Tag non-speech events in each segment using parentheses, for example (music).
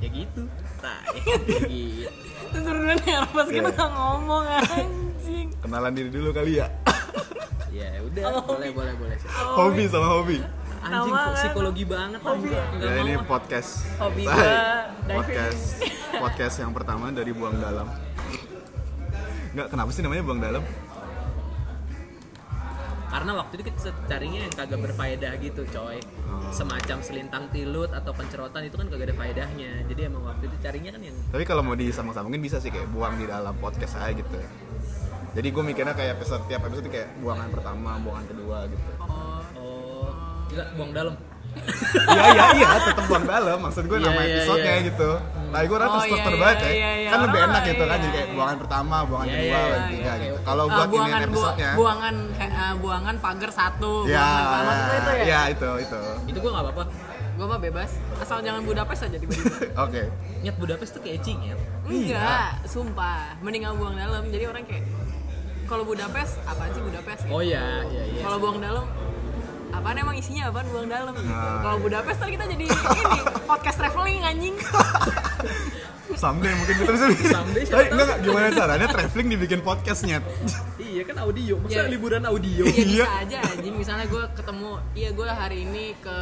ya gitu nah (laughs) ya gitu Terus turunan nervous Iya. kita nggak ngomong anjing. Kenalan diri dulu kali ya. (laughs) ya udah boleh boleh boleh sih. hobi sama hobi. anjing kan? psikologi banget Hobi. anjing. Nggak Ya ini podcast. Hobi podcast podcast yang pertama dari Buang Dalam. Enggak, kenapa sih namanya Buang Dalam? Karena waktu itu kita carinya yang kagak berfaedah gitu coy Oh. semacam selintang tilut atau pencerotan itu kan kagak ada faedahnya jadi emang waktu itu carinya kan yang Tapi kalau mau disambung-sambungin bisa sih kayak buang di dalam podcast saya gitu. Jadi gue mikirnya kayak episode tiap episode kayak buangan pertama, buangan kedua gitu. Oh, oh gila buang dalam Iya iya iya, tetap buang dalam. Maksud gue Iya, nama iya, episodenya iya. gitu. Nah, gue rasa Oh, iya, banget iya, ya. iya, iya. Kan lebih enak Oh, gitu kan, iya, jadi kayak iya. buangan pertama, buangan Iya, kedua, iya, buangan iya, ketiga gitu. Kalau Ah, buat ini episodenya, buangan eh, buangan pagar satu. ya, buangan- maksudnya itu ya? ya itu itu. itu gua nggak apa-apa Gue mah bebas, asal jangan Budapest aja tiba-tiba. (laughs) Oke. nyet Budapest tuh kayak cing ya Enggak, sumpah. Mending nggak buang dalam. Jadi orang kayak kalau Budapest, apaan sih Budapest? oh iya iya iya Kalau buang dalam, apaan emang isinya apaan buang dalam? Nah. Kalau Budapest ntar kita jadi (laughs) ini podcast traveling anjing. (laughs) Someday mungkin kita bisa bikin. Someday siapa Tapi enggak, enggak, gimana caranya traveling dibikin podcastnya? iya kan audio masa Iya. liburan audio Ya Iya. bisa aja anjing. Misalnya gue ketemu, iya gue hari ini ke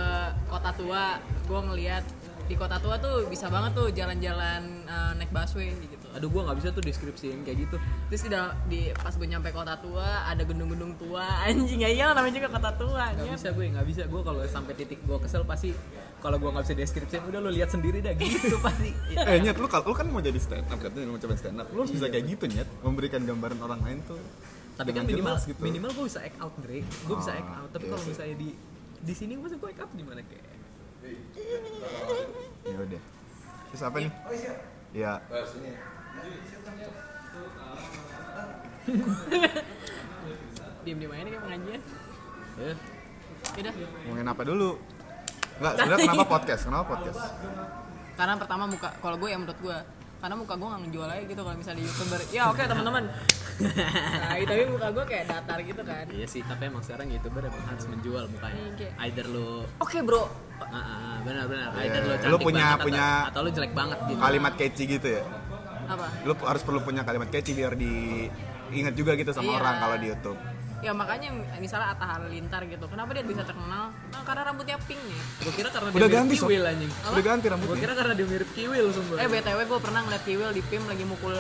kota tua, gue ngeliat di kota tua tuh bisa banget tuh jalan-jalan eh, naik busway gitu. Aduh gua nggak bisa tuh deskripsiin kayak gitu Terus di, dal- di pas gue nyampe kota tua ada gedung-gedung tua (laughs) anjing ya iyalah namanya juga kota tua nggak anjing. bisa gue nggak bisa gue kalau sampai titik gue kesel pasti kalau gue nggak bisa deskripsiin udah lo lihat sendiri dah gitu (laughs) pasti eh nyet, lu, lu kan mau jadi stand up katanya mau coba stand up. Lu harus bisa kayak gitu nyet, memberikan gambaran orang lain tuh. tapi kan minimal jelas gitu. minimal gue bisa act out Drake gue bisa act out tapi iya kalau misalnya di di sini gue gue act out gimana kayak Ya udah. Terus apa nih? Ya, (laughs) Diem diem aja nih kayak pengajian. ya Udah. ngomongin apa dulu? Enggak, sebenarnya kenapa podcast? Kenapa podcast? Karena pertama muka kalau gue ya menurut gue karena muka gue nggak ngejual aja gitu kalau misalnya di youtuber ya oke teman-teman (laughs) nah tapi muka gue kayak datar gitu kan iya sih tapi emang sekarang youtuber emang harus menjual mukanya Iya, kayak- either lo oke bro ah, ah, ah, benar benar Iya, either lo lu cantik punya- banget punya- atau, atau lo jelek banget gitu Kalimat catchy gitu ya? Apa Lu harus perlu punya kalimat catchy biar diingat juga gitu sama Iya. orang kalau di YouTube. ya makanya misalnya Atta Halilintar gitu kenapa dia bisa terkenal nah, karena rambutnya pink nih gue kira karena Udah dia mirip kiwil anjing Udah ganti gue rambutnya. kira karena dia mirip kiwil sumpah eh btw gue pernah ngeliat Kiwil di PIM lagi mukul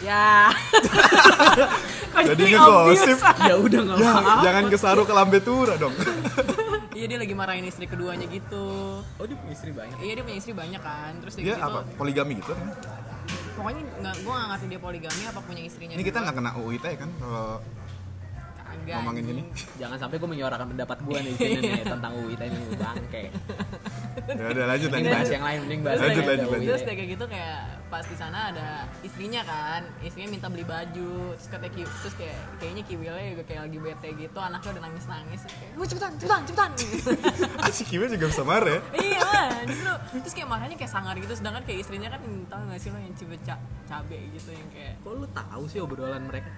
ya (laughs) Kok Jadi ngegosip. ya udah nggak Ya, apa jangan kesaru ke lambe tura dong. (laughs) iya dia lagi marahin istri keduanya gitu oh dia punya istri banyak iya dia punya istri banyak kan terus dia Dia gitu apa? Poligami gitu kan? Pokoknya nggak gue nggak ngerti dia poligami apa punya istrinya Ini kita nggak kena UU ITE kan kalau Kagak, ngomongin gini. jangan sampai gue menyuarakan pendapat gue nih nih (laughs) tentang UI ini bangke Ya udah lanjut mending lanjut. bahas yang lain mending bahas Lanjut, lanjut, UI. lanjut. Terus kayak gitu kayak pas di sana ada istrinya kan, istrinya minta beli baju, terus kata Ki, terus kayak kayaknya Kiwilnya juga kayak lagi bete gitu, anaknya udah nangis nangis, kayak, "Wah, cepetan, cepetan, cepetan. (laughs) Si Kiwi juga bisa marah ya. iya lah, justru terus kayak marahnya kayak sangar gitu, sedangkan kayak istrinya kan tau gak sih lo yang cibe ca cabe gitu yang kayak kok lu tahu sih obrolan mereka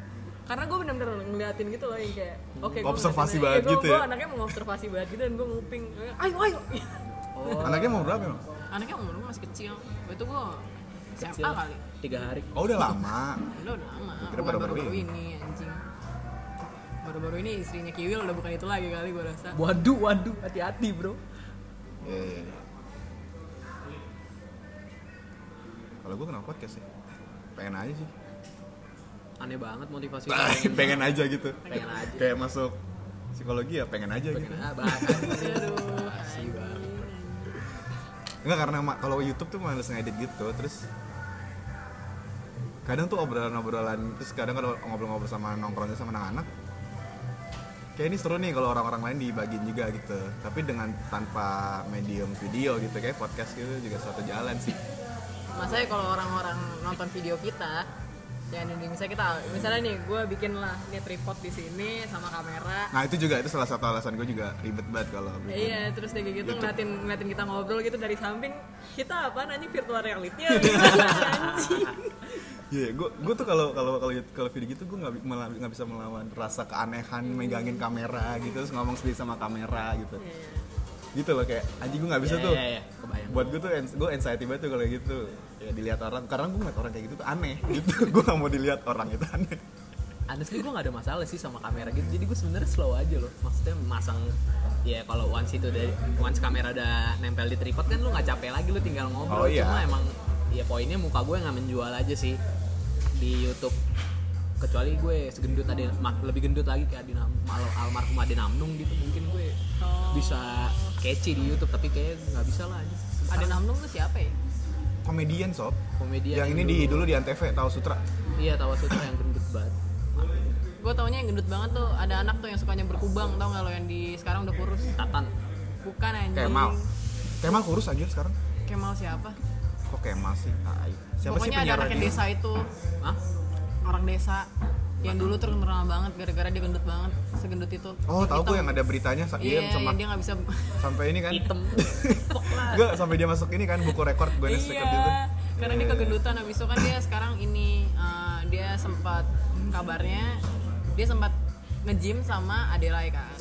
karena gue bener-bener ngeliatin gitu loh yang kayak oke gue Observasi banget gitu gua- ya? gua anaknya mengobservasi banget gitu dan gue nguping ayo ayo Anaknya mau berapa emang? anaknya umur gue masih kecil itu gue SMA Kecil. kali tiga hari Oh udah lama. udah udah lama Kira baru-baru baru-baru ini. ini anjing baru-baru ini istrinya Kiwil udah bukan itu lagi kali gue rasa waduh waduh hati-hati bro Iya iya. iya. Kalau gue kenapa podcast ya? Pengen aja sih. aneh banget motivasi (laughs) pengen aja gitu. Pengen aja. Kayak masuk psikologi ya pengen aja gitu. ah bahas aduh. Enggak karena kalau YouTube tuh males ngedit gitu, terus kadang tuh obrolan-obrolan terus kadang kalau ngobrol-ngobrol sama nongkrongnya sama anak-anak kayak ini seru nih kalau orang-orang lain dibagiin juga gitu. Tapi dengan tanpa medium video gitu kayak podcast gitu juga suatu jalan sih. Masanya kalau orang-orang nonton video kita ya ini misalnya kita misalnya nih gue bikin lah ini tripod di sini sama kamera nah itu juga itu salah satu alasan gue juga ribet banget kalau bikin. Iya, terus kayak gitu YouTube. ngeliatin ngeliatin kita ngobrol gitu dari samping. Kita apa nanya virtual reality ya? (laughs) anjing. Iya, gue gue tuh kalau kalau kalau kalau video gitu gue nggak malah nggak bisa melawan rasa keanehan megangin kamera gitu terus ngomong sendiri sama kamera gitu. Iya. gitu loh kayak anjing gue nggak bisa Iya, tuh iya, iya, kebayang. buat gue tuh gue anxiety banget tuh kalau gitu ya dilihat orang. Karena gue ngeliat orang kayak gitu tuh aneh gitu. (laughs) Gue gak mau dilihat orang itu aneh. Honestly gue gak ada masalah sih sama kamera gitu. Jadi gue sebenarnya slow aja loh. Maksudnya masang ya kalau once itu dari once kamera udah nempel di tripod kan lu nggak capek lagi lu tinggal ngobrol. Oh, iya. cuma emang ya poinnya muka gue nggak menjual aja sih di YouTube. Kecuali gue segendut ada lebih gendut lagi kayak Adina Mal- almarhum Ade Namnung gitu. Mungkin gue bisa catchy di YouTube tapi kayak nggak bisa lah Ada Namnung tuh siapa ya? Komedian sob. Komedian yang ini di dulu. di antv tahu sutra. Iya tawa sutra yang gendut banget. Gue taunya yang gendut banget tuh ada anak tuh yang sukanya berkubang tau gak lo yang di sekarang udah kurus? Tatan. Bukan anjing. Kemal. Kemal kurus anjir sekarang. Kemal siapa? kok Kemal sih? Tai. siapa sih Pokoknya ada penyiar anak desa itu. Hah? Orang desa Yang dulu terkenal banget gara-gara dia gendut banget Segendut itu oh tahu gue yang ada beritanya Iya, iya sama yang dia gak bisa (laughs) sampai ini kan hitam gue sampai dia masuk ini kan buku rekor gue Iya, Record itu karena dia kegendutan habis itu kan dia sekarang ini eh, dia sempat kabarnya dia sempat nge-gym sama Adelai kan.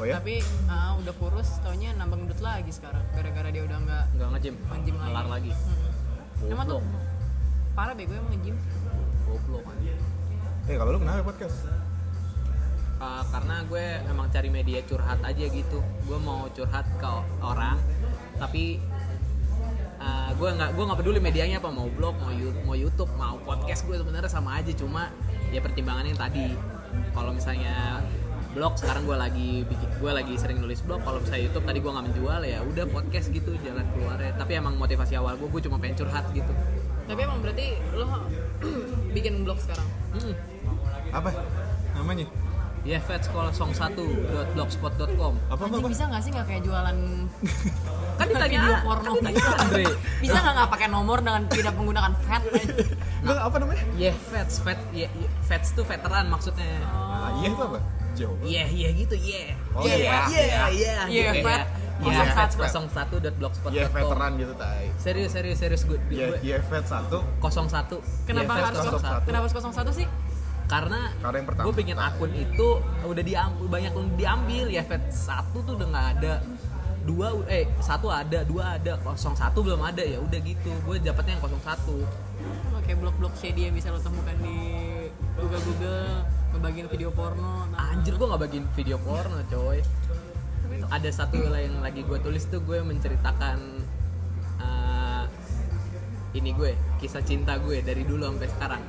Oh ya? Tapi eh, udah kurus, taunya nambah gendut lagi sekarang gara-gara dia udah nggak nggak ngejim nge-gym lagi. ngelar lagi Hmm. Emang tuh parah bego emang nge-gym. goblok eh kalau lu kenapa podcast? Uh, karena gue emang cari media curhat aja gitu. Gue mau curhat ke orang tapi uh, gue nggak gue nggak peduli medianya apa mau blog mau mau YouTube mau podcast gue sebenarnya sama aja. Cuma ya pertimbangannya yang tadi. Kalau misalnya blog sekarang gue lagi bikin gue lagi sering nulis blog. Kalau misalnya YouTube tadi gue nggak menjual ya udah podcast gitu jalan keluarnya. Tapi emang motivasi awal gue gue cuma pengen curhat gitu. Tapi emang berarti lo (clears throat) bikin blog sekarang. hmm. Apa namanya ya fetsekolah01.blogspot.com apa apa, Anjing apa? bisa nggak sih nggak kayak jualan (laughs) kan ditanya video porno kan ditanya Andre (laughs) bisa nggak nggak pakai nomor dengan tidak menggunakan fat Nggak, (laughs) apa namanya Ya vets, vet, ya, ya, vets tuh veteran maksudnya. ah, iya itu apa jauh Iya, iya gitu, iya. Oh, Iya, iya. iya, iya. Iya, gitu, vet. Iya, vets Vet. 01.blogspot.com. iya veteran gitu tai Serius, serius, serius gue. iya iya vet satu 01. Kenapa Iya, harus Vets 01. kenapa harus 01 sih? Karena Karena yang pertama. gue bikin akun itu udah diambil banyak yang diambil ya vet satu tuh udah nggak ada. Dua eh satu ada dua ada. 01 belum ada. Ya udah gitu. Gue dapetnya yang 01 Oke blog-blog shady yang bisa lo temukan di Google Google ngebagiin video porno. Nah, Anjir gue gak bagiin video porno coy. Ada satu yang lagi gue tulis tuh gue menceritakan eh, Ini gue, kisah cinta gue dari dulu sampai sekarang.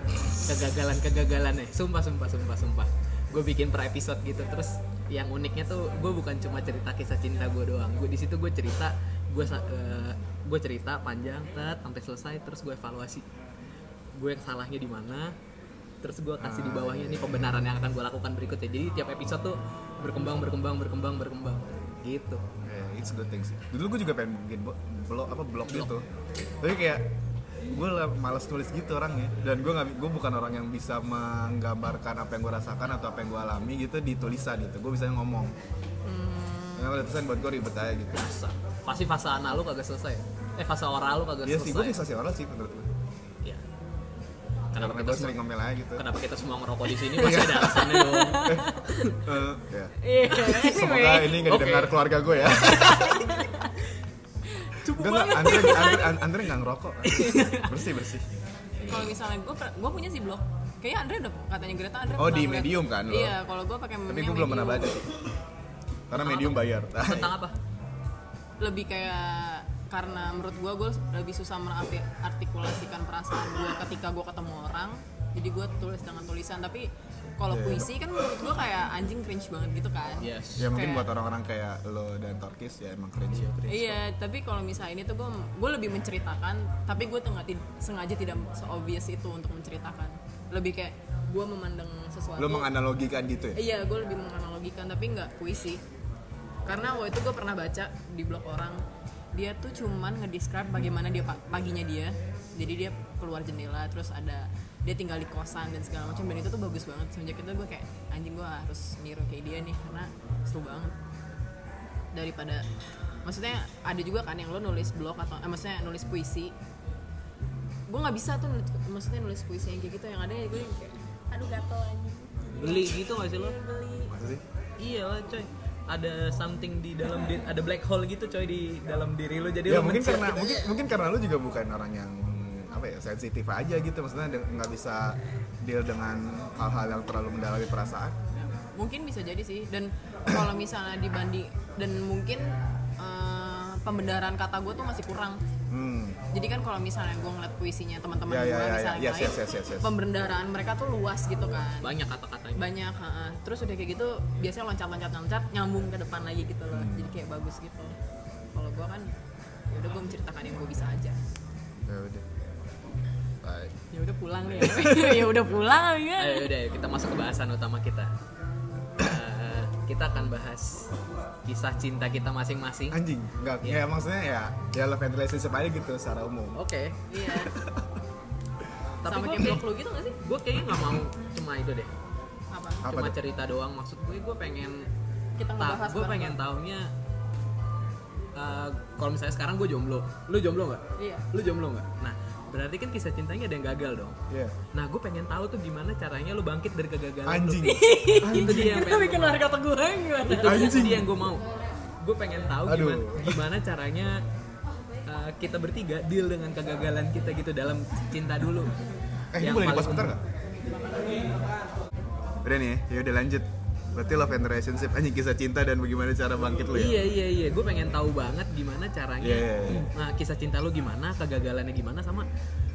Kegagalan-kegagalannya, sumpah sumpah sumpah sumpah. Gue bikin per episode gitu. Terus yang uniknya tuh gue bukan cuma cerita kisah cinta gue doang. Gue di situ gue cerita gue eh, gue cerita panjang tet sampai selesai terus gue evaluasi. Gue yang salahnya di mana terus gue kasih di bawahnya nih pembenaran yang akan gue lakukan berikutnya. Jadi tiap episode tuh berkembang berkembang berkembang berkembang. Gitu. Eh, it's a good thing sih. Dulu gue juga pengen bikin blog apa blog gitu. Tapi kayak gue males tulis gitu orangnya. Dan gue nggak gue bukan orang yang bisa menggambarkan apa yang gue rasakan atau apa yang gue alami gitu di tulisan gitu gue bisa ngomong. Hmm. Kalau tulisan buat gue ribet aja gitu. Sa- pasti fase anal lu kagak selesai. Eh fase oral lu kagak Iya sih gue selesai. bisa sih menurut gue Iya. karena kita sering ngomel aja gitu. kenapa kita semua ngerokok di sini? (laughs) Pasti ada alasannya dong. (laughs) Eh, ya. Iya, semoga ini nggak Oke. didengar keluarga gue ya (laughs) Enggak, enggak, Andre, Andre, Andre nggak ngerokok. Bersih, bersih. Kalau misalnya gue gue punya sih blog. Kayaknya Andre udah katanya Greta Andre Oh, di. Medium kan lo? Iya, kalau gue pakai Tapi memnya gue belum pernah Medium. baca sih. Karena medium bayar. Tentang apa? Lebih kayak karena menurut gue gue lebih susah menartikulasikan perasaan gue ketika gue ketemu orang. Jadi gue tulis dengan tulisan. Tapi kalau Iya. puisi kan menurut gue kayak anjing cringe banget gitu kan yes Ya mungkin Kayak- buat orang-orang kayak lo dan Torkis ya emang cringe ya Iya, tapi kalau misalnya ini tuh gue gue lebih menceritakan, tapi gue tuh nggak tid- sengaja tidak se-obvious itu untuk menceritakan. Lebih kayak gue memandang sesuatu. Lo menganalogikan gitu ya? Iya, gue lebih menganalogikan, tapi nggak puisi. Karena waktu itu gue pernah baca di blog orang, dia tuh cuman ngedescribe bagaimana dia pa- paginya dia. Jadi dia keluar jendela, terus ada dia tinggal di kosan dan segala macam dan itu tuh bagus banget. Semenjak itu gue kayak anjing gue harus niru kayak dia nih karena seru banget. Daripada maksudnya ada juga kan yang lo nulis blog atau eh, maksudnya nulis puisi. Gue nggak bisa tuh nulis- maksudnya nulis puisi yang kayak gitu yang ada gue yang kayak aduh gatel anjing. Beli gitu gak sih lo? Beli iya lah coy. Ada something di dalam di- ada black hole gitu coy di dalam diri lo. Jadi ya lo mungkin karena gitu. mungkin mungkin karena lu juga bukan orang yang apa ya sensitif aja gitu maksudnya nggak bisa deal dengan hal-hal yang terlalu mendalami perasaan mungkin bisa jadi sih dan kalau misalnya dibanding dan mungkin eh, pembenaran kata gue tuh masih kurang hmm. jadi kan kalau misalnya gue ngeliat puisinya teman-teman Ya, gue ya, ya, misalnya ya. Yes, lain yes, yes, yes, yes. pembenaran mereka tuh luas gitu kan banyak kata-katanya banyak ha-ha. terus udah kayak gitu biasanya loncat-loncat loncat nyambung ke depan lagi gitu loh Hmm. jadi kayak bagus gitu kalau gue kan ya udah gue menceritakan yang gue bisa aja ya udah Baik. ya udah pulang nih ya (laughs) ya udah pulang ya Ayo udah kita masuk ke bahasan utama kita. Eh, kita akan bahas kisah cinta kita masing-masing. anjing nggak Iya. ya maksudnya ya ya love and relationship aja gitu secara umum Oke. iya (laughs) Tapi sama kayak blog lu gitu gak sih Gue kayaknya nggak mau cuma itu deh. apa Apa cuma tuh? cerita doang. Maksud gue gue pengen kita ta- ngebahas gue pengen taunya eh, kalau misalnya sekarang gue jomblo, lu jomblo nggak? iya Lu jomblo nggak? Nah berarti kan kisah cintanya ada yang gagal dong. Iya. Nah gue pengen tahu tuh gimana caranya lu bangkit dari kegagalan lu. anjing (laughs) itu dia yang kita pengen bikin kata gue gimana itu Anjing. itu dia yang gue mau gue pengen tahu Aduh. gimana gimana caranya uh, kita bertiga deal dengan kegagalan kita gitu dalam cinta dulu eh ini Yang boleh paling- dipas bentar nggak udah nih ya ya udah lanjut berarti love and relationship anjing kisah cinta dan bagaimana cara bangkit lu ya? Iya iya iya. Gue pengen tahu banget gimana caranya Iya, iya, iya. Nah, kisah cinta lu gimana kegagalannya gimana sama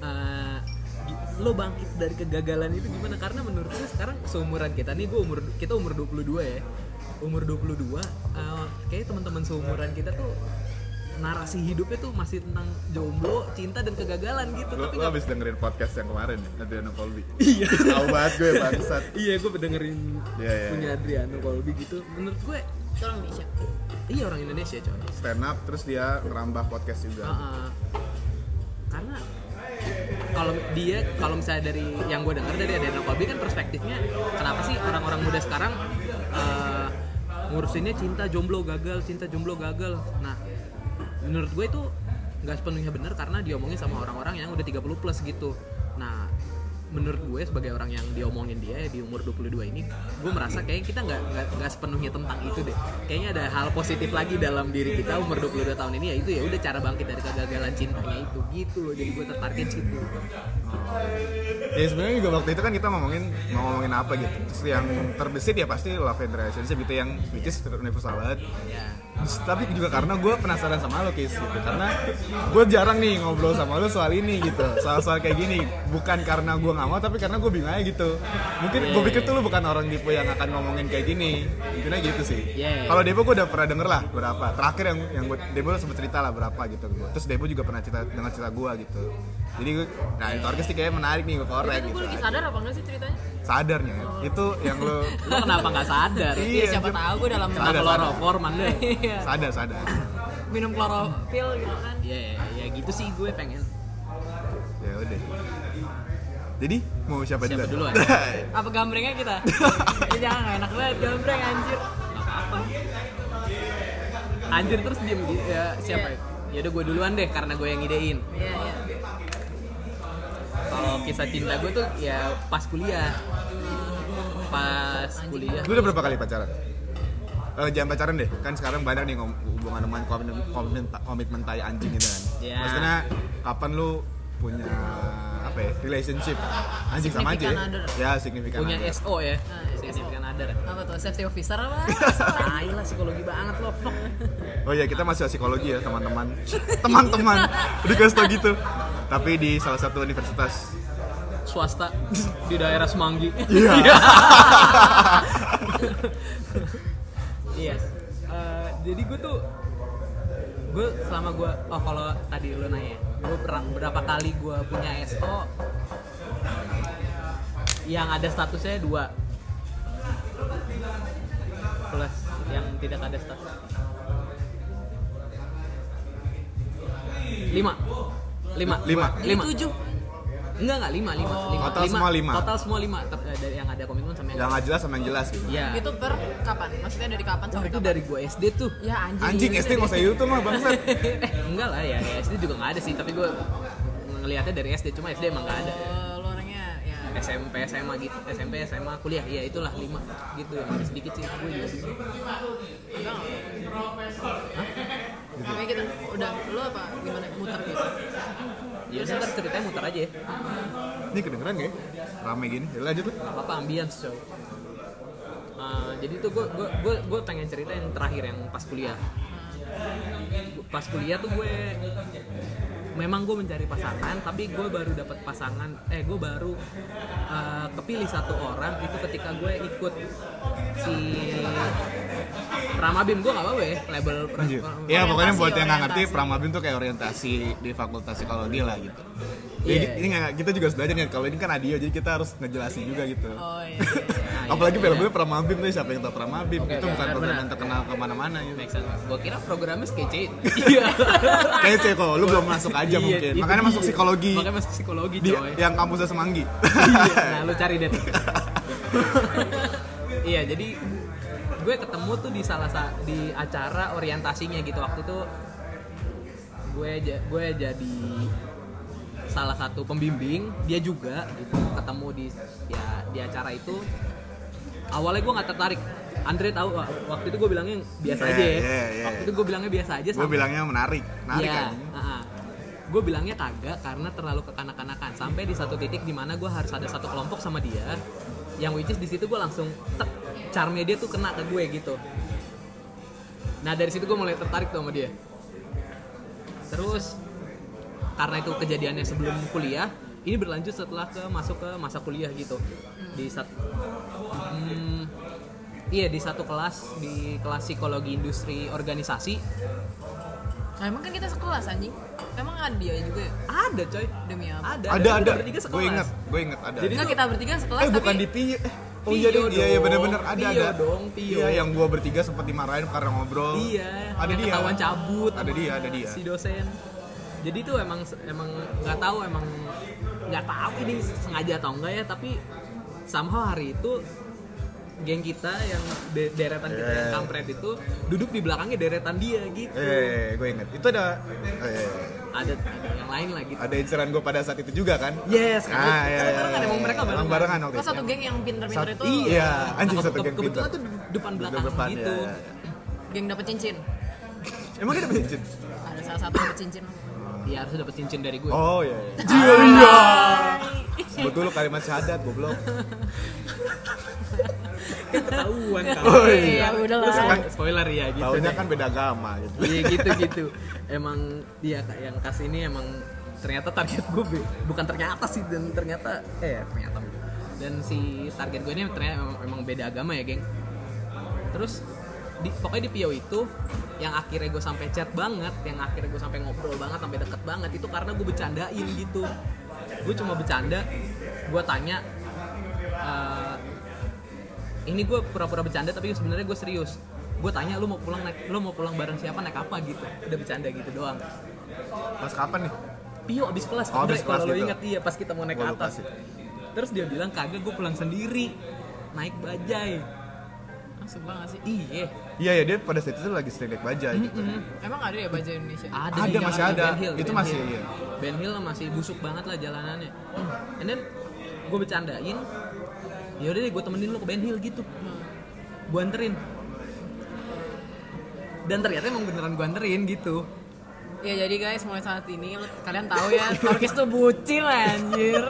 uh, lo bangkit dari kegagalan itu gimana? Karena menurut gue sekarang seumuran kita nih gue umur kita umur 22 ya. Umur 22 uh, kayak teman-teman seumuran kita tuh narasi hidupnya tuh masih tentang jomblo, cinta dan kegagalan gitu. Lu, Tapi lu nggak- abis dengerin podcast yang kemarin ya, Adriano Colby Iya Tahu banget gue bangsat iya gue dengerin Iya, iya, punya iya. Adriano Colby gitu. Menurut gue Tolong Indonesia iya orang Indonesia coy. Stand up terus dia ngerambah podcast juga Uh-uh. karena kalau dia kalau misalnya dari yang gue dengar dari Adriano Colby kan perspektifnya kenapa sih orang-orang muda sekarang uh, ngurusinnya cinta jomblo gagal cinta jomblo gagal nah menurut gue itu nggak sepenuhnya benar karena diomongin sama orang-orang yang udah 30 plus gitu. Nah menurut gue sebagai orang yang diomongin dia di umur 22 ini gue merasa kayak kita nggak nggak sepenuhnya tentang itu deh. Kayaknya ada hal positif lagi dalam diri kita umur 22 tahun ini ya itu ya udah cara bangkit dari kegagalan cintanya itu. Gitu loh jadi gue tertarik situ. Ya sebenarnya juga waktu itu kan kita ngomongin mau ngomongin apa gitu. Terus yang terbesit ya pasti love and relationship gitu yang which is universal banget. Terus, tapi juga karena gue penasaran sama lo Kis gitu. Karena gue jarang nih ngobrol sama lo soal ini gitu. Soal-soal kayak gini. Bukan karena gue gak mau tapi karena gue bingung aja gitu. Mungkin gue pikir tuh lo bukan orang tipe yang akan ngomongin kayak gini. Intinya gitu sih. Yeah. Kalau Debo gue udah pernah denger lah berapa. Terakhir yang yang gue, Debo sempet cerita lah berapa gitu. Terus Debo juga pernah cerita dengan cerita gue gitu. Jadi gue, nah itu orkes sih kayaknya menarik nih gue korek itu gitu. gue lagi sadar apa enggak sih ceritanya? Sadarnya. Itu yang lo lo kenapa nggak sadar? Iya, ya siapa tahu gue dalam Sadar, kloroform anda (laughs) Iya. sadar sadar. Minum klorofil gitu kan. Ya ya ya gitu sih gue pengen. Ya udah. Jadi mau siapa, Siapa duluan? duluan? (laughs) apa gambrengnya kita? (laughs) Eh, jangan nggak enak banget gambreng anjir. Anjir terus diem gitu ya siapa? Iya. ya udah gue duluan deh karena gue yang idein iya iya. Kalau kisah cinta gue tuh ya pas kuliah. Pas kuliah. Lu udah berapa kali pacaran? Eh, jangan pacaran deh, kan sekarang banyak nih hubungan dengan komitmen, komitmen, komitmen tai anjing gitu kan. Iya. Maksudnya kapan lu punya apa ya, relationship? Anjing sama aja Significant other. ya signifikan punya other. SO ya. Nah, signifikan other. Apa tuh safety officer apa? (laughs) Tai lah psikologi banget lo fuck. Oh iya kita masih psikologi ya teman-teman. Teman-teman, udah kasih tau gitu. Tapi di salah satu universitas. Swasta di daerah Semanggi. Iya (laughs) (laughs) Iya. Eh, jadi gue tuh gue selama gue oh kalau tadi lu nanya gue pernah berapa kali gue punya SO yang ada statusnya dua. Plus yang tidak ada status lima. Lima. Lima. lima. Tujuh enggak enggak lima lima, lima. Total semua lima. total semua lima. Ter- eh, dari yang ada komitmen sama yang Yang nggak jelas sama yang jelas gitu. Iya. itu per kapan? Maksudnya dari kapan Wah sampai itu kapan? dari gue SD tuh. Ya anjing. Anjing SD nggak usah itu mah bangsat. Eh (laughs) enggak lah ya, ya SD juga nggak ada sih. Tapi gue ngelihatnya dari SD cuma SD emang nggak ada. Oh, lu orangnya ya. SMP SMA gitu. SMP SMA kuliah. Ya itulah lima. Gitu yang ada sedikit sih. Gue juga. Ada nggak? Kayak gitu. Udah, lu apa gimana? Muter gitu? Ya udah ntar ceritanya muter aja ya Ini kedengeran gak ya? Rame gini. Ya, lanjut lah. Gak apa ambience show Uh, jadi tuh gue gue gue gue pengen cerita yang terakhir yang pas kuliah pas kuliah tuh gue memang gue mencari pasangan tapi gue baru dapat pasangan eh gue baru uh, kepilih satu orang itu ketika gue ikut si Ramabim gue gak apa-apa ya label Ya pokoknya buat yang nggak ngerti. Pramabim tuh kayak orientasi di Fakultas Psikologi lah gitu. Iya. Jadi ini nggak kita juga nih kalau ini kan adio jadi kita harus ngejelasin juga gitu. Oh iya. iya. (laughs) Nah, Apalagi iya, filmnya Pramabim tuh siapa yang tahu Pramabim Oke, itu oke, bukan program yang terkenal ke mana-mana gitu. Make sense. Gue kira programnya skece. (laughs) Iya. Kece kok, lu belum masuk aja Iya, mungkin. itu Makanya masuk dia. psikologi Makanya masuk psikologi di coy. yang kampusnya Semanggi. Iya, nah lu cari deh. (laughs) iya, jadi gue ketemu tuh di salah sa di acara orientasinya gitu waktu itu gue gue jadi salah satu pembimbing dia juga gitu ketemu di ya di acara itu awalnya gue nggak tertarik Andre tahu wa- waktu itu gue bilangnya biasa Iya, aja ya iya, iya. waktu itu gue bilangnya biasa aja Gue bilangnya menarik, menarik Iya, kan. Gue bilangnya kagak karena terlalu kekanak-kanakan. Sampai di satu titik di mana gue harus ada satu kelompok sama dia yang which is di situ gue langsung tek charmnya dia tuh kena ke gue gitu. Nah dari situ gue mulai tertarik tuh sama dia. Terus karena itu kejadiannya sebelum kuliah ini berlanjut setelah ke masuk ke masa kuliah gitu. Di satu hmm, iya di satu kelas di kelas psikologi industri organisasi Nah, emang kan kita sekelas anjing. Emang ada dia juga ya? ada coy Demi apa? ada Ada kita ada. bertiga Gue inget, gue inget ada. Jadi kita bertiga sekelas eh tapi bukan di Pio. Eh, oh iya deh, iya iya dong. bener-bener ada Pio ada. dong, Pio. Iya yang gua bertiga sempat dimarahin karena ngobrol. Iya, Ada yang dia. ketahuan cabut. Ada dia, ada dia. Si dosen. Jadi itu emang emang nggak tahu emang nggak tahu ini sengaja atau enggak ya, tapi somehow hari itu geng kita yang de- deretan kita yang Yeah. kampret itu duduk di belakangnya deretan dia gitu. Eh, gue inget. Itu ada eh, Ada ada yang lain lah gitu. ada inceran gue pada saat itu juga kan. Yes, Ah, karena iya, iya, barengan iya. emang mereka Emang barengan. barengan waktu Oh, itu. satu geng yang pinter-pinter itu Iya, anjing satu geng kebetulan pintar. tuh di depan belakang depan, gitu. iya, iya. geng dapet cincin. Emang kita dapet cincin? Ada salah satu dapet cincin. Dia harus dapat cincin dari gue. Oh iya iya. Iya. Betul kalimat syahadat goblok. Ketahuan kan. Oh, iya, udah lah. Kan spoiler ya gitu. Taunya deh. kan beda agama gitu. Iya gitu gitu. Emang dia yang kasih ini emang ternyata target gue bukan ternyata sih dan ternyata eh ternyata dan si target gue ini ternyata emang, emang beda agama ya geng. Terus di, pokoknya di Pio itu yang akhirnya gue sampai chat banget, yang akhirnya gue sampai ngobrol banget, sampai deket banget itu karena gue bercandain gitu. Gue cuma bercanda, gue tanya eh, ini gue pura-pura bercanda tapi sebenarnya gue serius. Gue tanya lu mau pulang naik lu mau pulang bareng siapa naik apa? gitu. Udah bercanda gitu doang. Pas kapan nih? Pio abis kelas Oh, abis kalau kelas lo gitu. ingat iya pas kita mau naik ke atas. terus dia bilang kagak gue pulang sendiri naik bajai Langsung banget sih. iya Iya ya dia pada saat itu lagi sering naik bajai gitu. Emang ada ya baju Indonesia? ada, Ada, masih ada. Ben Hill, Itu Ben masih, Hill. iya. Ben Hill masih busuk banget lah jalanannya and then gue bercandain yaudah deh gue temenin lo ke Ben Hill gitu gue anterin dan ternyata emang beneran gue anterin gitu Ya jadi guys mulai saat ini kalian tahu ya Torkis tuh bucin anjir.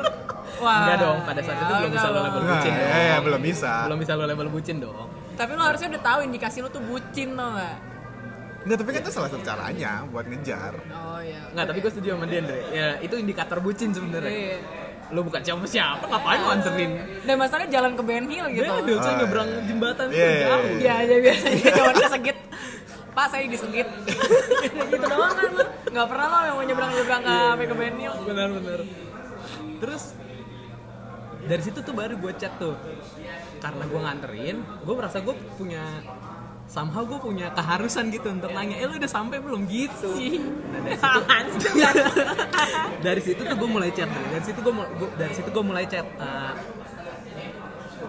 Wah. Enggak dong, pada saat ya itu belum bisa lo udah label loh. Nah, bucin ya, ya, belum bisa. belum bisa lo label bucin dong Tapi lo harusnya udah tahu indikasi lo tuh bucin tau gak? Enggak, tapi kan itu salah satu caranya buat ngejar. Oh iya. Nggak, tapi gue setuju sama dia Andre ya itu indikator bucin sebenarnya Iya. lo bukan siapa siapa ngapain lo anterin Dan masalahnya jalan ke Ben Hill gitu. Beda, coy Ah, nyebrang iya. jembatan Iya, tuh iya, jauh iya. (laughs) Ya aja biasanya cuma kesegit. Pak saya disegit. (laughs) gitu doang kan lo. Gak pernah lo yang mau nyebrang-nyebrang ke sampai ke Ben Hill. benar-benar terus dari situ tuh baru gue chat tuh. Karena gue nganterin gue merasa gue punya somehow gue punya keharusan gitu untuk nanya eh lu udah sampai belum? Gitu. (laughs) (laughs) Nah dari situ dari situ tuh gue mulai chat dari situ gue dari situ gue mulai chat eh,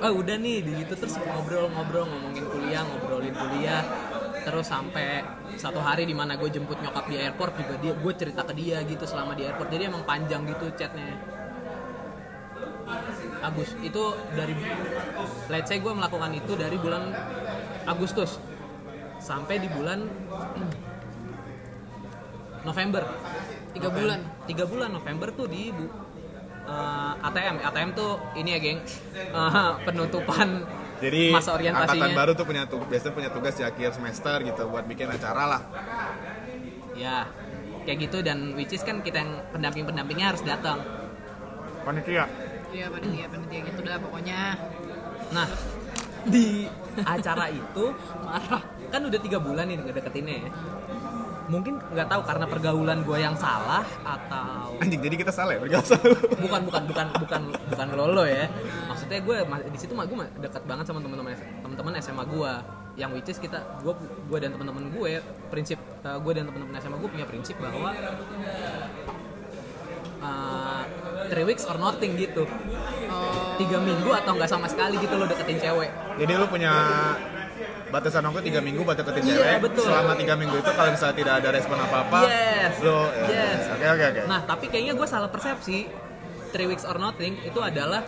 oh udah nih. Di situ terus ngobrol-ngobrol ngomongin kuliah ngobrolin kuliah. Terus sampai satu hari di mana gue jemput nyokap di airport juga dia gue cerita ke dia gitu selama di airport. Jadi emang panjang gitu chatnya Agus. Itu dari let's say gue melakukan itu dari bulan Agustus. Sampai di bulan (clears throat) November. Tiga bulan. tiga bulan November tuh di bu- eh, ATM ATM tuh ini ya geng. (laughs) Eh, penutupan Jadi masa angkatan orientasinya baru tuh punya tugas, biasanya punya tugas di akhir semester gitu buat bikin acara lah. ya kayak gitu. Dan which is kan kita yang pendamping pendampingnya harus datang. Panitia. Iya panitia panitia gitu dah pokoknya Nah, di acara itu marah kan udah tiga bulan nih ngedeketinnya ya. Mungkin nggak tahu karena pergaulan gue yang salah atau Anjing jadi kita salah ya bergasa. bukan bukan bukan bukan bukan lolo ya. Maksudnya gue di situ mah gue dekat banget sama teman-teman teman-teman SMA gue yang which is kita gue gue dan teman-teman gue prinsip eh, gue dan teman-teman SMA gue punya prinsip bahwa eh, three weeks or nothing gitu oh tiga minggu atau nggak sama sekali gitu lo deketin cewek Jadi lu punya batasan waktu tiga minggu buat deketin Iya, cewek. betul. Selama tiga minggu itu kalau misalnya tidak ada respon apa-apa, Yes. lu Yes. Oke oke oke. Nah, tapi kayaknya gue salah persepsi. Three weeks or nothing itu adalah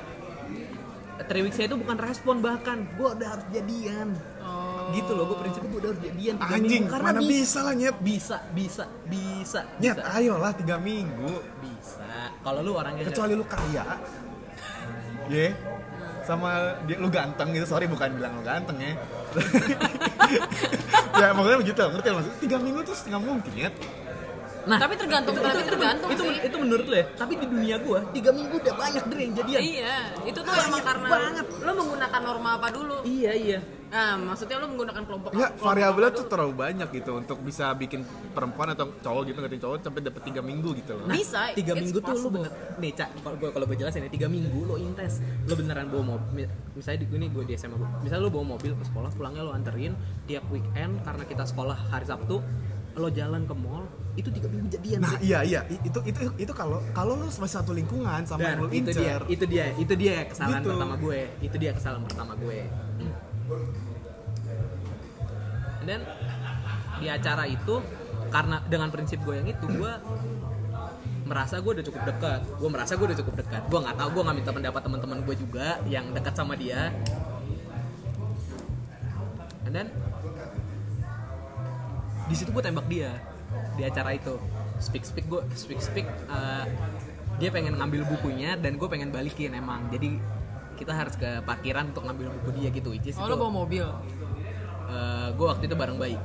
three weeks itu bukan respon bahkan gue udah harus jadian. oh Gitu loh, gue prinsipnya gue udah harus jadian. tiga Anjing, minggu. Karena mana bisa, bisa lah nyet. bisa, bisa, bisa, Nyet, bisa, ayolah tiga minggu. bisa. Kalau lu orangnya Kecuali lu kaya. Ye. Sama dia lu ganteng gitu, sorry bukan bilang lu ganteng ya. (laughs) ya maksudnya begitu, ngerti lo maksudnya? Tiga minggu tuh nggak mungkin ya. Nah, Tapi tergantung, itu, tapi itu, tergantung itu, sih. itu, menurut lu ya. Tapi di dunia gue tiga minggu udah banyak deh yang jadian. Iya, itu tuh emang karena banget. lo menggunakan norma apa dulu? Iya iya. Nah, maksudnya lo menggunakan kelompok Ya kelompok variabelnya tuh terlalu banyak gitu untuk bisa bikin perempuan atau cowok gitu ngertiin cowok sampai dapet tiga minggu gitu loh. Nah, Bisa, tiga minggu tuh lu bener nih cak kalau gue kalau gue jelasin ya tiga minggu lo intens lo beneran bawa mobil misalnya di ini gue di SMA gue misalnya lo bawa mobil ke sekolah pulangnya lo anterin tiap weekend karena kita sekolah hari Sabtu lo jalan ke mall itu tiga minggu jadian Nah iya iya itu itu itu kalau kalau lu masih satu lingkungan sama dan yang lu itu dia incer. itu dia itu dia kesalahan Gitu. pertama gue itu dia kesalahan pertama gue dan di acara itu karena dengan prinsip gue yang itu gue merasa gue udah cukup dekat. Gue merasa gue udah cukup dekat. Gue nggak tahu gue nggak minta pendapat teman-teman gue juga yang dekat sama dia. Dan di situ gue tembak dia di acara itu. Speak speak gue speak speak eh, dia pengen ngambil bukunya dan gue pengen balikin emang. Jadi kita harus ke parkiran untuk ngambil buku dia gitu which is Oh, itu lo bawa mobil. gue waktu itu bareng bayi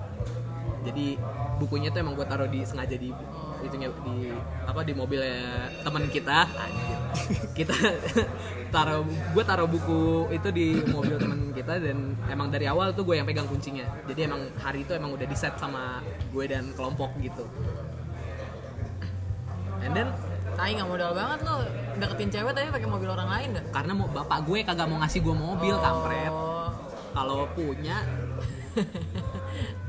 jadi bukunya tuh emang gue taruh di sengaja di itunya di apa di mobilnya teman kita Anjir. (laughs) kita (laughs) taruh gue taruh buku itu di mobil teman kita dan emang dari awal tuh gue yang pegang kuncinya jadi emang hari itu emang udah di set sama gue dan kelompok gitu and then Tai nggak modal banget lo. Deketin cewek tapi pakai mobil orang lain dah. karena mau bapak gue kagak mau ngasih gue mobil kampret. Oh. kalau punya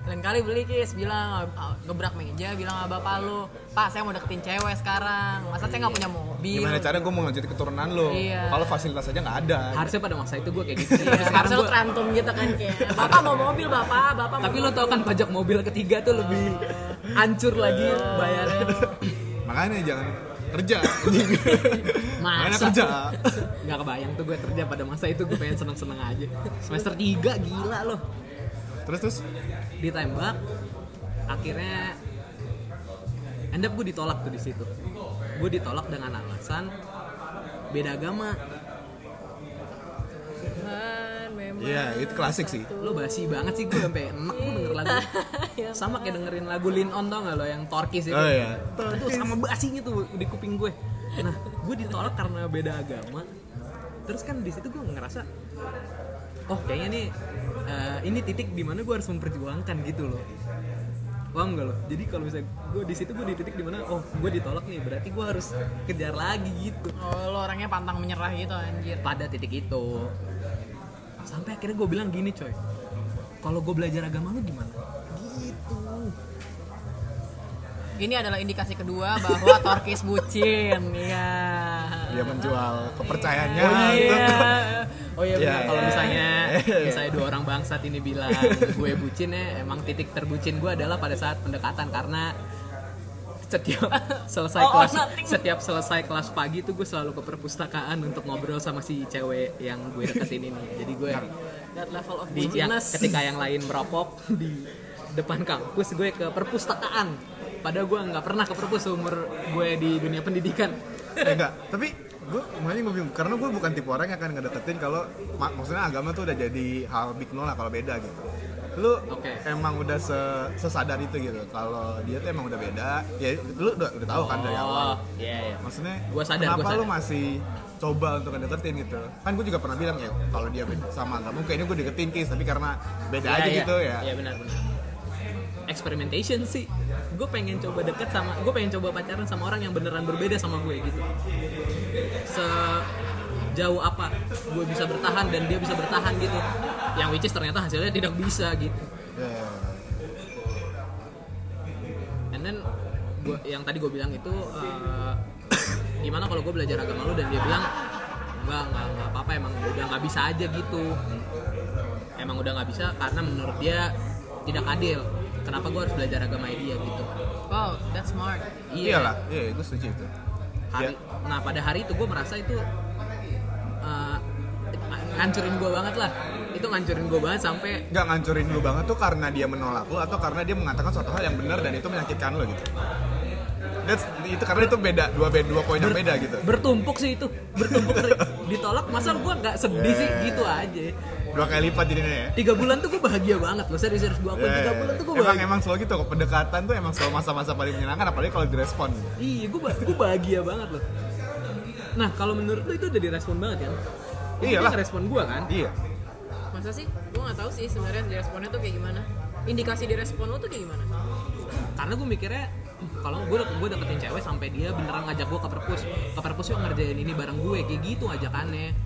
Lain kali beli kis. Bilang ah, gebrak meja bilang sama bapak lu. Pak saya mau deketin cewek sekarang. Masa saya nggak punya mobil? Gimana caranya gue mau ngajutin keturunan lo? Iya. Kalau fasilitas aja nggak ada. harusnya pada masa itu gue kayak gitu Iya, Tapi sekarang harusnya lu gue terantum gitu kan kayak bapak mau mobil bapak bapak tapi lo tau kan pajak mobil ketiga tuh lebih hancur lagi bayarnya. Makanya jangan kerja. (laughs) Masa? Kerja. nggak kebayang tuh gue kerja pada masa itu gue pengen seneng seneng aja. Semester 3 gila loh. Terus terus? Ditembak akhirnya end up gue ditolak tuh di situ. Gue ditolak dengan alasan beda agama. Tuhan memang. Iya, itu klasik sih. lo basi banget sih gue sampai enak gue denger lagu. (laughs) Ya sama kayak dengerin lagu Lean On tau gak lo yang Torkis itu? Oh, iya. itu sama basinya tuh di kuping gue. Nah gue ditolak karena beda agama. Terus kan di situ gue ngerasa oh kayaknya nih eh, ini titik di mana gue harus memperjuangkan gitu loh. Paham gak lo? Jadi kalau misalnya gue di situ gue di titik di mana oh gue ditolak nih berarti gue harus kejar lagi gitu. Oh lo orangnya pantang menyerah gitu anjir. Pada titik itu sampai akhirnya gue bilang gini coy kalau gue belajar agama lu gimana gitu ini adalah indikasi kedua bahwa (laughs) Torkis bucin ya Dia menjual kepercayaannya. oh gitu. iya oh iya benar Iya, kalau iya. misalnya Iya. misalnya dua orang bangsat ini bilang gue bucin ya emang titik terbucin gue adalah pada saat pendekatan karena setiap (laughs) selesai Oh, oh, kelas nothing. setiap selesai kelas pagi tuh gue selalu ke perpustakaan untuk ngobrol sama si cewek yang gue deketin ini. Jadi gue that level of di yang, busyness ketika yang lain merokok di depan kampus gue ke perpustakaan. Padahal gue nggak pernah ke perpus umur gue di dunia pendidikan. Eh, enggak. Tapi gue makanya gue bingung. Karena gue bukan tipe orang yang akan ngedeketin kalau mak- maksudnya agama tuh udah jadi hal big no lah kalau beda gitu lu Oke. emang udah se- sesadar itu gitu kalau dia tuh emang udah beda ya lu udah, udah tahu kan dari awal Oh, iya iya maksudnya Gua sadar, kenapa gua lu sadar. masih coba untuk ngedeketin gitu kan gue juga pernah bilang ya kalau dia sama agama kayaknya gue deketin kis tapi karena beda aja gitu ya Iya benar benar. Experimentation sih. Gue pengen coba deket sama, gue pengen coba pacaran sama orang yang beneran berbeda sama gue gitu. Sejauh apa gue bisa bertahan dan dia bisa bertahan gitu. Yang which is ternyata hasilnya tidak bisa gitu. And then gua, yang tadi gue bilang itu eh, (coughs) gimana kalau gue belajar agama lu dan dia bilang enggak enggak enggak apa-apa emang udah nggak bisa aja gitu. Emang udah nggak bisa karena menurut dia tidak adil. Kenapa gue harus belajar agama dia gitu? Wow that's smart. Iyalah iya gue setuju itu. Hari nah pada hari itu gue merasa itu eh, ngancurin gue banget lah. Itu ngancurin gue banget sampai nggak ngancurin lu banget tuh karena dia menolak lu atau karena dia mengatakan suatu hal yang benar dan itu menyakitkan lu gitu? That's, itu karena itu beda dua beda dua poin yang beda gitu? bertumpuk sih itu. Bertumpuk (laughs) ditolak masa gue nggak sedih sih? Yeah. gitu aja. Dua kali lipat jadinya ya? Tiga bulan tuh gue bahagia banget loh serius serius. Gue akuin Ya, tiga bulan tuh gue emang bahagia. emang selalu gitu kok pendekatan tuh emang selalu masa-masa paling menyenangkan apalagi kalau direspon iya gue gue bahagia banget loh nah kalau menurut lu itu udah direspon banget kan? Iyalah. Dia ngerespon gue kan? Iya. Masa sih? Gue nggak tahu sih sebenarnya responnya tuh kayak gimana. Indikasi di respon lo tuh kayak gimana? Karena gue mikirnya kalau gue gue deketin cewek sampai dia beneran ngajak gue ke perpus ke perpus yuk ngerjain ini bareng gue kayak gitu ajakannya.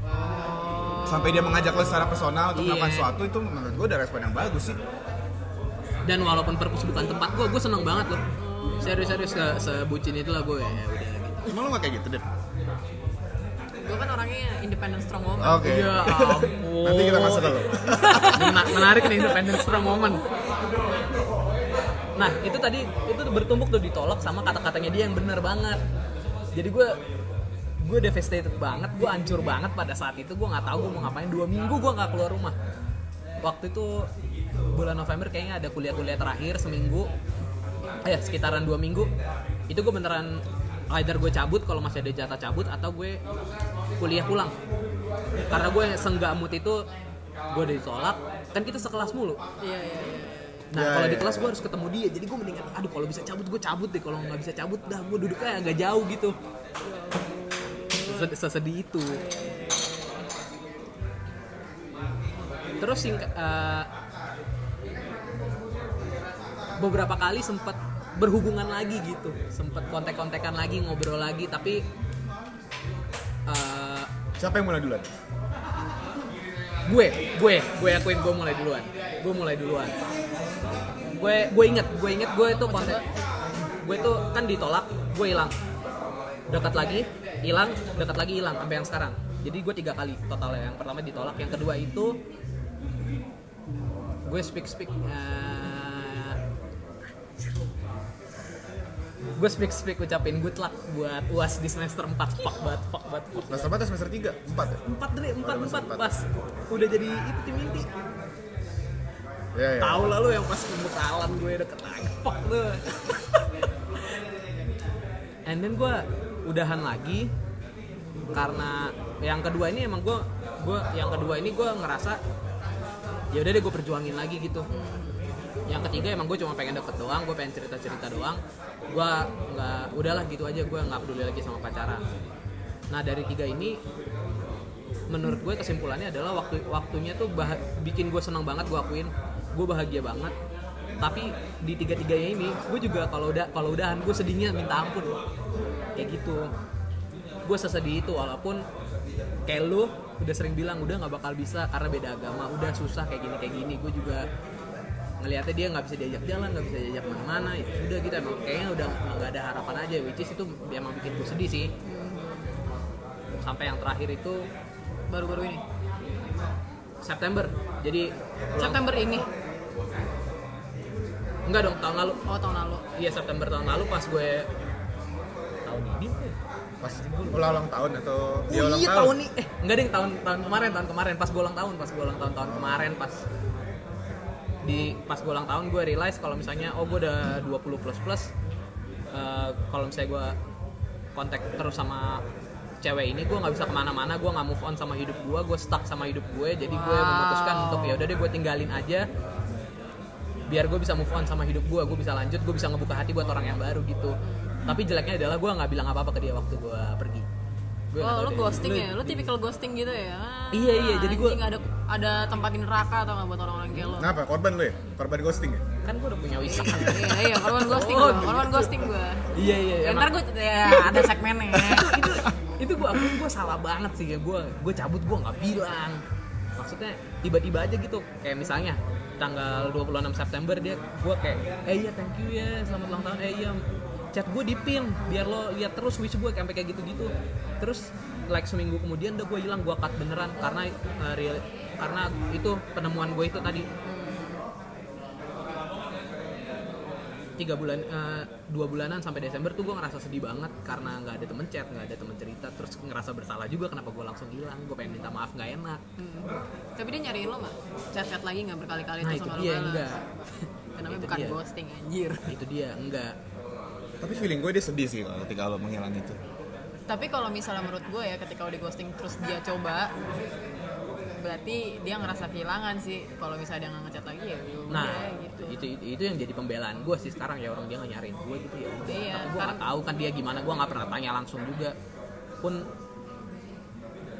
Sampai dia mengajak lo secara personal untuk Iya. melakukan sesuatu itu menurut gue udah respon yang bagus sih. Dan walaupun perpus bukan tempat gue gue seneng banget loh. Serius serius se sebucin itu lah gue ya udah gitu. Emang lo gak kayak gitu deh gue kan orangnya independent strong woman. Oke. Ya ampun. Nanti kita masuk Mena- menarik nih independent strong moment nah itu tadi itu tuh bertumpuk tuh ditolak sama kata-katanya dia yang bener banget. Jadi gue gue devastated banget gue hancur banget pada saat itu. Gue nggak tahu gue mau ngapain. Dua minggu gue nggak keluar rumah. Waktu itu bulan November kayaknya ada kuliah-kuliah terakhir seminggu. Eh sekitaran dua minggu. Itu gue beneran either gue cabut kalau masih ada jatah cabut atau gue kuliah pulang. Karena gue senggak mood itu gue udah ditolak kan kita sekelas mulu. Iya iya iya. Nah Ya, kalau ya, di kelas ya. gue harus ketemu dia jadi gue mendingan aduh kalau bisa cabut gue cabut deh kalau nggak bisa cabut dah gue duduknya agak jauh gitu. Sesed- sesedih itu. Terus sing eh, beberapa kali sempet berhubungan lagi gitu. Sempet kontek-kontekan lagi ngobrol lagi tapi eh, siapa yang mulai duluan? Gue gue gue akuin gue mulai duluan. Gue mulai duluan. Gue gue inget gue inget gue itu konten gue itu kan ditolak gue hilang. Dekat lagi hilang dekat lagi hilang sampai yang sekarang. Jadi gue tiga kali total yang pertama ditolak yang kedua itu gue speak speak eh, gue speak speak ucapin good luck buat uas di semester 4 fuck banget fuck banget fuck semester berapa semester 3? 4 ya? empat deh empat empat empat. pas udah jadi itu tim inti. Ya ya tahu lah lu yang pas pembukaan gue deket lagi. Fuck lu. (laughs) And then gue udahan lagi karena yang kedua ini emang gue gue yang kedua ini gue ngerasa ya udah deh gue perjuangin lagi gitu yang ketiga emang gue cuma pengen deket doang gue pengen cerita cerita doang. Gue nggak udahlah gitu aja gue nggak peduli lagi sama pacaran. Nah dari tiga ini menurut gue kesimpulannya adalah waktu waktunya tuh bah- bikin gue senang banget gue akuin. Gue bahagia banget. Tapi di tiga tiganya ini gue juga kalau udah kalau udahan gue sedihnya minta ampun. Kayak gitu. Gue sesedih itu walaupun kayak lu udah sering bilang udah nggak bakal bisa karena beda agama udah susah kayak gini kayak gini. Gue juga ngelihatnya dia nggak bisa diajak jalan nggak bisa diajak mana-mana ya udah gitu emang kayaknya udah nggak ada harapan aja which is itu emang bikin gue sedih sih. Sampai yang terakhir itu baru-baru ini. September. Jadi September ini? Enggak dong tahun lalu. Oh tahun lalu. Iya September tahun lalu pas gue tahun ini Pas ulang ulang tahun atau dia Oh ulang iya tahun? tahun ini. Eh. Enggak deh tahun tahun kemarin tahun kemarin. Pas gue ulang tahun pas gue ulang tahun tahun kemarin pas di pas gue ulang tahun gue realize kalau misalnya oh gue udah 20 plus plus eh, kalau misalnya gue kontak terus sama cewek ini gue nggak bisa ke mana-mana gue nggak move on sama hidup gue gue stuck sama hidup gue jadi gue Wow. memutuskan untuk ya udah deh gue tinggalin aja. Biar gue bisa move on sama hidup gue gue bisa lanjut gue bisa ngebuka hati buat orang yang baru gitu. Tapi jeleknya adalah gue nggak bilang apa apa ke dia waktu gue pergi Gue nggak Oh, deh. ghosting ya? Lu tipikal ghosting gitu ya? Ah, Iya, iya, jadi gua- anjing, ada ada tempat di neraka atau nggak buat orang-orang kayak lo? Kenapa? Korban lu ya? Korban ghosting ya? kan gue udah punya wisata iya, iya, korban ghosting Oh, gua, korban ghosting gua. iya iya Ya, ntar gue ya ada segmennya. (laughs) itu itu gue akuin gue salah banget sih ya gue gue cabut gue nggak bilang maksudnya tiba-tiba aja gitu kayak misalnya tanggal 26 September dia gue kayak eh iya thank you ya selamat ulang tahun eh iya chat gue di pin biar lo lihat terus wish gue sampai kayak gitu-gitu terus like seminggu kemudian udah gue hilang gue cut beneran karena uh, real- karena itu penemuan gue itu tadi tiga bulan eh, dua bulanan sampai Desember tuh gue ngerasa sedih banget karena nggak ada temen chat nggak ada temen cerita terus ngerasa bersalah juga kenapa gue langsung hilang gue pengen minta maaf nggak enak Hmm. Tapi dia nyariin lo nggak? Chat-chat lagi nggak berkali-kali nah itu sama dia enggak (laughs) Kenapa bukan dia. ghosting anjir? itu dia enggak Tapi feeling gue dia sedih sih kalau ketika lo menghilang itu. Tapi kalau misalnya menurut gue ya ketika lo di ghosting terus dia coba berarti dia ngerasa kehilangan sih. Kalau misalnya dia nggak ngechat lagi ya udah nah gitu. itu, itu itu yang jadi pembelaan gue sih sekarang ya orang dia nggak nyariin gue gitu ya. Udah Iya, tapi gue nggak tahu kan dia gimana gue nggak pernah tanya langsung juga. Pun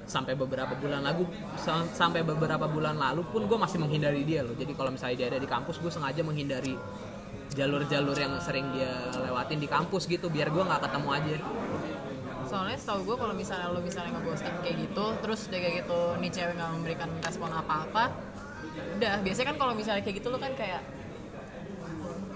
sampai beberapa bulan lalu sa- sampai beberapa bulan lalu pun gue masih menghindari dia loh. Jadi kalau misalnya dia ada di kampus gue sengaja menghindari jalur-jalur yang sering dia lewatin di kampus gitu biar gue nggak ketemu aja. Soalnya setahu gue kalau misalnya lo misalnya ngeghosting kayak gitu terus dia kayak gitu nih cewek nggak memberikan respon apa-apa udah. Biasanya kan kalau misalnya kayak gitu lo kan kayak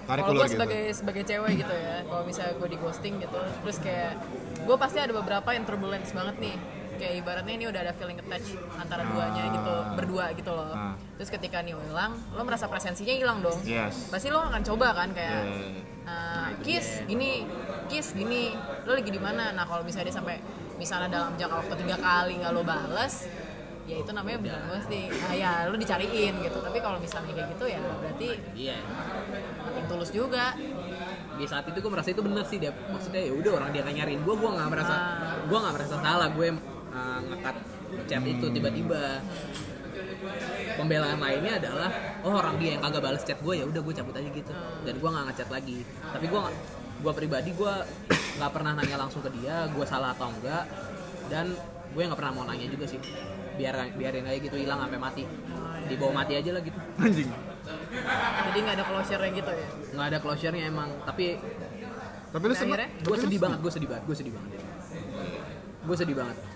Tarik kalau ulur gue gitu. sebagai sebagai cewek gitu ya kalau misalnya gue di ghosting gitu terus kayak gue pasti ada beberapa yang turbulence banget nih kayak ibaratnya ini udah ada feeling attach antara duanya gitu berdua gitu loh. Ah. terus ketika nih hilang lo merasa presensinya hilang dong. Yes. pasti lo akan coba kan kayak Yeah. uh, kiss gini kiss gini. Lo lagi di mana? Nah kalau misalnya dia sampai misalnya dalam jangka waktu tiga kali nggak lo balas ya itu namanya bukan ghosting nah ya lo dicariin gitu. Tapi kalau misalnya kayak gitu ya berarti iya. yang tulus juga. Di saat itu gue merasa itu bener sih dia maksudnya ya udah orang dia nggak nyariin gue gue nggak merasa gue nggak merasa salah gue uh, ngekat chat itu tiba-tiba. Pembelaan lainnya adalah oh orang dia yang kagak balas chat gue ya udah gue cabut aja gitu. Dan gue nggak ngechat lagi. Tapi gue gue pribadi gue nggak pernah nanya langsung ke dia gue salah atau enggak. Dan gue nggak pernah mau nanya juga sih. Biar biarin aja gitu hilang sampai mati. Dibawa mati aja lah gitu. Anjing. jadi nggak ada closure gitu ya? Nggak ada closure-nya emang. Tapi Tapi lu seneng. akhirnya? gue sedih banget gue sedih banget gue sedih banget. Gue sedih banget. Eh,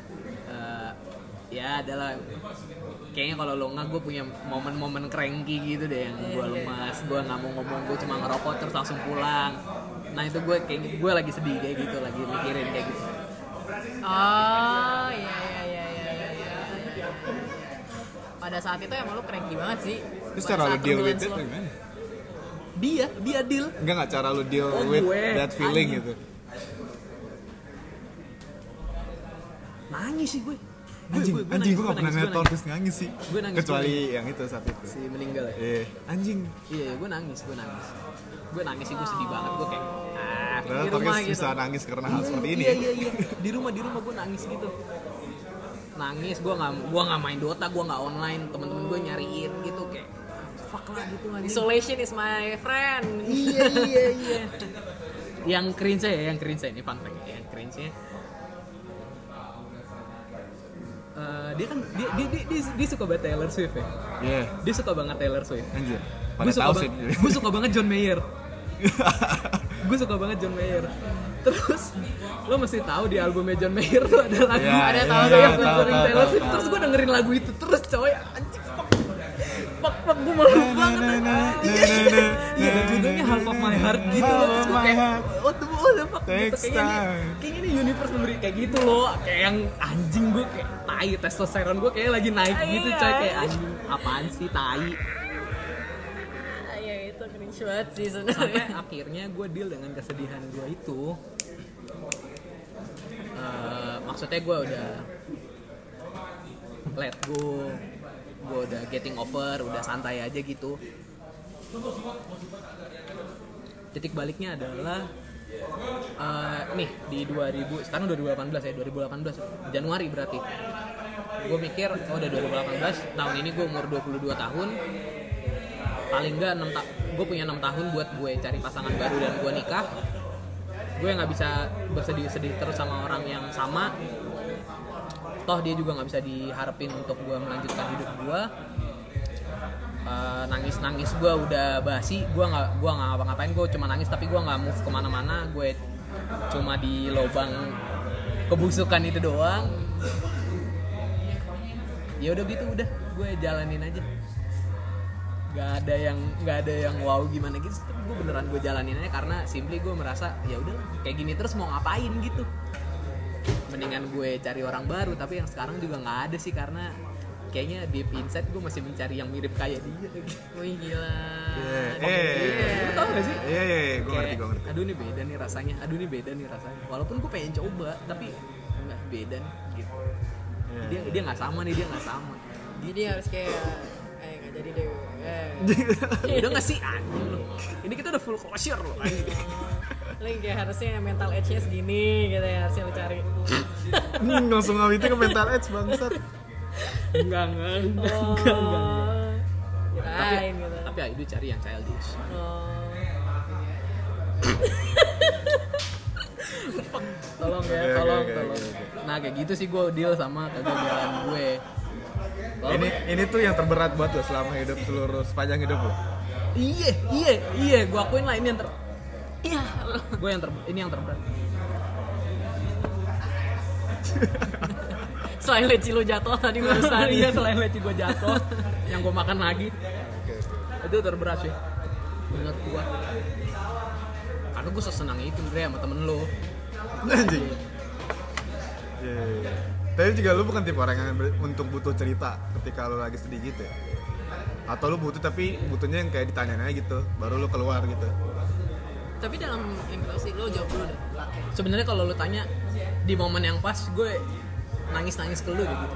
ya adalah kayaknya kalau lo nggak gue punya momen-momen cranky gitu deh yang gue lemas gue nggak mau ngomong gue cuma ngerokok terus langsung pulang nah itu gue kayak gue lagi sedih kayak gitu lagi mikirin kayak gitu oh iya iya iya iya iya iya. pada saat itu emang lu cranky banget sih Terus cara saat deal with it lo. gimana? dia dia deal Enggak nggak cara lu deal Oh, with gue. that feeling Anjing. gitu. nangis sih gue Anjing, gue, gue, anjing gue gak pernah nangis, ngeliat gue terus nangis. sih. Gue nangis, Kecuali gue yang itu saat itu. si meninggal ya? Eh, anjing. iya gue nangis gue nangis. Gue nangis sih gue sedih banget. Gue kayak ah Padahal di rumah gitu. bisa nangis karena hal seperti ini. iya iya iya. Di rumah di rumah gue nangis gitu. Nangis gue nggak gua nggak main Dota gue nggak online. Temen-temen gue nyariin gitu kayak fuck lah gitu anjing. isolation is my friend. Iya iya iya. (laughs) Yang cringe ya yang cringe ini fun fact ya, yang cringe nya Eh, dia kan dia, dia, dia, dia, dia suka banget Taylor Swift ya. Iya, dia suka banget Taylor Swift. Anjir. gue suka, bang- gue suka banget John Mayer. (laughs) Gue suka banget John Mayer. Terus lo mesti tahu di albumnya John Mayer tuh ada lagu Iya, ada iya, tahu iya, yang featuring Taylor Swift. Terus gue dengerin lagu itu terus coy. Anjing fuck. Fuck fuck gue malu banget iya iya dan judulnya Half of My Heart gitu loh. Terus gue kayak what the fuck gitu kayaknya time. kayaknya nih universe memberi kayak gitu loh. Kayak yang anjing gue kayak tai testosteron gue kayak lagi naik gitu coy kayak anjing apaan sih tai? Iya itu cringe banget sih sampai sebenarnya akhirnya gue deal dengan kesedihan gue itu. Eh, maksudnya gue udah let go gue udah getting over udah santai aja gitu. Titik baliknya adalah eh, nih di 2000 sekarang udah 2018 ya 2018 Januari berarti. Gue mikir oh udah 2018 tahun ini gue umur 22 tahun. Paling enggak 6 ta gue punya 6 tahun buat gue cari pasangan baru dan gue nikah. Gue nggak bisa bersedih-sedih terus sama orang yang sama. Toh dia juga nggak bisa diharapin untuk gue melanjutkan hidup gue nangis nangis gue udah basi gue nggak gue nggak ngapa-ngapain gue cuma nangis tapi gue nggak move ke mana-mana gue cuma di lubang kebusukan itu doang. Ya udah gitu udah gue jalanin aja. Nggak ada yang nggak ada yang wow gimana gitu tapi gue beneran gue jalanin aja karena simply gue merasa ya udah kayak gini terus mau ngapain gitu. Mendingan gue cari orang baru tapi yang sekarang juga nggak ada sih karena kayaknya deep inside gue masih mencari yang mirip kayak dia gitu. wih gila Iya, Iya. eh. Lu tau gak sih? Iya, iya, iya, gue ngerti, gue ngerti. Aduh ini beda nih rasanya, aduh ini beda nih rasanya. Walaupun gue pengen coba, tapi nggak beda nih, gitu. Iya. Dia dia nggak sama nih, dia nggak sama. jadi harus kayak eh nggak jadi deh eh Ya udah nggak sih anjing lu. Ini kita udah full closure loh. anjing. (laughs) lagi kayak harusnya mental edge-nya segini gitu ya harusnya lu cari langsung ngawitin ke mental edge bangsat. Enggak enggak enggak oh enggak. enggak. Tapi kirain gitu tapi ya itu cari yang childish. oh Tolong ya, tolong, tolong. Nah kayak gitu sih gue deal sama kegagalan gue. Walaupun- Ini ini tuh yang terberat buat lo selama hidup seluruh sepanjang hidup lo. Iya, iya, iya, gue akuin lah ini yang ter iya gue yang ter ini yang terberat. (laughs) selain leci lu jatuh tadi barusan (laughs) iya selain leci gue jatuh yang gue makan lagi itu terberat sih menurut gue karena gue sesenang itu Dre sama temen lo Anjing. Iya, iya, iya. Tapi juga lu bukan tipe orang yang untuk butuh cerita ketika lu lagi sedih gitu ya? Atau lu butuh tapi butuhnya yang kayak ditanyain aja gitu, baru lu keluar gitu. tapi dalam sih lu jawab dulu deh sebenarnya kalau lo tanya di momen yang pas gue nangis nangis ke lu gitu.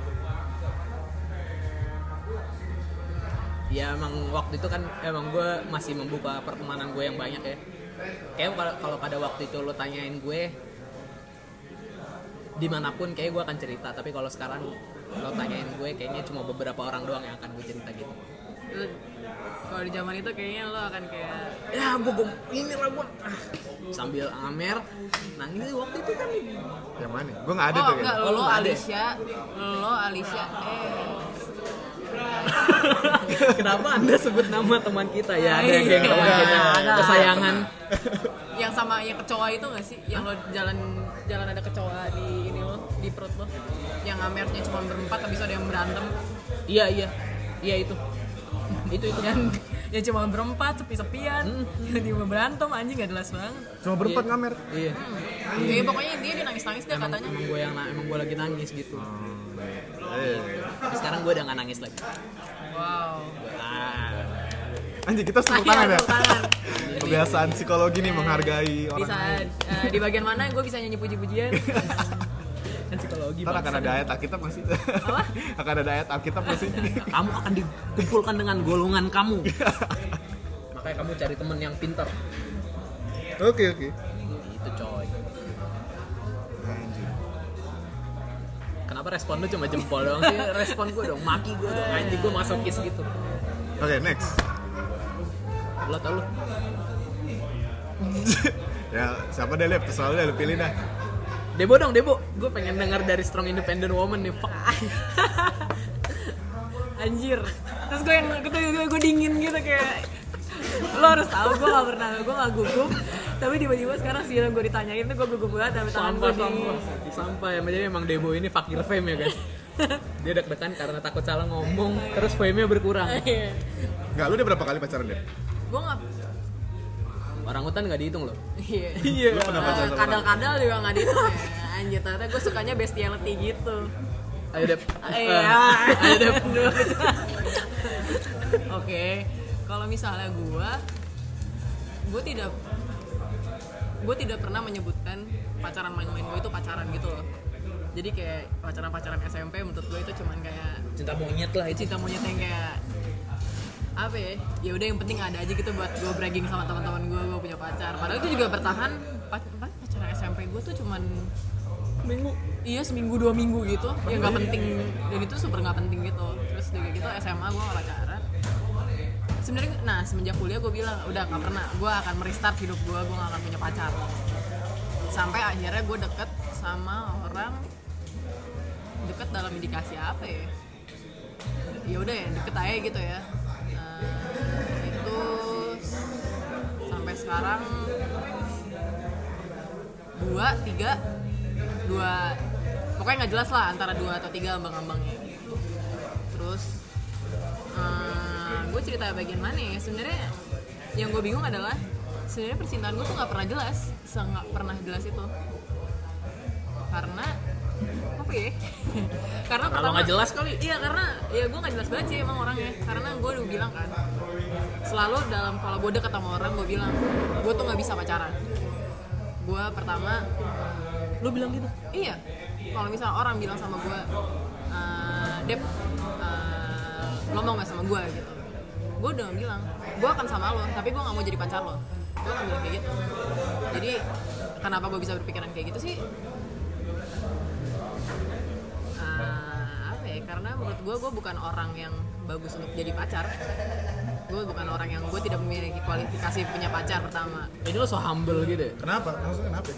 Ya emang waktu itu kan emang gue masih membuka pertemanan gue yang banyak ya. Kayak kalau- kalau pada waktu itu lo tanyain gue di mana pun kayak gue akan cerita. Tapi kalau sekarang lo tanyain gue kayaknya cuma beberapa orang doang yang akan gue cerita gitu. Kalau di zaman itu kayaknya lo akan kayak ya gue gue ini lah gue ah, sambil ngamer nangis waktu itu kan Yang mana? Gue nggak ada oh tuh enggak. Oh, lu lo ya? Alicia lo Alicia eh (laughs) Kenapa anda sebut nama teman kita ya? Ada yang Iya, geng teman kita, kesayangan. yang sama yang kecoa itu gak sih yang lo jalan jalan ada kecoa di ini lo di perut lo yang ngamernya cuma berempat itu ada yang berantem Iya iya, iya itu, itu itu. yang yang cuma berempat sepi-sepian Hmm. tiba berantem anjing gak jelas banget Cuma berempat Iya. ngamer. Iya. Jadi pokoknya dia dia nangis nangis deh Emang, katanya emang gue yang emang gue lagi nangis gitu. Eh. Tapi sekarang gue udah gak nangis lagi. wow Ah, Anjing kita Ayo, tangan ya. (laughs) Kebiasaan psikologi nih menghargai orang bisa lain. eh, di bagian mana gue bisa nyanyi puji-pujian (laughs) kan psikologi Ntar (laughs) akan ada ayat Alkitab masih. Apa? akan ada ayat Alkitab masih. Kamu akan dikumpulkan dengan golongan kamu. (laughs) Makanya kamu cari temen yang pinter. Oke oke. Itu coy. Kenapa respon lu cuma jempol doang sih? (laughs) Respon gue dong, maki gue dong. Anjing gue masokis gitu. Oke next. Lo tau lu? ya siapa deh Lep? Terserah deh, lu pilih dah. Debo dong, Debo. Gue pengen dengar dari Strong Independent Woman nih. Fuck. (laughs) anjir terus gue yang gue, gue, gue dingin gitu kayak lo harus tahu gue gak pernah gue gak gugup tapi tiba-tiba sekarang sih gue ditanyain tuh gue gugup banget tapi tangan gue Sampah, di sampah. Ya. Jadi emang Debo ini fakir fame ya guys. Dia deg-degan karena takut salah ngomong, terus fame-nya berkurang. Iya. Enggak, lu udah berapa kali pacaran deh? gue gak Orang hutan nggak dihitung loh. iya Iya. Kadal-kadal juga gak dihitung ya anjir ternyata gue sukanya bestiality gitu Ayo Dep. Iya. Eh, Ayo Dep. (laughs) Oke, kalau misalnya gua gue tidak gue tidak pernah menyebutkan pacaran main-main gue itu pacaran gitu loh jadi kayak pacaran-pacaran SMP menurut gue itu cuman kayak cinta monyet lah itu cinta monyet yang kayak apa ya? Ya udah yang penting ada aja gitu buat gue bragging sama teman-teman gue gue punya pacar. Padahal itu juga bertahan pacaran SMP gue tuh cuman minggu iya seminggu dua minggu gitu. Ya nggak penting dan itu super nggak penting gitu. Terus dari gitu SMA gue nggak pacaran sebenarnya nah semenjak kuliah gue bilang udah nggak pernah. Gue akan merestart hidup gue gue nggak akan punya pacar. Sampai akhirnya gue deket sama orang deket dalam indikasi apa ya? Ya udah ya deket aja gitu ya sekarang dua tiga dua. Pokoknya nggak jelas lah antara dua atau tiga ambang-ambangnya. Terus gue cerita bagian mana ya? Sebenarnya yang gue bingung adalah sebenarnya percintaan gue tuh nggak pernah jelas sangat pernah jelas itu. Karena apa ya? (laughs) Karena kalau nggak jelas kali. Iya karena ya gue gak jelas banget sih emang orangnya. Karena gue udah bilang kan Selalu dalam kalau gue deket sama orang gue bilang Gue tuh gak bisa pacaran. Gue pertama lu bilang gitu? Iya. Kalau misalnya orang bilang sama gue "Eh, Dep eh, Lo mau gak sama gue gitu. Gue udah bilang Gue akan sama lo Tapi gue gak mau jadi pacar lo. Gue akan bilang kayak gitu. Jadi Kenapa gue bisa berpikiran kayak gitu sih? Eh, apa ya karena menurut gue gue bukan orang yang bagus untuk jadi pacar gue bukan orang yang gue tidak memiliki kualifikasi punya pacar pertama ini lo so humble gitu ya? Kenapa? Maksudnya kenapa?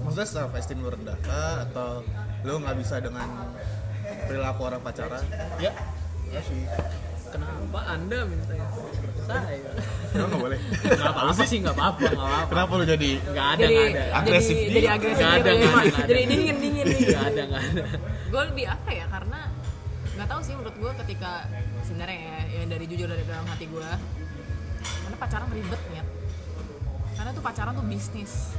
Maksudnya self esteem lu rendah kah? Atau lu nggak bisa dengan perilaku orang pacaran? ya Ya sih. kenapa anda minta yang seperti saya Lu nggak boleh. nggak apa-apa sih nggak apa-apa nggak apa-apa Kenapa lu jadi? nggak ada jadi nggak ada Agresif jadi, dia. jadi agresif Nggak gitu ada, ya. nggak ada, nggak jadi dingin dingin nggak dingin ada nggak ada gue lebih apa ya karena nggak tahu sih menurut gue ketika sebenarnya ya yang dari jujur dari dalam hati gue karena pacaran ribet ya karena tuh pacaran tuh bisnis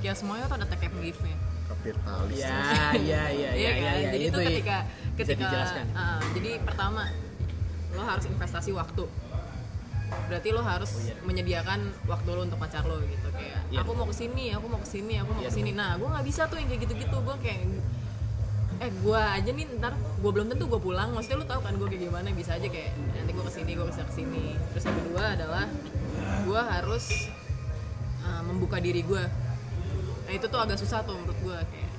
kayak semuanya tuh ada take and give nya Kapitalis. ya ya ya ya Iya ya kan? ya jadi itu ya. ketika Bisa ketika dijelaskan. ah, jadi pertama lo harus investasi waktu berarti lo harus menyediakan waktu lo untuk pacar lo gitu kayak Iya. aku mau ke sini aku mau ke sini aku mau Iya ke sini nah gue nggak bisa tuh yang kayak gitu-gitu gue kayak eh gue aja nih ntar gue belum tentu gue pulang. Maksudnya lo tau kan gue kayak gimana? Bisa aja kayak nanti gue ke sini gue bisa ke sini. Terus yang kedua adalah gue harus uh, membuka diri gue nah itu tuh agak susah tuh menurut gue kayak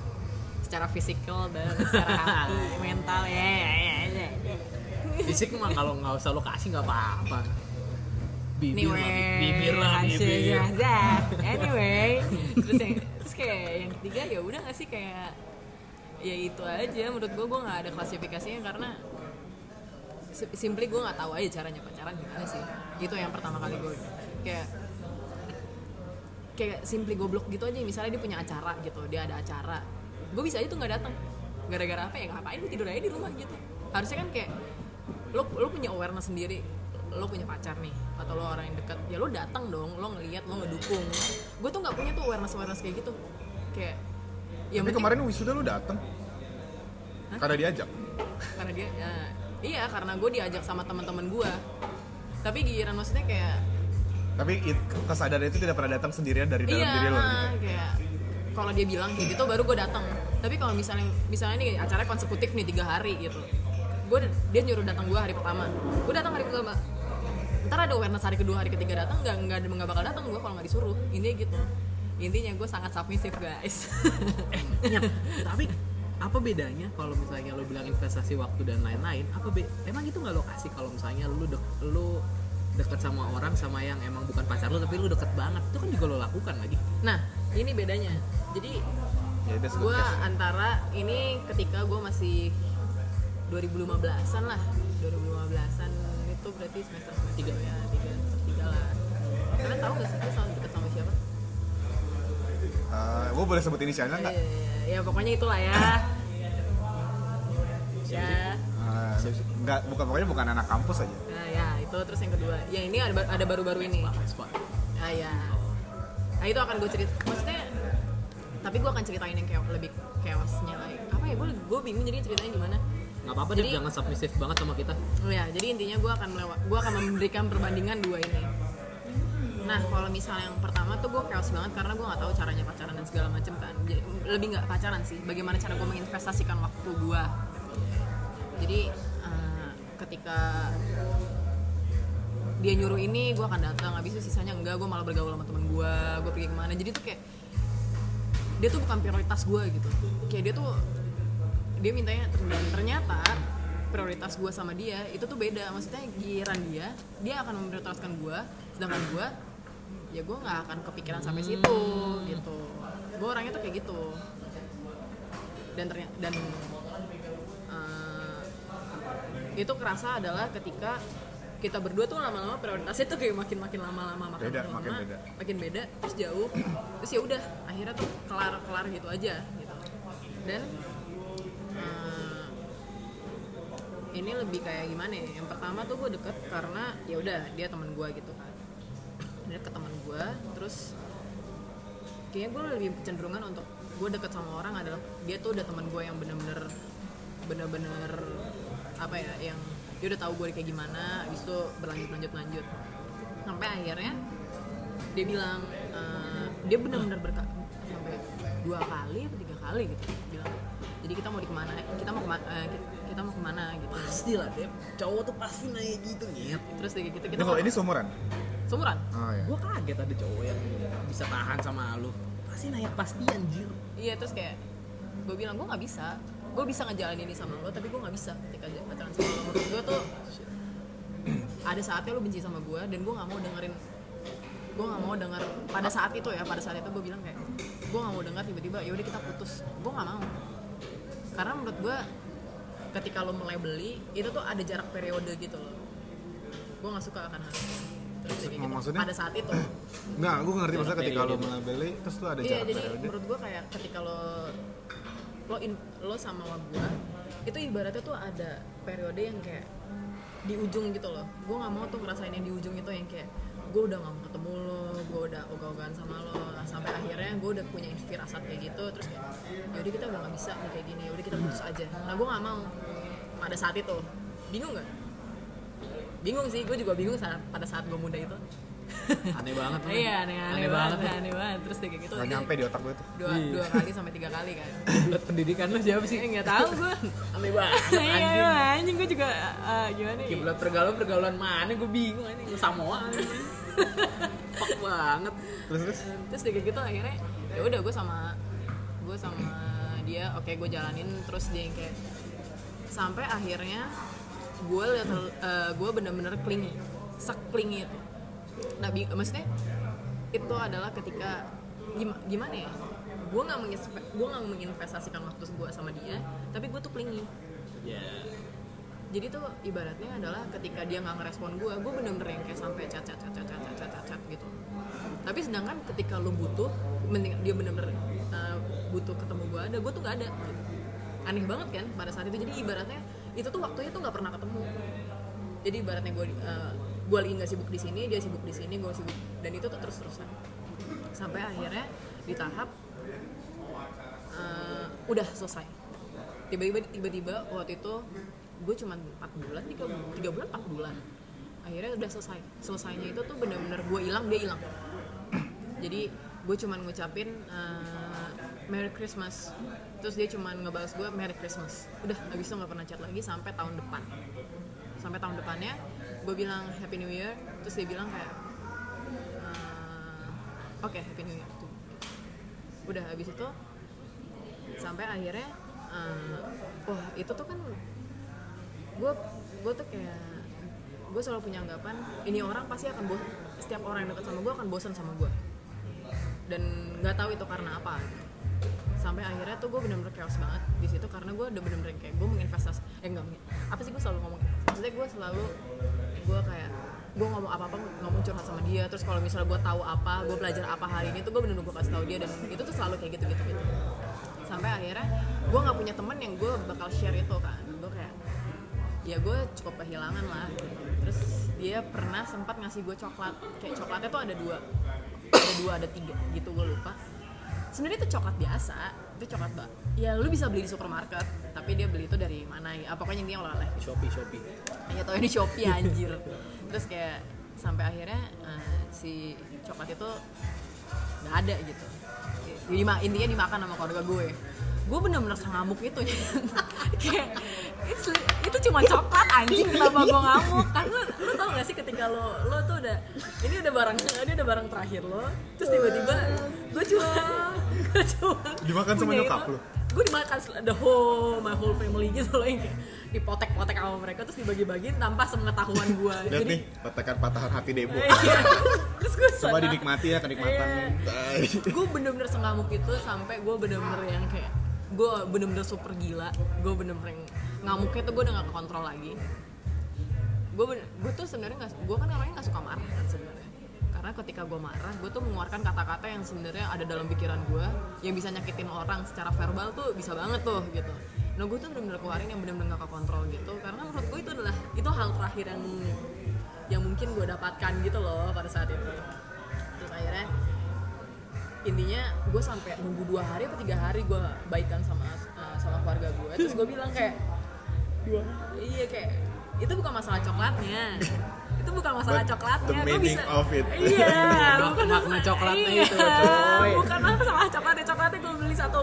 secara fisikal dan secara (laughs) hati mental ya ya ya, ya. fisik mah kalau nggak usah lo kasih nggak apa-apa. Bibir lah Anyway, bibir lah bibir. (laughs) Anyway, terus yang terus kayak yang ketiga ya udah gak sih kayak ya itu aja. Menurut gue gue nggak ada klasifikasinya karena si- simply gue nggak tahu aja caranya pacaran gimana sih. Itu yang pertama kali gue kayak kayak simply goblok gitu aja. Misalnya dia punya acara gitu dia ada acara. Gue bisa aja tuh nggak datang. Gara-gara apa ya? Ngapain gue tidur aja di rumah gitu? Harusnya kan kayak lo lo punya awareness sendiri. Lo punya pacar nih atau lo orang yang dekat ya lo datang dong lo ngelihat lo ngedukung. Gue tuh nggak punya tuh awareness awareness kayak gitu. Kayak ya Tapi kemarin wisuda lu dateng. Hah? Karena diajak. karena dia ya, iya karena gue diajak sama teman-teman gue tapi giliran maksudnya kayak Tapi it- kesadaran itu tidak pernah datang sendirian dari dalam iya diri lo. gitu. kayak kalau dia bilang kayak gitu baru gue datang tapi kalau misalnya misalnya nih acaranya konsekutif nih tiga hari gitu gue dia nyuruh datang gue hari pertama gue datang hari pertama ntar ada awareness hari kedua hari ketiga datang nggak nggak nggak bakal datang gue kalau nggak disuruh intinya gitu intinya gue sangat submissive guys. Nyet, (laughs) tapi apa bedanya kalau misalnya lo bilang investasi waktu dan lain-lain? Apa be emang itu nggak lo kasih kalau misalnya lo dek lo deket sama orang sama yang emang bukan pacar lo tapi lo deket banget? Itu kan juga lo lakukan lagi. Nah ini bedanya. Jadi Ya udah gue antara ini ketika gue masih 2015an lah. 2015an itu berarti semester semester tiga ya tiga semester tiga lah. Kalian tahu gak sih gue selalu deket sama siapa gue Eh, boleh sebut inisialnya nggak? ya, ya pokoknya itulah ya. Ya. Eh, nggak, bukan pokoknya bukan anak kampus aja. nah ya itu terus yang kedua. Ya ini ada ada baru-baru ini. Ah ya. Nah itu akan gue cerita maksudnya tapi gue akan ceritain yang kayak lebih chaosnya lagi. Apa ya? Gue gue bingung jadi ceritanya gimana. Nggak apa-apa Jadi- deh jangan submisif banget sama kita. Oh ya, jadi intinya gue akan melewat, gue akan memberikan perbandingan dua ini. Nah kalau misalnya yang pertama tuh gue chaos banget karena gue nggak tahu caranya pacaran dan segala macem kan. Jadi, lebih nggak pacaran sih. Bagaimana cara gue menginvestasikan waktu gue jadi eh, ketika dia nyuruh ini gue akan datang. Habis itu sisanya enggak gue malah bergaul sama temen gue gue pergi ke mana. Jadi tuh kayak dia tuh bukan prioritas gue gitu. Kayak dia tuh dia mintanya dan ternyata prioritas gue sama dia itu tuh beda. Maksudnya giliran dia dia akan memprioritaskan gue sedangkan gue ya gue nggak akan kepikiran sampai situ gitu. Gue orangnya tuh kayak gitu. Dan ternyata dan eh, itu kerasa adalah ketika kita berdua tuh lama-lama prioritasnya tuh kayak makin makin lama-lama makin Beda, lama makin beda. makin beda terus jauh terus ya udah akhirnya tuh kelar kelar gitu aja gitu. Dan eh, ini lebih kayak gimana ya? Yang pertama tuh gue deket karena ya udah dia teman gue gitu dia ke teman gue terus kayaknya gue lebih kecenderungan untuk gue deket sama orang adalah dia tuh udah teman gue yang bener-bener bener-bener apa ya yang dia udah tahu gue kayak gimana habis itu berlanjut lanjut lanjut sampai akhirnya dia bilang eh, dia bener-bener berka sampai dua kali atau tiga kali gitu bilang jadi kita mau di ke mana? Kita mau ke mana kita mau ke mana? Gitu. Pasti lah Dep. Cowok tuh pasti nanya gitu nyet. Terus kayak gitu kita kalau mau- ini seumuran? Seumuran? Oh ya. gue kaget ada cowok yang bisa tahan sama lu. Pasti nanya pasti anjir. Iya terus kayak gue bilang gue nggak bisa. Gue bisa ngejalanin ini sama lo tapi gue nggak bisa ketika aja pacaran sama lo. Menurut gue tuh (clears throat) ada saatnya lo benci sama gue dan gue nggak mau dengerin gue nggak mau denger. Pada saat itu ya pada saat itu gue bilang kayak gue nggak mau dengar tiba-tiba ya udah kita putus. Gue nggak mau. Karena menurut gue ketika lo mulai beli itu tuh ada jarak periode gitu loh. Gue nggak suka akan hal itu. Terus gitu. Maksudnya? pada saat itu. (clears throat) Enggak, gue ngerti. Maksudnya ketika lo periode. melabeli terus tuh ada iya jarak jadi periode. menurut gue kayak ketika lo lo in, lo sama gue itu ibaratnya tuh ada periode yang kayak di ujung gitu loh. Gue nggak mau tuh ngerasain yang di ujung itu yang kayak gue udah gak mau ketemu lo gue udah ogah-ogahan sama lo sampai akhirnya gue udah punya firasat kayak gitu terus kayak yaudah kita udah gak bisa nih kayak gini udah kita putus aja. Nah gue nggak mau. Pada saat itu. Bingung nggak bingung sih gue juga bingung saat pada saat gue muda itu. (laughs) Aneh banget lu. iya aneh aneh, aneh banget, banget. Aneh banget. Terus kayak gitu Gak dia- nyampe di otak gue tuh. dua Iya. dua kali sampai tiga kali kan. (laughs) Buat pendidikan lu siapa sih? Eh, nggak tahu gue aneh banget. (laughs) Iya anjing. iya, anjing gue juga eh, gimana ya? Kiblat pergaulan pergaulan mana? Gue bingung ini Samoa Fuck banget. Terus terus? Terus kayak gitu akhirnya ya udah gue sama gue sama dia oke gue jalanin. Terus dia yang kayak sampai akhirnya gue lihat eh, gue bener-bener clingy seklingy itu. Nah maksudnya itu adalah ketika gim- gimana ya? Gue nggak gue nggak menginvestasikan waktu gue sama dia tapi gue tuh clingy ya jadi tuh ibaratnya adalah ketika dia nggak ngerespon gue gue bener-bener yang kayak sampai chat chat chat chat chat chat chat, chat gitu. Tapi sedangkan ketika lu butuh dia bener-bener uh, butuh ketemu gue ada gue tuh nggak ada. Gitu. aneh banget kan pada saat itu. Jadi ibaratnya itu tuh waktunya tuh nggak pernah ketemu. Jadi ibaratnya gue uh, gue lagi nggak sibuk di sini dia sibuk di sini gue sibuk. Dan itu tuh terus terusan sampai akhirnya di tahap uh, udah selesai. Tiba-tiba tiba-tiba waktu itu gue cuma 4 bulan tiga tiga bulan 4 bulan. Akhirnya udah selesai. Selesainya itu tuh bener-bener gue hilang dia hilang. Jadi gue cuman ngucapin uh, Merry Christmas. Terus dia cuman ngebalas gue Merry Christmas. Udah habis itu nggak pernah chat lagi sampai tahun depan. Sampai tahun depannya gue bilang Happy New Year. Terus dia bilang kayak uh, oke Happy New Year. Tuh udah habis itu sampai akhirnya uh, wah itu tuh kan gue gue tuh kayak gue selalu punya anggapan ini orang pasti akan bos setiap orang yang dekat sama gue akan bosan sama gue dan nggak tahu itu karena apa. gitu. Sampai akhirnya tuh gue bener-bener chaos banget di situ karena gue udah bener-bener kayak gue menginvestasi eh enggak apa sih gue selalu ngomong? Maksudnya gue selalu gue kayak gue ngomong apa apa ngomong curhat sama dia. Terus kalau misalnya gue tahu apa gue belajar apa hari ini tuh gue bener-bener gue kasih tahu dia dan itu tuh selalu kayak gitu gitu. Gitu sampai akhirnya gue nggak punya temen yang gue bakal share itu kan. Gue kayak ya gue cukup kehilangan lah gitu. terus dia pernah sempat ngasih gue coklat. Kayak coklatnya tuh ada dua ada dua ada tiga gitu gue lupa sebenarnya itu coklat biasa itu coklat mbak ya lu bisa beli di supermarket tapi dia beli itu dari mana ya Ah, pokoknya dia oleh-oleh. Shopee Shopee. Ya tau di Shopee anjir. Terus kayak sampai akhirnya eh, si coklat itu nggak ada gitu. Dima- intinya dimakan sama keluarga gue gue bener-bener sengamuk itu (laughs) kayak it's itu cuma coklat anjing kenapa gue ngamuk kan lu, lu tau gak sih ketika lo lo tuh udah ini udah barang ini udah barang terakhir lo terus tiba-tiba gue cuma (laughs) gue cuma Dimakan sama nyokap lu? gue dimakan the whole my whole family gitu loh yang kayak dipotek-potek sama mereka terus dibagi-bagiin tanpa sepengetahuan gue Lihat nih, patakan patahan hati Debo. (laughs) iya. terus gue Coba dinikmati ya kenikmatan. Iya. gue bener-bener sengamuk itu sampai gue bener-bener yang kayak gue bener-bener super gila. Gue bener-bener ngamuknya tuh gue udah gak kontrol lagi. Gue gue tuh sebenarnya nggak gue kan orangnya nggak suka marah kan sebenarnya. Karena ketika gue marah gue tuh mengeluarkan kata-kata yang sebenarnya ada dalam pikiran gue yang bisa nyakitin orang secara verbal tuh bisa banget tuh gitu. Nah gue tuh bener-bener keluarin yang bener-bener gak kontrol gitu karena menurut gue itu adalah itu hal terakhir yang yang mungkin gue dapatkan gitu loh pada saat itu. Terus akhirnya intinya gue sampai nunggu dua hari atau tiga hari gue baikan sama uh, sama keluarga gue terus gue bilang kayak dua iya kayak itu bukan masalah coklatnya. (laughs) Itu bukan masalah But coklatnya. the meaning bisa of it. (laughs) iya bukan makna masalah- coklatnya iya, itu, coy. bukan masalah coklatnya. Coklatnya gue beli satu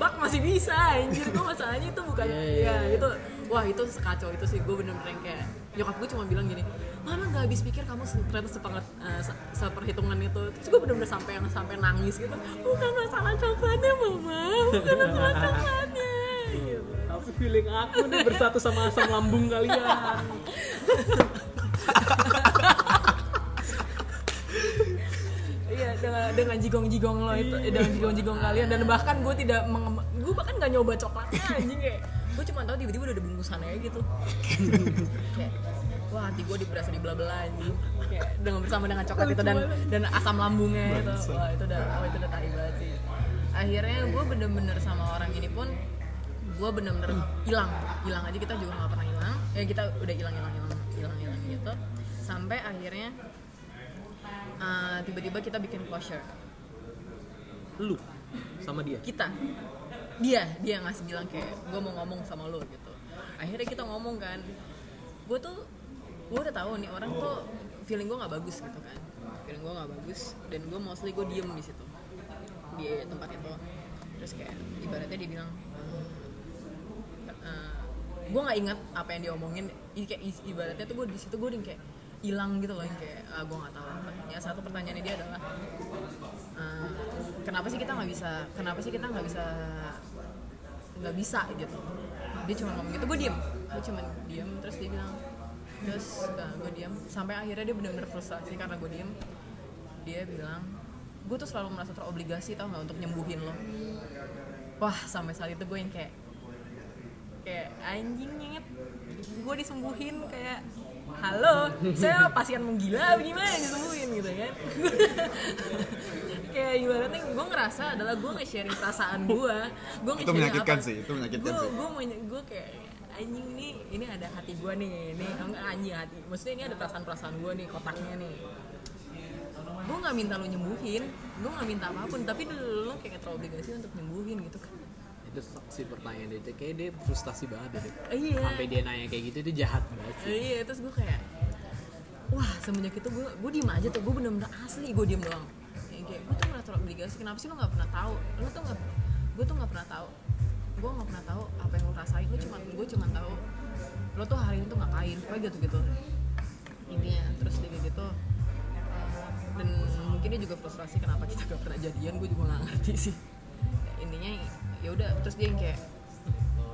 bak masih bisa anjir. Gue masalahnya itu bukan Iya, iya, ya iya. itu wah itu sekacau itu sih. Gue bener-bener kayak nyokap gue cuma bilang gini mama nggak habis pikir kamu ternyata sepenget uh, se- seperhitungan itu. Terus gue bener-bener sampai yang sampai nangis gitu. Bukan masalah coklatnya mama. Bukan masalah coklatnya. Gitu. Apa feeling aku nih bersatu sama asam lambung kalian? Iya dengan dengan jigong-jigong lo itu eh, dengan jigong-jigong kalian. Dan bahkan gue tidak gue bahkan nggak nyoba coklatnya anjing kayak. Gue cuma tahu tiba-tiba udah ada bungkusannya gitu. kayak (laughs) wah hati gue berasa dibelah-belah anjing (laughs) kayak dengan bersama dengan coklat itu dan dan asam lambungnya itu. Wah itu udah oh itu udah tai banget sih. Akhirnya gue bener-bener sama orang ini pun gue bener-bener hilang. Hilang aja kita juga nggak pernah hilang. Ya kita udah hilang hilang hilang hilang hilang gitu. Sampai akhirnya uh, tiba-tiba kita bikin closure lu sama dia? Kita. Dia. Dia yang ngasih bilang kayak gue mau ngomong sama lo gitu. Akhirnya kita ngomong kan. Gue tuh gue udah tahu nih orang tuh feeling gue nggak bagus gitu kan. Feeling gue nggak bagus dan gue mostly gue diem di situ di tempat itu. Terus kayak ibaratnya dia bilang gue nggak ingat apa yang dia omongin. I- kayak ibaratnya tuh gue di situ gue kayak hilang gitu loh yang kayak ah, gue nggak tahu. Apa ya satu pertanyaannya dia adalah eh, kenapa sih kita nggak bisa kenapa sih kita nggak bisa nggak bisa gitu? Dia cuma ngomong gitu gue diem. Gue cuma diem terus dia bilang terus gue diem. Sampai akhirnya dia benar-benar frustasi karena gue diem. Dia bilang gue tuh selalu merasa terobligasi tau nggak untuk nyembuhin lo. Wah sampai saat itu gue yang kayak kayak anjing nyet gue disembuhin kayak halo saya pasien menggila apa gimana disembuhin? Gitu kan. (laughs) Kayak ibaratnya gue ngerasa adalah gue nge-sharing perasaan gue gue Itu menyakitkan sih, itu menyakitkan gue sih. gue gue kayak anjing ini ini ada hati gue nih ini enggak anjing hati maksudnya ini ada perasaan perasaan gue nih kotaknya nih. Gue nggak minta lo nyembuhin gue nggak minta apa pun tapi lo kayak terobligasi untuk nyembuhin gitu kan. Itu si pertanyaan dia kayak dia frustasi banget deh iya. Sampai dia nanya kayak gitu itu jahat banget sih. Iya terus gue kayak wah semenjak itu gue gue diem aja tuh gue bener-bener asli gue diem doang. Kayak gue tuh merasa terobligasi kenapa sih lo nggak pernah tahu? Lo tuh nggak gue tuh nggak pernah tahu gue nggak pernah tahu apa yang lo rasain. Lo cuma gue cuma tahu lo tuh hari ini tuh ngapain kayak gitu gitu intinya terus dia gitu. Dan mungkin dia juga frustrasi kenapa kita gak pernah jadian gue juga nggak ngerti sih. Intinya ya udah terus dia yang kayak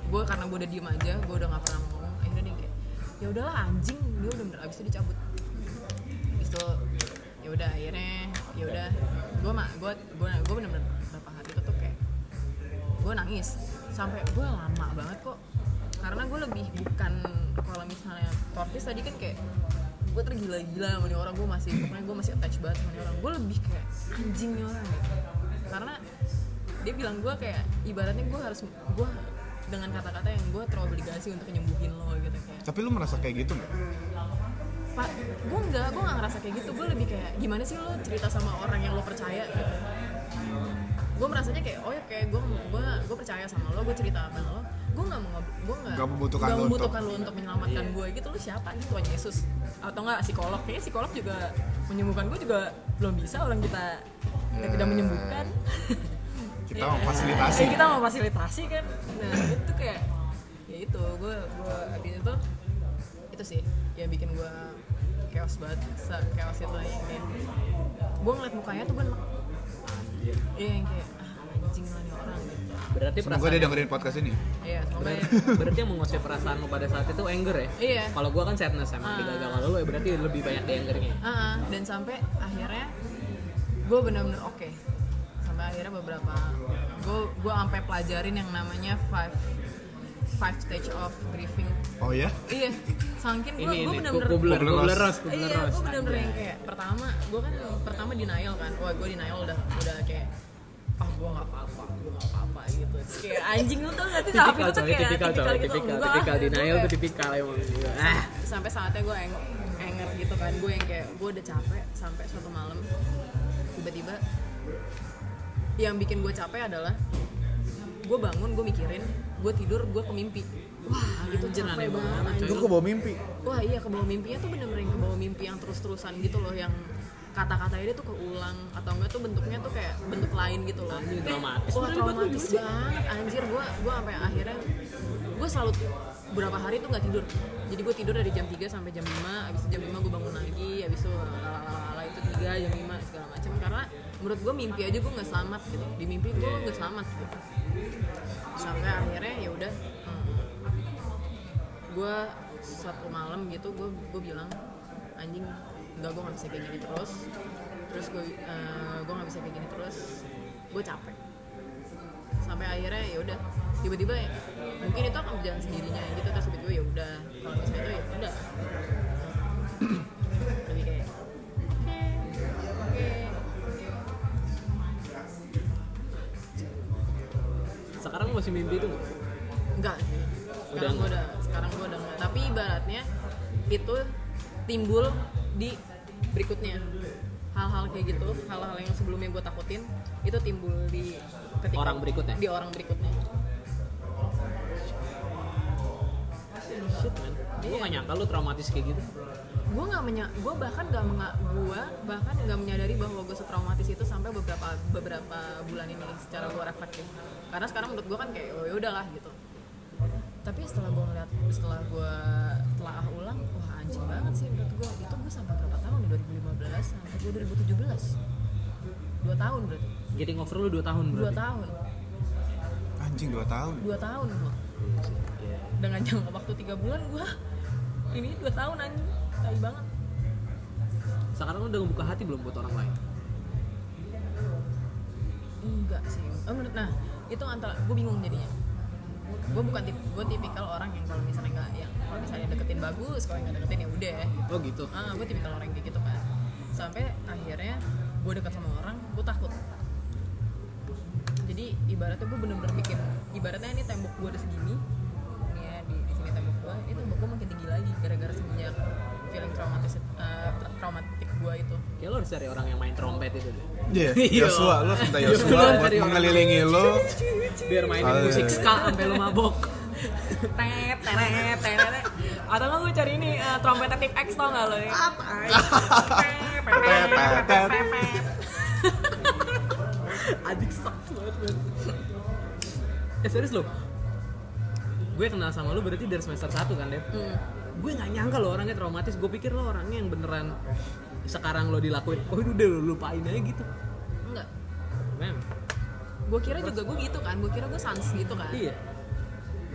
gue karena gue udah diem aja gue udah nggak pernah ngomong akhirnya dia yang kayak ya udahlah anjing. Dia udah bener abis itu dicabut abis itu ya udah akhirnya ya udah. Gue mah gue gue gue bener-bener beberapa hari itu tuh kayak gue nangis sampai gue lama banget kok. Karena gue lebih bukan kalau misalnya tortis tadi kan kayak gue tergila-gila sama nih orang gue masih pokoknya gue masih attach banget sama nih orang. Gue lebih kayak anjing nih orang gitu karena dia bilang gue kayak ibaratnya gue harus gue dengan kata-kata yang gue terobligasi untuk nyembuhin lo gitu kayak. Tapi lu merasa kayak gitu nggak? pak gue enggak gue gak ngerasa kayak gitu. Gue lebih kayak gimana sih lo cerita sama orang yang lo percaya gitu gue merasanya kayak oh ya kayak gue gue gue percaya sama lo gue cerita apa lo gue nggak mau gue nggak Nggak membutuhkan nggak lu membutuhkan lu untuk menyelamatkan Iya. gue gitu lu siapa gitu Tuhan Yesus atau nggak psikolog kayaknya psikolog juga menyembuhkan gue juga belum bisa orang kita (laughs) kita Ya. tidak menyembuhkan Kita Ya. memfasilitasi. Eh, kita mau fasilitasi kan nah itu kayak ya itu gue gue habis itu itu sih yang bikin gue chaos banget chaos itu kayak gue ngeliat mukanya tuh gue iya yang kayak ah, anjing lah nih orang gitu berarti Semoga dia dengerin podcast ini. iya semoga ya berarti yang menguasai perasaan lo pada saat itu anger ya Iya. kalau gua kan sadness emang Ah. digagal kalau lo ya berarti lebih banyak di angernya Ah, ah. dan sampai akhirnya gue bener-bener oke sampai akhirnya beberapa gue gue sampai pelajarin yang namanya five five stage of grieving. Oh ya? iya sangkin gue gue bener-bener ros kubler iya gue bener-bener yang kayak pertama gue kan pertama denial kan. Wah gue denial udah udah kayak ah gue nggak apa-apa gue nggak apa-apa gitu. Kayak anjing lu tuh nanti saat tipikal itu tuh kayak tipikal coy gitu. tipikal tipikal denial tuh tipikal emang ah. Sampai saatnya gue eng enger gitu kan. Gue yang kayak gue udah capek sampai suatu malam tiba-tiba yang bikin gue capek adalah gue bangun gue mikirin gue tidur gue kemimpi wah gitu Anjir, capek banget. Lu ke bawah mimpi. wah iya ke bawah mimpinya tuh bener-bener yang ke bawah mimpi yang terus-terusan gitu loh yang kata-katanya dia tuh keulang atau enggak tuh bentuknya tuh kayak bentuk lain gitu loh. Anjing, traumatis. wah buat lu traumatis banget anjir. Gue gue sampai akhirnya gue selalu beberapa hari tuh nggak tidur. Jadi gue tidur dari jam 3 sampai jam 5 abis itu jam 5 gue bangun lagi abis itu lalala itu 3 jam 5 segala macam karena menurut gue mimpi aja gue nggak selamat gitu. Di mimpi gue nggak selamat gitu. Sampai akhirnya ya udah gue satu malam gitu gue gue bilang anjing enggak gue nggak bisa kayak gini terus. Terus gue eh, gue nggak bisa kayak gini terus gue capek. Sampai akhirnya ya udah tiba-tiba ya, mungkin itu akan berjalan sendirinya gitu. Terus tiba-tiba ya udah kalau misalnya itu ya udah masih mimpi itu nggak? enggak sih. Udah. sekarang gue udah sekarang gue udah enggak tapi ibaratnya itu timbul di berikutnya. Hal-hal kayak gitu hal-hal yang sebelumnya gue takutin itu timbul di ketika Orang berikutnya? di orang berikutnya. Shit man. Gue gak nyangka lu traumatis kayak gitu gue nggak menya gue bahkan nggak menga gue bahkan nggak menyadari bahwa gue setraumatis itu sampai beberapa beberapa bulan ini secara gue reflektif. Karena sekarang menurut gue kan kayak oh ya udahlah gitu. Tapi setelah gue ngeliat setelah gue telah ulang wah anjing banget sih menurut gue itu gue sampai berapa tahun nih 2015 sampai gue 2017 dua tahun berarti. Getting over lu 2 tahun dua berarti? tahun. Anjing 2 tahun. dua tahun gue Iya. dengan jangka waktu tiga bulan gue ini dua tahun anjing tai banget. Sekarang lu udah ngebuka hati belum buat orang lain? Enggak sih. Oh, menurut nah itu antara gue bingung jadinya. Gue bukan tip gue tipikal orang yang kalau misalnya nggak yang kalau misalnya deketin bagus kalau nggak deketin ya udah. Oh gitu? Ah gue tipikal orang kayak gitu kan sampai akhirnya gue dekat sama orang gue takut. Jadi ibaratnya gue bener-bener bikin ibaratnya ini tembok gue udah segini ini ya di, di sini tembok gue ini tembok gue makin tinggi lagi gara-gara semenjak feeling traumatis tra- traumatik gue itu kayak lu harus cari orang yang main trompet itu deh Iya, (laughs) Iya. Yosua, lu minta Iya, Yosua buat mengelilingi lu. biar mainin Oh, musik ska sampai lu mabok tet teret teret atau nggak gue cari ini uh, trompetnya tip X tau nggak lo ya adik sucks banget man. eh serius lo gue kenal sama lu berarti dari semester 1 kan Dep? Hmm. Gue gak nyangka lo orangnya traumatis. Gue pikir lo orangnya yang beneran sekarang lo dilakuin. Oh udah lo lupain aja gitu. Enggak. Mem, gue kira juga gue gitu kan. Gue kira gue sans gitu kan. Iya.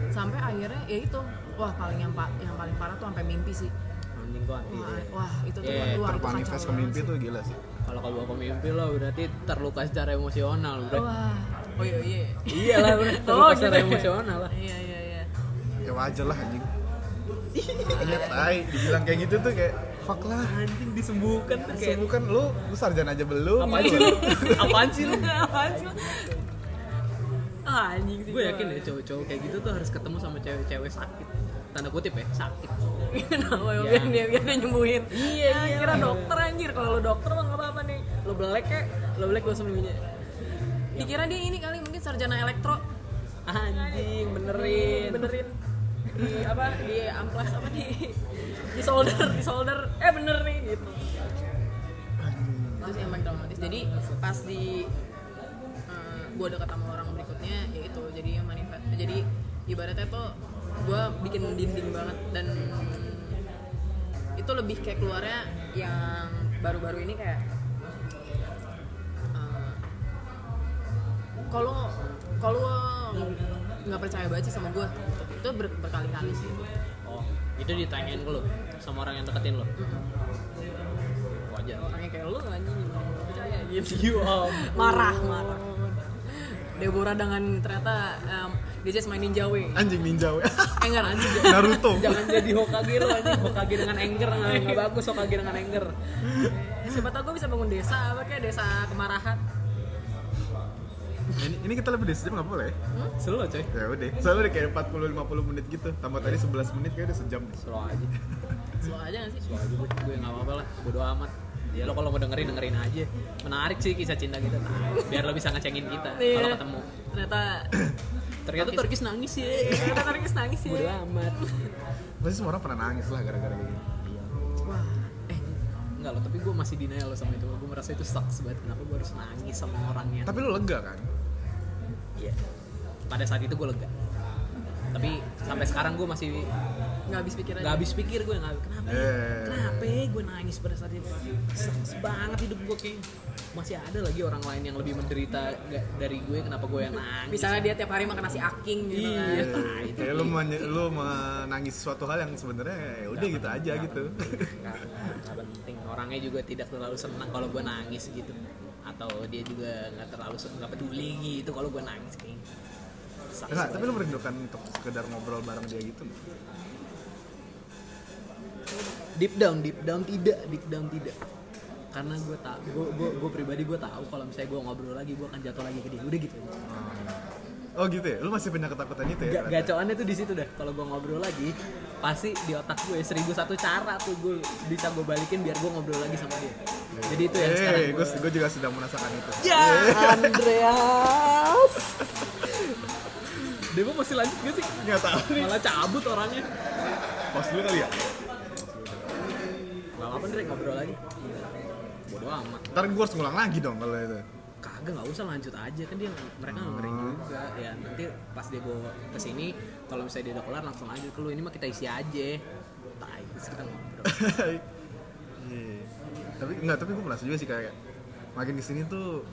Sampai akhirnya ya itu. Wah paling yang pa- yang paling parah tuh sampai mimpi sih. Anjing gua wah, wah itu tuh Iya, wah, itu Termanifest ke mimpi tuh gila sih. kalau kalau ke mimpi lo berarti terluka secara emosional bro. Wah. Oh iya iya. Iya lah bro. (laughs) Terluka Oh, secara gitu ya? emosional lah. Iya iya iya. Ya wajar lah anjing. Iya, tai. Dibilang kayak gitu tuh kayak fuck lah. anjing disembuhkan tuh kayak Sembuhkan lu, lu sarjana aja belum. (laughs) apaan sih lu? Apaan sih lu? Apaan sih ah anjing sih. Gue yakin deh cowok-cowok kayak gitu tuh harus ketemu sama cewek-cewek sakit. Tanda kutip ya sakit. Kenapa ya? Ya. biar dia biar dia nyembuhin. Iya, Ah, iya. kira dokter anjir. Kalau lo dokter mah nggak apa-apa nih. Lo belek ya. Lo belek lo sembuhnya dikira dia ini kali mungkin sarjana elektro. Anjing benerin. Benerin di apa di amplas apa di di solder di solder. Eh bener nih gitu. Itu sih yang paling jadi pas di eh, gua deket sama orang berikutnya ya itu jadi yang manifest. Jadi ibaratnya tuh gua bikin dinding banget dan itu lebih kayak keluarnya yang baru-baru ini kayak eh, kalau kalau nggak percaya sih sama gue itu ber- berkali-kali sih. Oh itu ditanyain ke lu sama orang yang deketin lu wajar. Orangnya kayak lu anjing. Percaya gitu. (laughs) You om marah marah. Deborah dengan ternyata um, dia just main ninja way. Anjing ninja we. eh enggak anjing. (laughs) Naruto. (laughs) jangan jadi Hokage lu anjing. Hokage dengan anger nggak nggak bagus Hokage dengan anger. Siapa tau gue bisa bangun desa apa kayak desa kemarahan ini, ini kita lebih dari sejam nggak boleh? selalu coy. Ya udah. Soalnya udah kayak 40-50 menit gitu. Tambah tadi 11 menit kayak udah sejam. slow aja. Slow aja gak sih? Slow aja gue gue nggak apa-apa lah. Bodo amat. Ya lo kalau mau dengerin dengerin aja. Menarik sih kisah cinta kita. Nah, biar lo bisa ngecengin kita Iya. kalau ketemu. ternyata (coughs) ternyata Turkis nangis ya. Ternyata nangis nangis bodo ya amat. Pasti semua orang pernah nangis lah gara-gara kayak gini. wah eh enggak loh tapi gue masih denial loh sama itu. Gue merasa itu sucks banget. Kenapa gue harus nangis sama orangnya? Tapi lu lega kan? Iya. pada saat itu gue lega. Tapi sampai sekarang gue masih nggak habis pikiran nggak habis pikir gue nggak kenapa ya? Eh. kenapa ya gue nangis pada saat itu? Sucks banget hidup gue kayak masih ada lagi orang lain yang lebih menderita dari gue kenapa gue yang nangis? Misalnya dia tiap hari makan nasi aking gitu Iya. kan. Nah, itu lu menangis suatu hal yang sebenarnya ya udah gitu aja gitu. nggak nggak penting. Orangnya juga tidak terlalu senang kalau gue nangis gitu atau dia juga nggak terlalu nggak peduli gitu kalau gue nangis kayak Sucks Enggak, tapi lu merindukan untuk sekedar ngobrol bareng dia gitu. deep down deep down tidak deep down tidak karena gue tak gue gue gue pribadi gue tahu kalau misalnya gue ngobrol lagi gue akan jatuh lagi ke dia udah gitu Oh gitu ya? Lu masih punya ketakutan itu ya? Ga- ternyata? gacoannya tuh di situ dah kalau gue ngobrol lagi pasti di otak gue seribu satu cara tuh gue bisa gue balikin biar gue ngobrol lagi sama dia jadi itu yang sekarang Eh, gue gue gue juga sedang merasakan itu. ya Andreas Dewa masih lanjut gak sih? Nggak tahu nih. Malah cabut orangnya Pause dulu kali ya? Gak apa-apa Dre, ngobrol lagi Bodo amat Ntar gue harus ngulang lagi dong kalau itu. Kagak nggak usah lanjut aja. Kan dia mereka dengerin juga. Ya nanti pas dia bawa ke sini kalau misalnya dia udah kelar langsung lanjut ke lu ini mah kita isi aja. Tai terus kita ngobrol. (laughs) Iya. Tapi enggak, tapi gue merasa juga sih kayak makin di sini tuh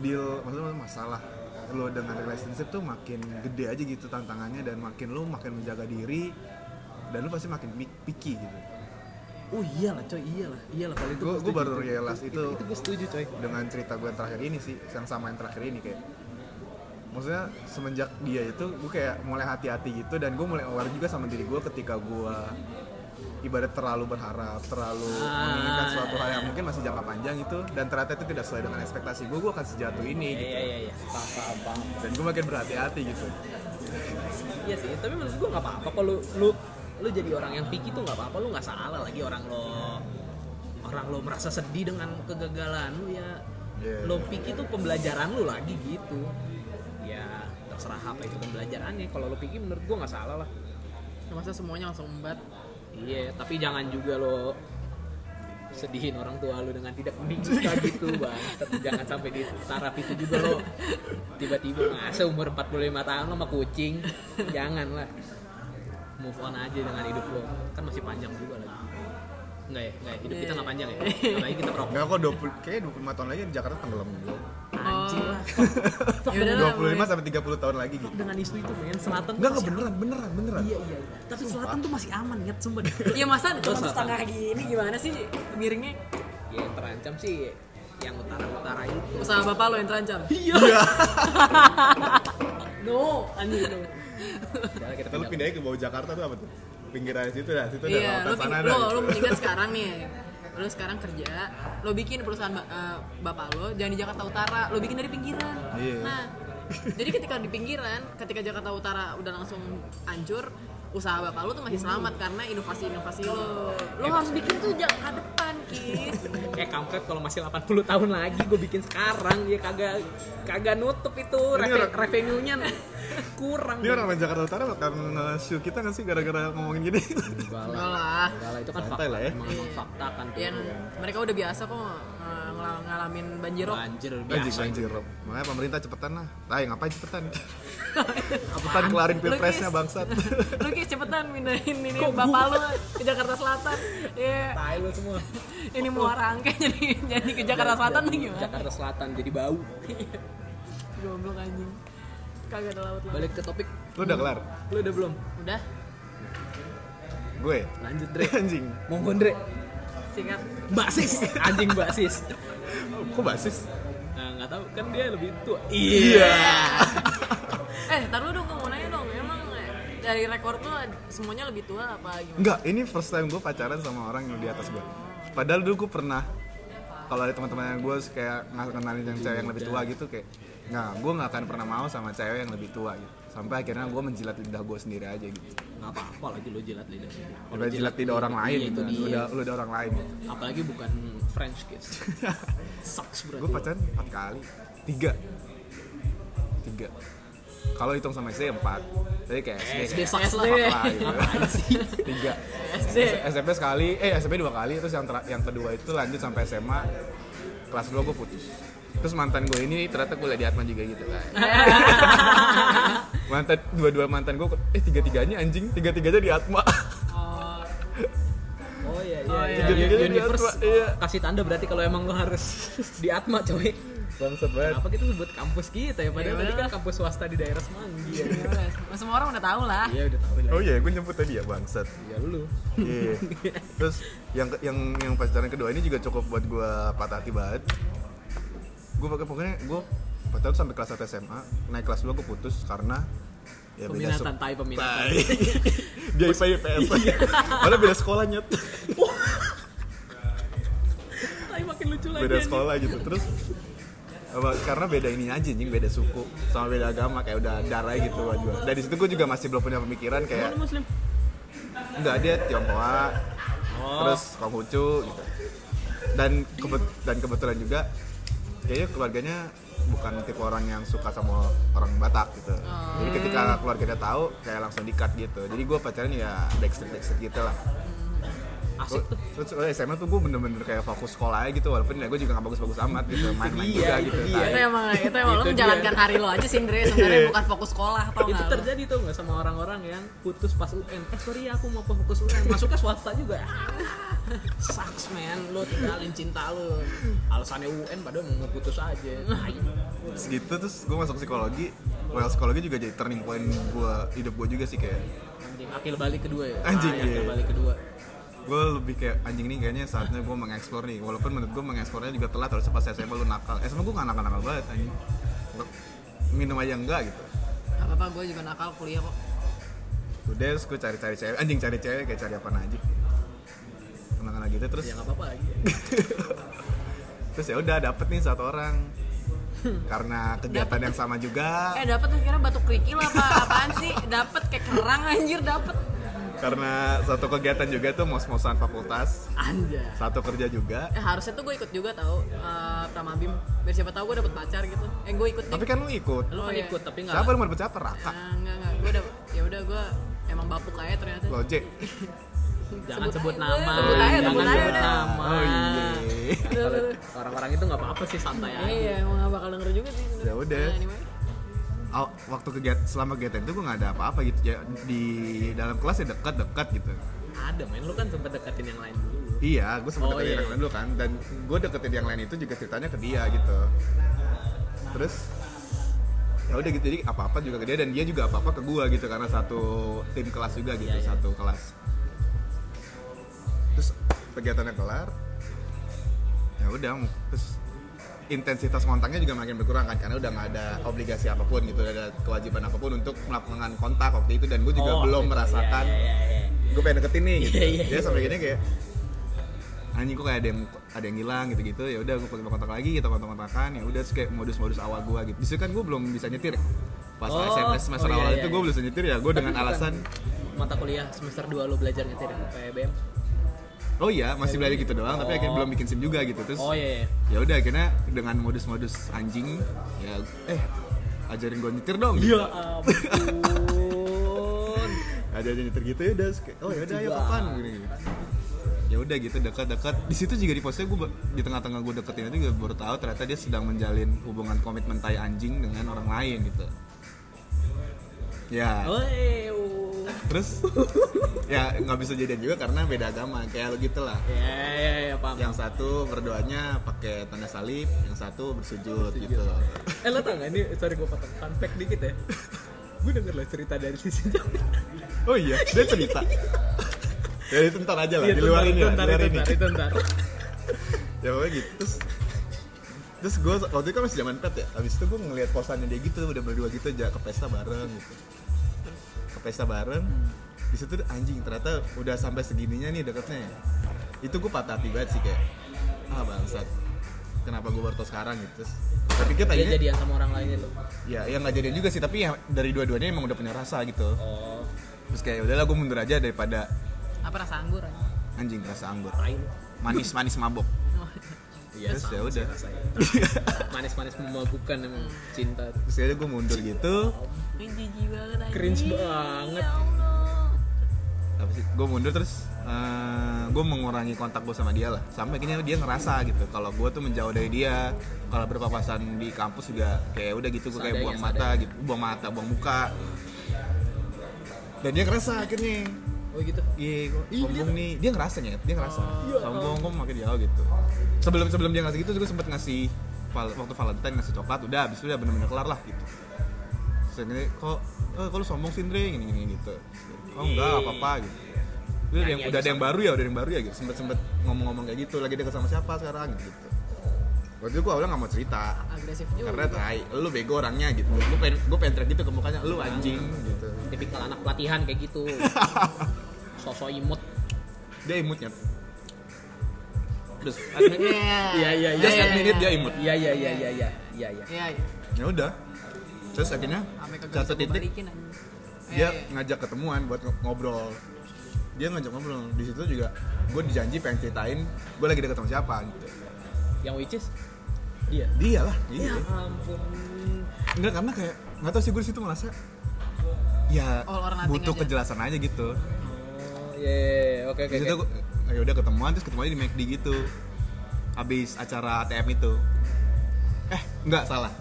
deal maksudnya masalah lo dengan relationship tuh makin gede aja gitu tantangannya dan makin lo makin menjaga diri dan lo pasti makin pi- picky gitu. Oh iyalah coy iyalah iyalah kalau itu Gue baru realize itu itu gue setuju coy. dengan cerita gue yang terakhir ini sih yang sama yang terakhir ini kayak maksudnya semenjak dia itu gue kayak mulai hati-hati gitu dan gue mulai aware juga sama diri gue ketika gue ibarat terlalu berharap terlalu Ah. menginginkan suatu hal yang mungkin masih jangka panjang itu dan ternyata itu tidak sesuai dengan ekspektasi gue gue akan sejatuh ini iya gitu. iya iya. Iya paham paham paham. Dan gue makin berhati-hati gitu. Iya sih tapi menurut gue nggak apa-apa kalau lu lu jadi orang yang picky tuh nggak apa-apa lu nggak salah lagi orang lo orang lo merasa sedih dengan kegagalan lu ya. Iya. lo picky tuh pembelajaran lu lagi gitu. Ya terserah apa itu pembelajarannya. Kalau lo picky menurut gue nggak salah lah. Ya, masa semuanya langsung embat iya tapi jangan juga lo sedihin orang tua lu dengan tidak meninggal (laughs) gitu bang tapi jangan sampai di taraf itu juga lo. Tiba-tiba masa umur 45 tahun lo sama kucing. Jangan lah move on aja dengan hidup lo kan masih panjang juga lagi enggak ya enggak ya? hidup kita nggak panjang ya apalagi kita perokok Enggak kok 20 kayak 25 tahun lagi di Jakarta tenggelam juga. anjing lah ya udah lah 25 sampai 30 tahun lagi gitu. dengan isu itu men selatan Enggak enggak masih beneran beneran beneran. iya iya iya. tapi selatan tuh masih aman ya sumpah (laughs) Iya masa cuma setengah gini gimana sih miringnya? ya yang terancam sih yang utara-utara itu Usaha bapak lo yang terancam. iya (laughs) No, anjing no. Udah, kita pindah. pindahin ke bawah Jakarta tuh apa tuh? Pinggiran situ dah, situ Iya, lautan lo, sana dah. lo, gitu. lo mendingan sekarang nih. Lo sekarang kerja, lo bikin perusahaan eh, bapak lo jangan di Jakarta Utara, lo bikin dari pinggiran. Iya. Nah, jadi ketika di pinggiran, ketika Jakarta Utara udah langsung hancur, usaha bapak lu tuh masih selamat karena inovasi-inovasi lo lo harus bikin tuh jangka ke depan kis (laughs) Eh kampret kalau masih 80 tahun lagi gue bikin sekarang ya kagak kagak nutup itu Reve- revenue-nya (laughs) kurang. Ini orang Jakarta Utara bakal nge-show kita nggak sih gara-gara ngomongin gini? Enggak lah. Enggak lah itu kan Santai fakta. lah ya. Emang, emang fakta kan. tuh. ya mereka udah biasa kok eh, ngalamin banjirop Banjir Anjing biasa. banjir. Makanya pemerintah cepetan lah. Tai ngapain cepetan? (laughs) cepetan kelarin pilpresnya bangsat. (laughs) lu kis cepetan pindahin ini bapak lu ke Jakarta Selatan ya Tai lu semua. ini muara angke (laughs) jadi jadi ke Jakarta Selatan nih gimana Jakarta Selatan jadi bau. goblok anjing kagak ada laut laut Balik ke topik. Lu udah kelar? Lu udah belum? udah Gue. Lanjut, Dre. Anjing. Monggo, Dre. Singkat Basis. Anjing basis. Kok basis? Nah, nggak tahu kan dia lebih tua. Iya. eh taruh dong gue mau nanya dong emang eh, dari rekor tuh semuanya lebih tua apa gimana Enggak, ini first time gue pacaran sama orang yang di atas gue. Padahal dulu gue pernah kalau ada teman-teman yang gue kayak nggak kenalin yang cewek yang lebih tua gitu kayak nggak gue nggak akan pernah mau sama cewek yang lebih tua gitu sampai akhirnya gue menjilat lidah gue sendiri aja gitu Nggak apa-apa lagi lu jilat lidah sendiri. Kalau udah jilat lidah orang lain iya, gitu itu dia. udah lu udah orang lain gitu. Apalagi bukan French kiss. (laughs) Sucks berarti. gue pacaran empat kali tiga tiga kalau hitung sama SD empat jadi kayak SD, SD sucks lah. gitu. (laughs) Tiga SD SMP sekali eh SMP dua kali terus yang yang kedua itu lanjut sampai SMA kelas 2 gue putus terus mantan gue ini ternyata kuliah di Atma juga gitu kan (laughs) mantan dua-dua mantan gue eh tiga-tiganya anjing tiga-tiganya di Atma oh Oh iya Oh, iya. iya. iya. Universe Atma iya kasih tanda berarti kalau emang lo harus di Atma coy. bangsat banget Kenapa kita sebut kampus kita ya? Padahal Iya, tadi kan bener. kampus swasta di daerah Semanggi ya. Nah, semua orang udah tahu lah Iya udah tahu lah. oh iya gue nyebut tadi ya bangsat Ya lu. Iya. Terus yang yang yang pacaran kedua ini juga cukup buat gue patah hati banget. Gue pakai pokoknya gue pacaran sampai kelas 1 SMA, naik kelas 2 gue putus karena ya beda Peminatan, tai peminatan. (laughs) Dia IPA IPS. Padahal beda sekolah nyet. (laughs) Tai makin lucu lagi. Beda sekolah gitu. Terus apa, karena beda ini aja anjing, beda suku sama beda agama kayak udah darah gitu. Dan di situ gue juga masih belum punya pemikiran kayak muslim. enggak dia Tionghoa Oh. terus Konghucu gitu dan kebet- dan kebetulan juga kayaknya keluarganya bukan tipe orang yang suka sama orang Batak gitu. Jadi ketika keluarganya tahu kayak langsung dikat gitu. Jadi gue pacaran ya backstreet backstreet gitu lah Asik. Tuh. terus SMA tuh gue bener-bener kayak fokus sekolah aja gitu walaupun ya gue juga gak bagus-bagus amat gitu main-main Iya, juga itu gitu dia. itu emang itu emang lu Itu menjalankan hari lo aja sih (laughs) sebenarnya bukan fokus sekolah tau itu terjadi tuh nggak sama orang-orang yang putus pas UN eh sorry ya aku mau fokus UN masuknya swasta juga. (laughs) Sucks man. Lu tinggalin cinta lu. Alasannya UN padahal mau putus aja. Tai. terus gitu terus gue masuk psikologi. Well psikologi juga jadi turning point gue hidup gue juga sih kayak. Anjing akil balik kedua ya? Anjing, Tai, akil iya. balik kedua gue lebih kayak anjing nih kayaknya saatnya gue mengeksplor nih. Walaupun menurut gue mengeksplornya juga telat harusnya pas SMA lu nakal. SMA gue gak nakal-nakal banget anjing. Minum aja enggak gitu. Gak apa-apa gue juga nakal kuliah kok. Udah terus gue cari-cari cewek. Anjing cari cewek kayak cari apa aja. Anak-anak gitu terus ya nggak apa-apa lagi. (laughs) Terus ya udah dapet nih satu orang. Karena kegiatan yang sama juga. Eh dapet tuh kira batu kerikil apa apaan sih? Dapet kayak kerang anjir dapet karena satu kegiatan juga tuh mos-mosan fakultas. Anjay. Satu kerja juga. Eh harusnya tuh gue ikut juga tau uh, Pramabim. Biar siapa tahu gue dapet pacar gitu. Eh gue ikut tapi nih kan lu ikut. Lu Oh, kan iya. ikut tapi nggak siapa lu mau dapet siapa? Raka. Nah, enggak enggak gue udah ya udah gue emang bapuk aja ternyata. Loje jangan Sebut sebut aja, nama. sebut aja, jangan sebut nama. Oh iya. Orang-orang itu nggak apa-apa sih santai aja. iya emang gak bakal denger juga sih. Ya udah. Nah, anyway. Waktu kegiatan selama kegiatan itu gue nggak ada apa-apa gitu. Di dalam kelas ya dekat-dekat gitu. Ada men. Lu kan sempet deketin yang lain dulu. Iya gue sempat Oh, deketin iya. yang lain dulu kan. Dan gue deketin yang lain itu juga ceritanya ke dia gitu. Terus ya udah gitu. Jadi apa-apa juga ke dia dan dia juga apa-apa ke gue gitu. Karena satu tim kelas juga gitu Iya, iya. satu kelas. Terus kegiatannya kelar. Ya udah terus intensitas kontaknya juga makin berkurang kan karena udah nggak ada obligasi apa pun gitu udah ada kewajiban apa pun untuk melakukan kontak waktu itu dan gue juga Oh, belum gitu. merasakan Iya, iya, iya, iya. gue pengen deketin nih gitu Iya, iya, dia sampai gini kayak anjing kok kayak ada yang ada yang hilang gitu gitu ya udah gue pakai kontak lagi kita kontak kontakan ya udah kayak modus modus awal gue gitu di situ kan gue belum bisa nyetir pas Oh, SMS semester oh, iya, awal iya, itu iya. gue belum bisa nyetir ya gue dengan alasan mata kuliah semester 2 lo belajar nyetir PBM oh iya masih belajar gitu doang tapi akhirnya Oh. belum bikin sim juga gitu. Terus oh iya, iya. ya udah akhirnya dengan modus-modus anjing ya eh ajarin gue nyetir dong ya ampun. (laughs) Ajarin nyetir gitu ya udah oh ya udah ayo Lucu kapan? Gini ya udah gitu dekat-dekat. Di situ juga di posnya gue di tengah-tengah gue deketin itu juga baru tahu ternyata dia sedang menjalin hubungan komitmen tai anjing dengan orang lain gitu ya. Terus? (laughs) Ya nggak bisa jadian juga karena beda agama kayak lo gitu lah. Ya ya ya paham. Yang satu berdoanya pakai tanda salib yang satu bersujud gitu. Eh lo tau gak ini sorry gue potong. Fun fact dikit ya. Gue denger lah cerita dari sisi oh iya dia cerita. Ya itu ntar aja lah Iya, di luar ini lah, di luar ini. itu ntar. (laughs) ya pokoknya gitu. Terus terus gue waktu itu kan masih zaman pet ya. Habis itu gue ngeliat posannya dia gitu udah berdua gitu aja ke pesta bareng gitu pesta bareng. Di situ anjing ternyata udah sampai segininya nih deketnya ya. Itu gue patah hati banget sih kayak ah bangsat. Kenapa gue baru tau sekarang? Gitu. Terus tapi kita dia tadinya jadian sama orang lain itu ya ya nggak jadian juga sih tapi ya dari dua-duanya emang udah punya rasa gitu. Oh. Terus kayak udahlah gue mundur aja daripada apa rasa anggur anjing? Rasa anggur. Manis manis mabok iya Terus ya udah. (laughs) manis-manis memabukkan emang cinta. Terus akhirnya gue mundur gitu. Cringe banget. ya Allah. Apa sih? Gue mundur terus gue mengurangi kontak gue sama dia lah. Sampai akhirnya dia ngerasa gitu kalau gue tuh menjauh dari dia. Kalau berpapasan di kampus juga kayak udah gitu gue kayak buang mata gitu buang mata buang muka. Dan dia ngerasa akhirnya oh gitu Iya, kok sombong nih. Dia ngerasa nyet, dia ngerasa. Iya, sombong kok makin jauh gitu. Sebelum sebelum dia ngasih gitu, gue sempet ngasih val- waktu Valentine ngasih coklat, udah habis itu udah bener-bener kelar lah gitu. Akhirnya, kok eh, kok lu sombong sih Andre gini gini gitu. Oh enggak, apa-apa gitu. Udah ada yang, udah ada yang baru ya, udah ada yang baru ya gitu. Sempet sempet ngomong-ngomong kayak gitu, lagi deket sama siapa sekarang gitu. gitu. Waktu itu gue awalnya gak mau cerita agresif juga karena tai, lu bego orangnya gitu. Gue pengen gue pengen gitu ke mukanya, lu anjing gitu. tipikal anak pelatihan kayak gitu (laughs) sosok imut. Dia imutnya terus (laughs) iya. admit iya iya iya. Just admit it dia imut. Iya iya, iya iya iya iya iya iya iya. Ya udah. Terus akhirnya satu titik. dia ngajak ketemuan buat ngobrol. Dia ngajak ngobrol. Di situ juga gue dijanji pengen ceritain gue lagi deket sama siapa gitu. Yang which is? Dia. Dia lah iya. Ya ampun. Enggak karena kayak nggak tau sih gue di situ merasa ya butuh kejelasan aja gitu iya iya, iya. oke oke gue ya udah ketemuan terus ketemuannya di McD gitu. Habis acara ATM itu. Eh enggak salah.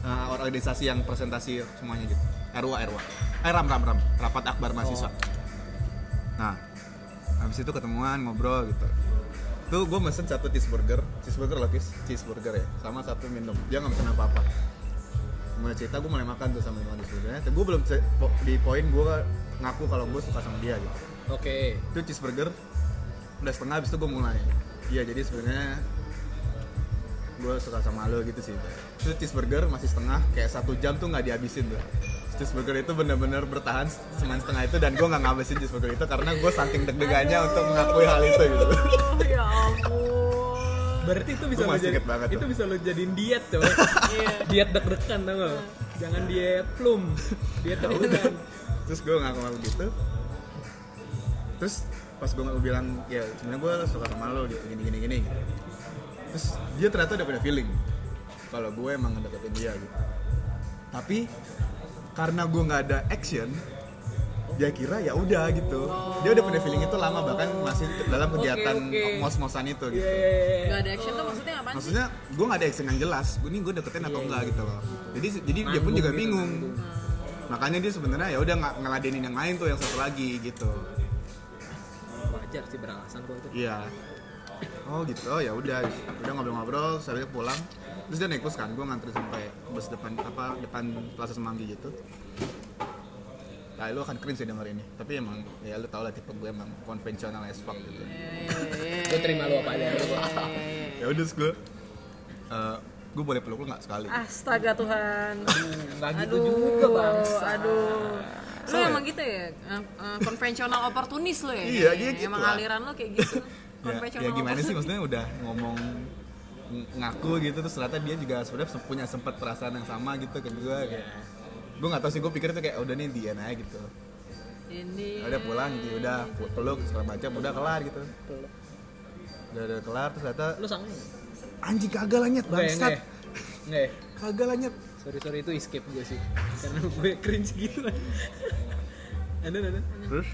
Eh, organisasi yang presentasi semuanya gitu. RWA RWA eh ram ram ram. Rapat akbar mahasiswa. Nah habis itu ketemuan ngobrol gitu. Tuh gue mesen satu cheeseburger. Cheeseburger loh Tis. cheeseburger ya. Sama satu minum. Dia nggak mesen apa apa mulai cerita gue mulai makan tuh sama lima cheeseburgernya gue belum di poin gue ngaku kalau gue suka sama dia gitu oke. Itu cheeseburger udah setengah habis itu gue mulai. Iya jadi sebenarnya gue suka sama lo gitu sih. Itu cheeseburger masih setengah kayak satu jam tuh nggak dihabisin tuh. Cheeseburger itu bener-bener bertahan semen setengah itu dan gue nggak ngabisin cheeseburger itu karena gue saking deg-degannya untuk mengakui hal itu gitu. Oh, ya ampun. Berarti itu bisa masih jadi banget itu tuh. bisa lo jadiin diet coy. (laughs) Diet deg-degan tau gak lo? jangan diet plum. Diet deg-degan. Terus gue ngaku-ngaku gitu terus pas gue bilang ya sebenarnya gue suka sama lo gitu gini gini gini. Terus dia ternyata udah punya feeling kalau gue emang ngedeketin dia gitu. Tapi karena gue nggak ada action dia kira ya udah gitu. Dia udah punya feeling itu lama bahkan masih dalam kegiatan oke. mos-mosan itu gitu. Iya, iya, iya. Gak ada action tuh maksudnya sih? maksudnya gue nggak ada action yang jelas. Gue nih gue deketin atau enggak gitu loh. jadi jadi dia pun juga gitu, bingung. Makanya dia sebenarnya ya udah nggak ngeladenin yang lain tuh yang satu lagi gitu wajar sih beralasan kok itu. Iya. Oh gitu. Ya udah udah ngobrol-ngobrol saya pulang. Terus dia naik bus kan gue ngantri sampai bus depan apa depan Plaza Semanggi gitu. Nah lu akan cringe sih denger ini. Tapi emang ya lu tau lah tipe gue emang konvensional as fuck gitu. Gue terima lu apa adanya. ya udah gue eh, gue boleh peluk lu nggak? Sekali. Astaga Tuhan. nggak gitu Aduh, juga bangsa aduh. Lu Soalnya- emang gitu ya? Eh, eh, konvensional oportunis lo ya? Iya, iya gitu Emang lah. aliran lo kayak gitu. (laughs) ya, Konvensional ya gimana sih? maksudnya udah ngomong ng- ngaku gitu terus ternyata dia juga sebenarnya se- punya sempat perasaan yang sama gitu ke gue kayak gue nggak tahu sih gue pikir tuh kayak udah nih dia aja gitu. Ini. Ya udah pulang gitu. Udah peluk segala macam udah kelar gitu. Udah, udah kelar terus ternyata lu sange anjing kagak lah nyet Enggak ya, enggak bangsat. ya? Ya? (laughs) kagak lah nyet. Sorry sorry itu escape gue sih. Karena (laughs) gue cringe gitu. (laughs) Ada ada. Terus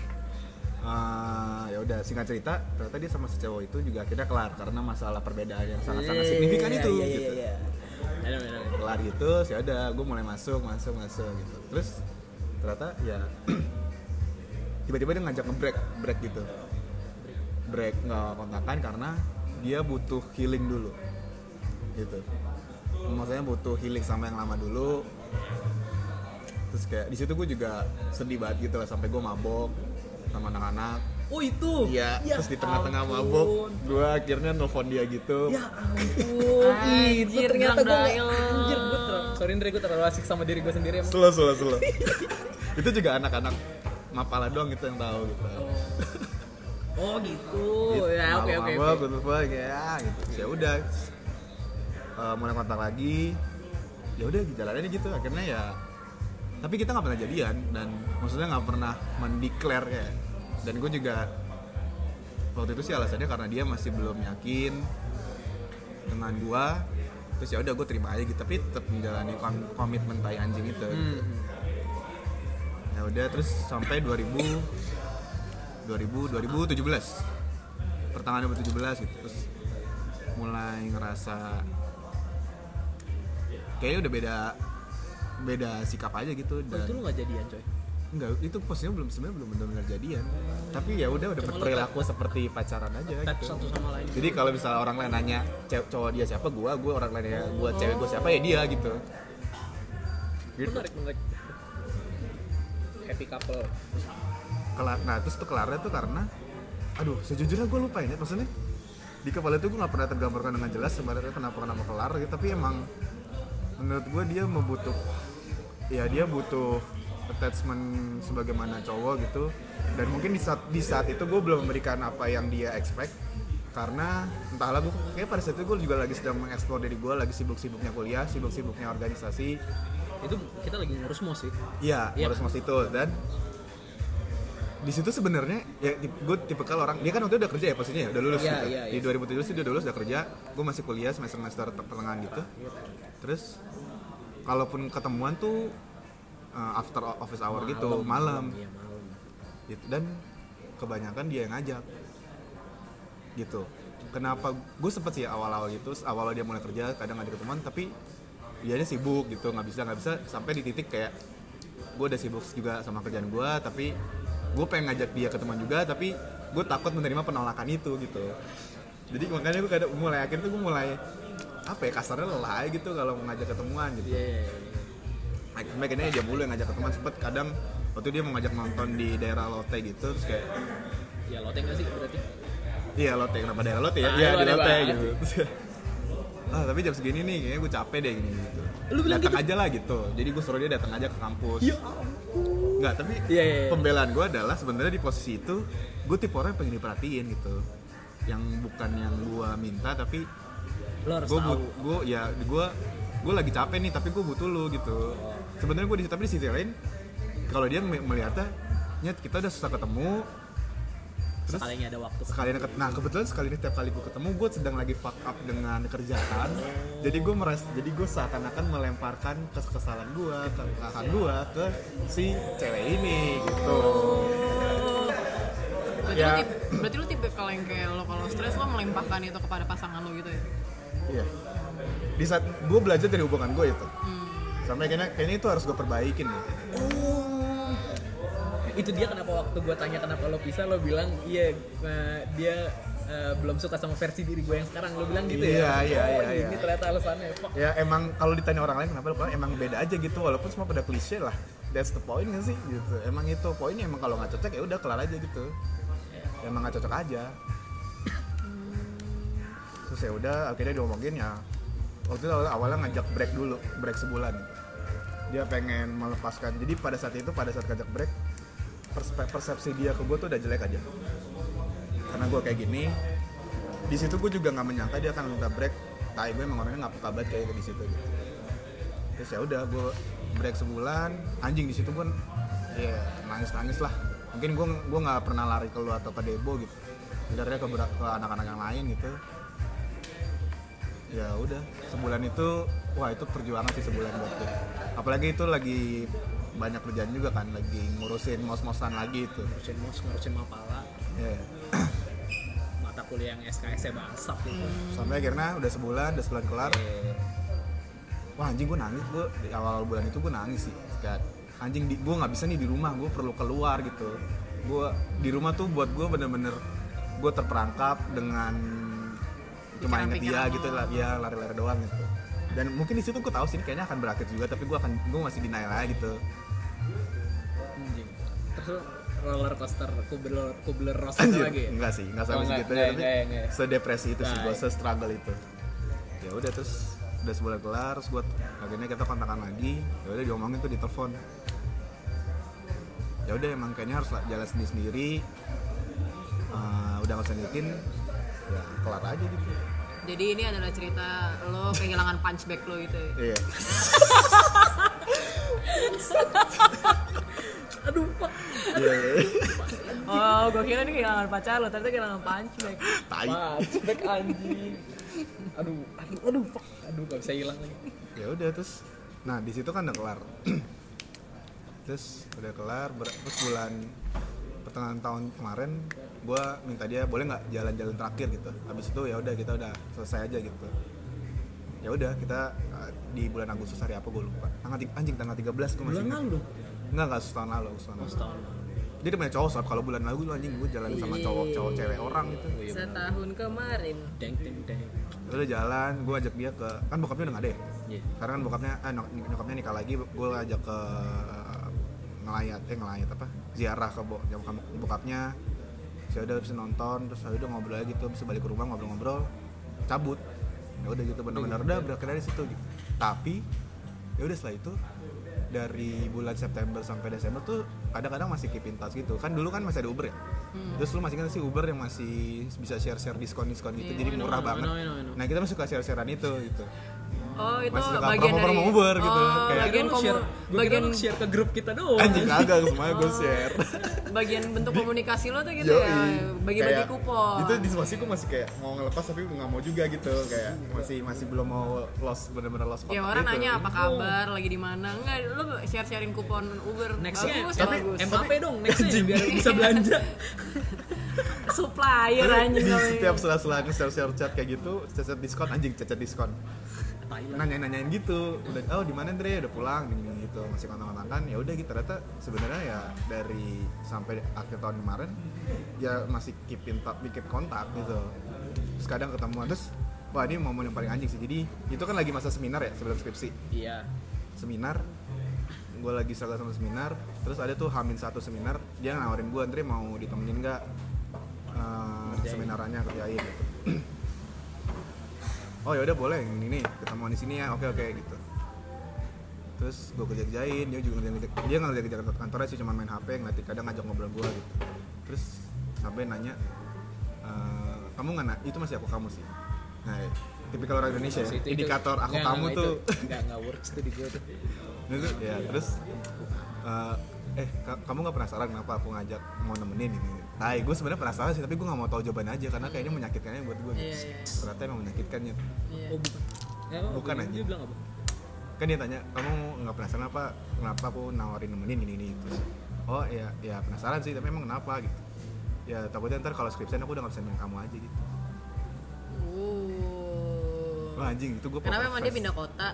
eh, ya udah singkat cerita ternyata dia sama si cowok itu juga akhirnya kelar karena masalah perbedaan yang sangat-sangat signifikan itu Iya gitu. iya. Iya Ada ada ada. kelar gitu ya udah gue mulai masuk masuk masuk gitu. Terus ternyata ya (clears throat) tiba-tiba dia ngajak nge-break break gitu. Break nggak kontakan karena dia butuh healing dulu gitu maksudnya butuh healing sama yang lama dulu terus kayak di situ gue juga sedih banget gitu lah sampai gue mabok sama anak-anak Oh itu? Iya, Ya terus di tengah-tengah mabok, gue akhirnya nelfon dia gitu. Ya ampun Itu (laughs) Anjir, ternyata gue. Anjir gue terlalu Sorry Ndre gue terlalu asik sama diri gue sendiri emang Slow, slow, slow. (laughs) itu juga anak-anak mapala doang gitu yang tahu gitu. Oh gitu Gitu, Ya oke oke gue telepon, ya gitu. Ya udah, Eh, mulai kontak lagi. Ya udah jalannya gitu. Akhirnya ya, tapi kita nggak pernah jadian dan maksudnya nggak pernah mendeklar ya. Dan gue juga waktu itu sih alasannya karena dia masih belum yakin dengan gua terus ya udah gue terima aja gitu tapi tetap menjalani kom- komitmen tai anjing itu gitu. Hmm. ya udah terus sampai 2000 2000 2017 pertengahan 2017 gitu terus mulai ngerasa kayaknya udah beda beda sikap aja Oh, gitu dan itu lu gak jadian coy? enggak itu posisinya belum sebenarnya belum benar-benar jadian. Tapi ya udah udah berperilaku seperti pacaran aja gitu. satu sama lain. Jadi kalau misalnya orang lain nanya cowok dia siapa? Gua gua orang lain ya gua cewek gua siapa? Ya dia gitu. Gitu. Menarik menarik Happy couple. Kelar nah terus tuh kelarnya tuh karena aduh sejujurnya gue lupa ya maksudnya di kepala itu gue nggak pernah tergambarkan dengan jelas sebenarnya kenapa kenapa kelar gitu tapi emang menurut gue dia membutuh ya dia butuh attachment sebagaimana cowok gitu. Dan mungkin di saat di saat itu gue belum memberikan apa yang dia expect. Karena entahlah gue kayak pada saat itu gue juga lagi sedang mengeksplor diri gue lagi sibuk-sibuknya kuliah sibuk-sibuknya organisasi. Itu kita lagi ngurus mos sih. Iya, Iya. harus mas itu. Dan di situ sebenarnya ya gue tipe kalau orang dia kan waktu itu udah kerja ya posisinya ya, udah lulus Iya, gitu. iya, di iya. 2017 sih dia udah lulus udah kerja. Gue masih kuliah semester semester pertengahan gitu. Terus kalaupun ketemuan tuh uh, after office hour gitu malam Iya malam. gitu. Dan kebanyakan dia yang ngajak. Gitu. Kenapa gue sempet sih awal-awal gitu awal dia mulai kerja kadang ngajak ketemuan tapi dia sibuk gitu nggak bisa nggak bisa sampai di titik kayak gue udah sibuk juga sama kerjaan gue tapi gue pengen ngajak dia ketemuan juga tapi gue takut menerima penolakan itu gitu. Jadi makanya gue kadang mulai akhir tuh gue mulai apa ya kasarnya lelah gitu kalau mau ngajak ketemuan gitu. Iya iya iya. Akhirnya dia mulu yang ngajak ketemuan sempet kadang waktu dia mau ngajak nonton di daerah Lotte gitu terus kayak Ya lo nggak sih berarti? iya Lotte kenapa daerah Lotte ya? Ah, iya lu di Lotte banget. gitu. (laughs) Ah tapi jam segini nih kayaknya gue capek deh gini gitu. Lu bilang datang gitu? aja lah gitu. Jadi gue suruh dia datang aja ke kampus. Ya Enggak, tapi Iya, iya, iya. pembelaan gue adalah sebenarnya di posisi itu gue tipe orang yang pengen diperhatiin gitu. Yang bukan yang gue minta tapi Lo gue gue ya gue gue lagi capek nih tapi gue butuh lu gitu. Sebenarnya gue di tapi di sisi lain kalau dia me- melihatnya nyet kita udah susah ketemu terus? Sekalinya ada waktu sekali ini ket- nah kebetulan sekali ini tiap kali gue ketemu gue sedang lagi fuck up dengan kerjaan. Jadi gue meras jadi gue seakan-akan melemparkan kesalahan gue kesalahan gue ke si cewek ini gitu. Berarti, Ya. lu tipe, berarti lu tipe kalau yang kayak lo kalau stres lo melimpahkan itu kepada pasangan lo gitu ya? Iya. Di saat gue belajar dari hubungan gue itu. Sampai kayaknya kayaknya itu harus gue perbaikin gitu. Oh. Itu dia kenapa waktu gue tanya kenapa lo pisah lo bilang iya dia eh, belum suka sama versi diri gue yang sekarang lo bilang gitu ya. Iya, iya, Oh, iya, Ini iya. ternyata alasannya. Fuck. ya emang kalau ditanya orang lain kenapa kelar, emang beda aja gitu walaupun semua pada klise lah that's the point gak sih gitu emang itu poinnya emang kalau nggak cocok ya udah kelar aja gitu emang nggak cocok aja terus ya udah akhirnya diomongin ya waktu itu awal- awalnya ngajak break dulu break sebulan dia pengen melepaskan jadi pada saat itu pada saat ngajak break persepsi dia ke gue tuh udah jelek aja. Karena gue kayak gini di situ gue juga nggak menyangka dia akan minta break. Tai gue emang orangnya nggak peka banget kayak di situ gitu. Terus ya udah gue break sebulan. Anjing di situ pun ya nangis nangis lah. Mungkin gue gue nggak pernah lari ke lu atau ke debo gitu. Sebenarnya ke, ke anak-anak yang lain gitu. Ya udah sebulan itu wah itu perjuangan sih sebulan buat gue apalagi itu lagi banyak kerjaan juga kan lagi ngurusin mos-mosan lagi itu. Ngurusin mos ngurusin mapala. Ya (clears throat) mata kuliah yang SKS bangsat gitu. Sampai akhirnya udah sebulan udah sebulan kelar. Eh, wah anjing gue nangis gue di awal bulan itu gue nangis sih kayak anjing di, gue nggak bisa nih di rumah gue perlu keluar gitu. Gue di rumah tuh buat gue bener-bener gue terperangkap dengan cuma inget dia gitu lah ya lari-lari doang gitu. Dan mungkin di situ gue tahu sih ini kayaknya akan berakhir juga tapi gue akan gue masih denial aja gitu roller coaster kubler kubler anjir lagi ya? enggak sih enggak Oh, sampai enggak, segitu enggak, ya tapi enggak, sedepresi itu sih Nah, gue iya. se-struggle itu. Ya udah terus udah sebulan kelar terus gue akhirnya kita kontakan lagi ya udah diomongin tuh di telepon. Ya udah emang kayaknya harus jalan sendiri sendiri udah nggak usah nyetin ya kelar aja gitu Jadi ini adalah cerita lo kehilangan punchback lo gitu. ya. iya. Aduh pak. Iya iya. Oh, gue kira ini kehilangan pacar lo, ternyata kehilangan punchback. tai. Flashback anjing. Aduh aduh aduh pak. Aduh gak bisa hilang lagi. Ya udah terus nah di situ kan udah kelar. (clears throat) Terus udah kelar terus bulan pertengahan tahun kemarin gue minta dia boleh nggak jalan-jalan terakhir? Gitu. Habis itu ya udah kita udah selesai aja gitu. Ya udah kita uh, di bulan Agustus hari apa gue lupa. Tanggal anjing tanggal 13 gue masih bulan ingat. lalu? Dong enggak enggak setahun lalu setahun lalu. Setahun dia punya cowok sob kalau bulan lalu anjing gue jalan sama cowok cowok cewek orang gitu. Oh iya. Setahun kemarin. deng deng deng. Ya udah jalan gue ajak dia ke kan bokapnya udah nggak ada ya? Iya. karena kan bokapnya eh, nyok- nyokapnya nikah lagi gue ajak ke ngelayat eh ngelayat apa? Ziarah ke bo nyokap bokapnya. Saya udah bisa nonton terus saya udah ngobrol aja gitu bisa balik ke rumah ngobrol-ngobrol cabut. Ya udah gitu benar-benar udah berakhir dari situ gitu. Tapi ya udah setelah itu dari bulan September sampai Desember tuh kadang-kadang masih keep in touch gitu. Kan dulu kan masih ada Uber ya? Terus lu masih kan sih Uber yang masih bisa share-share diskon-diskon gitu jadi I know, murah I banget. Know, know, know. nah kita masih suka share-sharean itu gitu Oh, itu Masih bagian promo-promo dari Uber gitu, Oh, kayak- bagian komu, share, gua bagian kira share ke grup kita doang anjing kagak semuanya gue share (laughs) bagian bentuk komunikasi lo tuh gitu Yoi. ya. Bagi-bagi kupon. itu di situasi gue masih kayak mau ngelepas tapi nggak mau juga gitu kayak masih masih belum mau lost bener-bener lost Ya orang gitu. nanya apa kabar, lagi di mana? Enggak, lo share-sharein kupon Uber. nextnya bagus, tapi. MAP dong nextnya biar bisa belanja (laughs) supplier anjing setiap sela-sela nge-share chat kayak gitu chat diskon anjing chat diskon nanya-nanyain gitu. Udah oh di mana Andre udah pulang. Gini gitu. Masih kontak-kontakan. Ya udah gitu. Ternyata sebenarnya ya dari sampai akhir tahun kemarin ya masih keep in touch bikin kontak gitu. Terus kadang ketemuan. Terus wah ini momen yang paling anjing sih. Jadi itu kan lagi masa seminar ya sebelum skripsi. Iya. Seminar. Gue lagi struggle sama seminar. Terus ada tuh Hamin satu seminar. Dia nawarin gue Andre mau ditemenin nggak uh, seminarannya kerjain. gitu oh ya udah boleh ini nih ketemuan di sini ya oke oke gitu. Terus gue kerja kerjain dia juga ngerjain dia nggak kerja kerja kantornya sih cuma main hp ngeliatin kadang ngajak ngobrol gue gitu. Terus sampai nanya "Eh, kamu nggak na- itu masih aku kamu sih. Nah tipikal orang Indonesia ya, itu- indikator aku Nggak, kamu nggak, tuh. nggak nggak works tuh di gue tuh. Nah, itu, ya terus eh, eh ka- kamu nggak penasaran kenapa aku ngajak mau nemenin ini Nah, gue sebenarnya penasaran sih, tapi gue nggak mau tahu jawabannya aja karena kayaknya menyakitkannya buat gue. Iya, iya. Ternyata emang menyakitkannya. Iya. oh bukan ya, oh, Bukan, dia bilang apa Kan dia tanya, kamu nggak penasaran apa? Kenapa aku nawarin nemenin ini ini terus? Oh ya, ya penasaran sih, tapi emang kenapa gitu? Ya takutnya ntar kalau skripsian aku udah nggak bisa nemenin kamu aja gitu. Uh. Wah anjing itu gue. Kenapa emang dia pindah kota?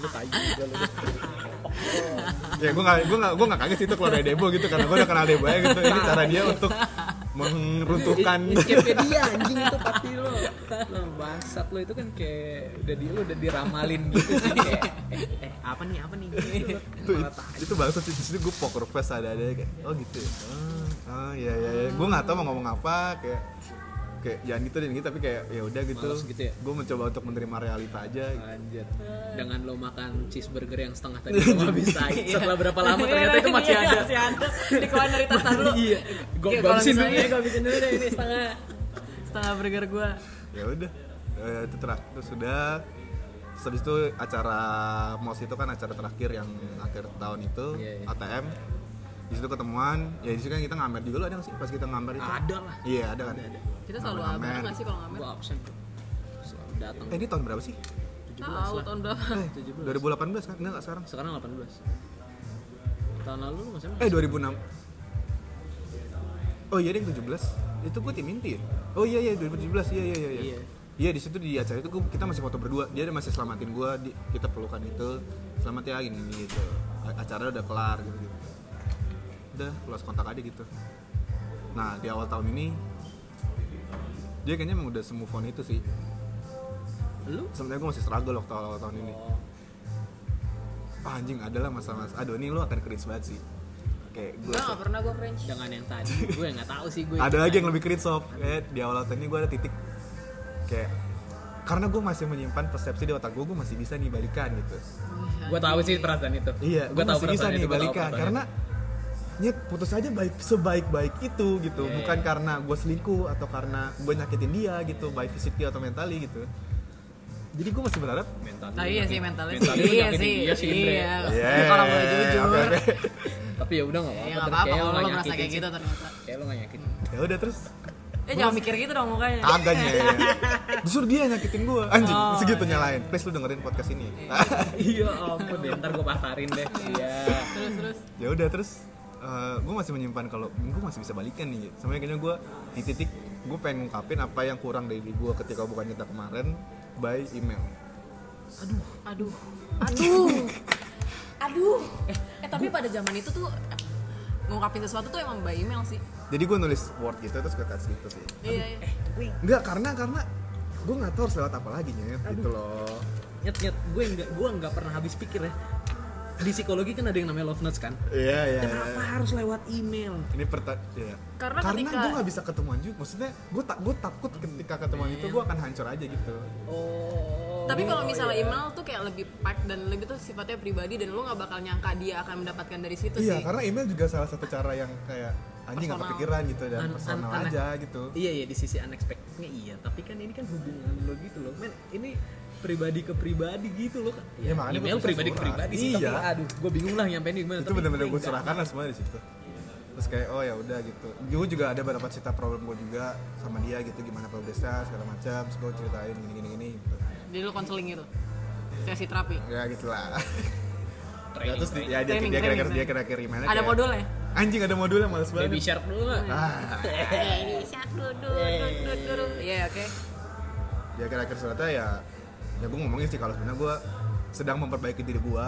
lu tai juga lu ya gue nggak gue nggak gue nggak kaget sih itu keluar dari Debo gitu karena gue udah kenal Debo ya gitu ini cara dia untuk meruntuhkan Wikipedia anjing itu pasti lo lo bangsat lo itu kan kayak udah di lu udah diramalin gitu sih kayak eh, eh apa nih apa nih gitu itu itu bangsa sih di situ gue poker face ada ada kayak oh gitu ya oh, oh ya ya, ya. gue nggak tahu mau ngomong apa kayak kayak jangan gitu dan gitu tapi kayak ya udah gitu, Males gitu ya? gue mencoba untuk menerima realita aja gitu. Anjir. Dengan lo makan cheeseburger yang setengah tadi lo habis tai. Setelah berapa lama ternyata itu masih Iya, ada. masih ada. Dikeluarin dari tas lu. (laughs) Iya. Kalau habisin dulu ya, gua habisin dulu deh ini setengah. Setengah burger gua. ya udah Eh, itu terakhir terus sudah habis itu acara MOS itu kan acara terakhir yang akhir tahun itu Iya, iya. ATM di situ ketemuan. Ya di situ kan kita ngamer juga lo ada nggak sih? Pas kita ngamer itu? Ada lah. Iya ada kan? Ada ada. Kita selalu Ngamen. abang nggak sih kalau ngamen gue absen tuh selalu datang. Eh ini tahun berapa sih? 17 tahu lah. tahun berapa? Eh 2018 kan? Enggak enggak sekarang. Sekarang 18 tahun lalu lu masih eh 2006 oh iya deh 17 itu gue tim inti ya? Oh iya iya 2017 iya iya iya iya. Iya. Iya di situ di acara itu gua- kita masih foto berdua. Dia masih selamatin gue kita pelukan itu. Selamat ya gini gitu. Acara udah kelar gitu gitu udah close kontak aja gitu. Nah di awal tahun ini dia kayaknya emang udah semove on itu sih. Lu? Sebenarnya gue masih struggle waktu awal, tahun ini. Oh. Ah, anjing adalah masa-masa aduh ini lu akan cringe banget sih. Kayak gue nggak pernah gue cringe. Jangan yang tadi. (laughs) Gue nggak tahu sih gue ada lagi yang lebih cringe sob. Kayak di awal tahun ini gue ada titik kayak karena gue masih menyimpan persepsi di otak gue gue masih bisa nih balikan gitu. Gue tahu sih perasaan itu. Iya gue tahu masih bisa perasaan nih balikan. karena nyet putus aja baik sebaik baik itu gitu Iya, bukan iya. karena gue selingkuh atau karena gue nyakitin dia gitu baik physically atau mentally gitu jadi gue masih berharap mental Nah, iya sih mentalnya sih. Iya sih. dia sih. Iya. Iya, Tapi kalau boleh jujur. oke. (laughs) tapi ya udah nggak Ya apa-apa apa-apa Kayak lo nggak merasa nyakitin kayak sih. gitu ternyata. kayak lu nggak nyakitin ya udah terus Eh jangan mikir gitu dong mukanya. agaknya ya justru (laughs) dia nyakitin gue anjing Oh, segitu iya. nyalain please lu dengerin podcast ini iya (laughs) ampun deh ntar gue pasarin deh iya Terus terus. ya udah terus gue masih menyimpan kalau gue masih bisa balikan nih sebenarnya kayaknya gue di titik gue pengen ngungkapin apa yang kurang dari gue ketika bukan kita kemarin by email Aduh. Aduh. Aduh. Eh, eh tapi pada zaman itu tuh eh, ngungkapin sesuatu tuh emang by email sih. jadi gue nulis word gitu terus gue touch gitu sih Iya, iya. enggak karena karena gue nggak tahu harus lewat apa lagi nyet gitu loh nyet nyet gue nggak gue nggak pernah habis pikir ya di psikologi kan ada yang namanya love notes kan? Iya iya kenapa harus lewat email? Ini perta ya. Karena karena ketika- gue nggak bisa ketemuan juga maksudnya gue tak gue takut ketika ketemuan itu gue akan hancur aja gitu. Oh. Tapi kalau misalnya email tuh kayak lebih pack dan lebih tuh sifatnya pribadi dan lu nggak bakal nyangka dia akan mendapatkan dari situ iya sih. karena email juga salah satu cara yang kayak anjing nggak Personal. kepikiran gitu dan An- personal an- aja gitu. iya iya di sisi unexpectednya iya. Tapi kan ini kan hubungan lo gitu loh. Men ini pribadi ke pribadi gitu loh Ya, makanya email pribadi ke pribadi sih Iya. tapi aduh gue bingung lah nyampein gimana itu bener-bener gue curahkan lah semua di situ terus kayak oh ya udah gitu gue juga ada beberapa cerita problem gue juga sama dia gitu gimana progresnya segala macam terus gue ceritain gini gini gini gitu. Jadi lu konseling gitu. Sesi terapi. ya gitulah Training, ya terus training. ya dia Training, dia kira-kira training, dia kira-kira emailnya Ada kayak, modulnya? anjing ada modulnya males baby banget shark dulu nggak ah Iya, oke. ya kira-kira suratnya ya ya gue ngomongin sih kalau sebenarnya gue sedang memperbaiki diri gue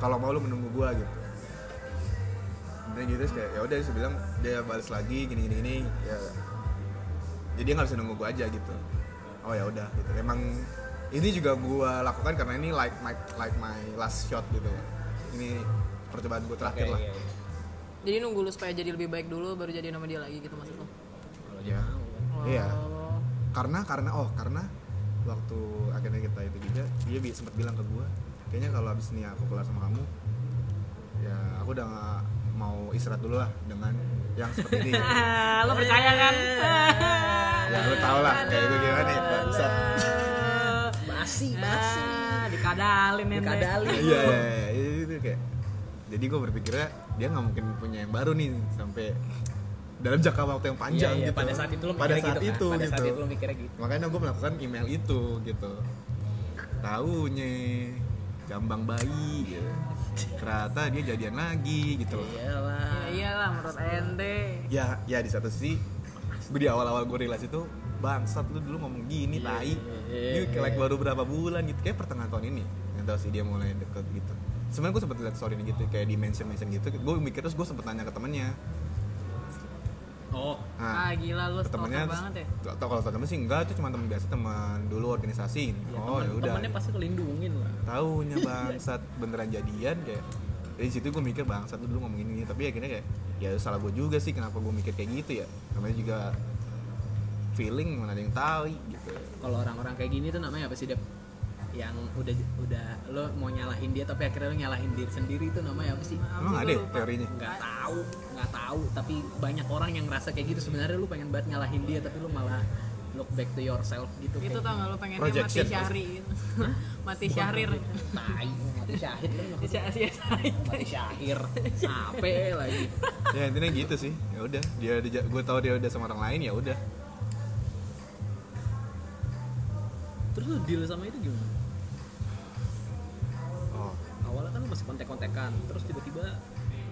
kalau mau lu menunggu gue gitu dan gitu terus kayak ya udah dia bilang dia balas lagi gini gini gini ya jadi dia nggak bisa nunggu gue aja gitu oh ya udah gitu emang ini juga gue lakukan karena ini like my like my last shot gitu ini percobaan gue terakhir Oke, lah iya, iya. Jadi nunggu lu supaya jadi lebih baik dulu baru jadi nama dia lagi gitu maksud lu. Kalau ya jauh. iya Oh. karena karena oh karena waktu akhirnya kita itu juga dia bi- sempat bilang ke gue kayaknya kalau abis ini aku kelar sama kamu ya aku udah nggak mau istirahat dulu lah dengan yang seperti ini. (laughs) Lo percaya kan? ya lu tau lah kayak gue gimana nih bangsat basi basi Ah, dikadalin ente. dikadalin. Iya iya iya, itu kayak jadi gue berpikirnya dia nggak mungkin punya yang baru nih sampai dalam jangka waktu yang panjang Iya, iya, gitu. pada saat itu lo pada saat gitu kan. itu pada gitu. saat itu lo mikirnya gitu. Makanya gue melakukan email itu gitu. Taunya jambang bayi gitu. ternyata dia jadian lagi gitu. Loh iyalah. Ya iyalah menurut ente. ya ya di satu sisi gue di awal-awal gue relasi itu bangsat lu dulu ngomong gini Iya, tai. iya, dia kayak like baru berapa bulan gitu kayak pertengahan tahun ini. Yang tahu sih dia mulai deket gitu. Sebenarnya gue sempet liat story ini gitu kayak di mention mention gitu. Gue mikir terus gue sempet tanya ke temennya oh. Ah gila lu temennya banget ya. atau kalau temen sih enggak itu cuma temen biasa teman dulu organisasi. Ya, oh temen- ya udah. temennya pasti kelindungin lah. Tahunya (laughs) bangsat beneran jadian kayak. Dari situ gue mikir bangsat lu dulu ngomong ini tapi akhirnya kayak ya salah gue juga sih kenapa gue mikir kayak gitu ya. Namanya juga feeling mana ada yang tahu gitu. Kalau orang-orang kayak gini tuh namanya apa sih Dep? Yang udah udah lo mau nyalahin dia tapi akhirnya lo nyalahin diri sendiri itu namanya apa sih? Emang ada ya teorinya? Nggak tahu nggak tahu. Tapi banyak orang yang ngerasa kayak gitu. Sebenarnya lu pengen banget nyalahin dia tapi lu malah look back to yourself gitu itu tau gak lo pengennya mati Projection. syahri gitu. (laughs) mati syahrir. tai mati syahid kan mati syahir. Apa lagi? Ya intinya gitu sih. Ya udah dia gue tahu dia udah sama orang lain ya udah. Terus lu deal sama itu gimana awalnya kan lu masih kontek-kontekan terus tiba-tiba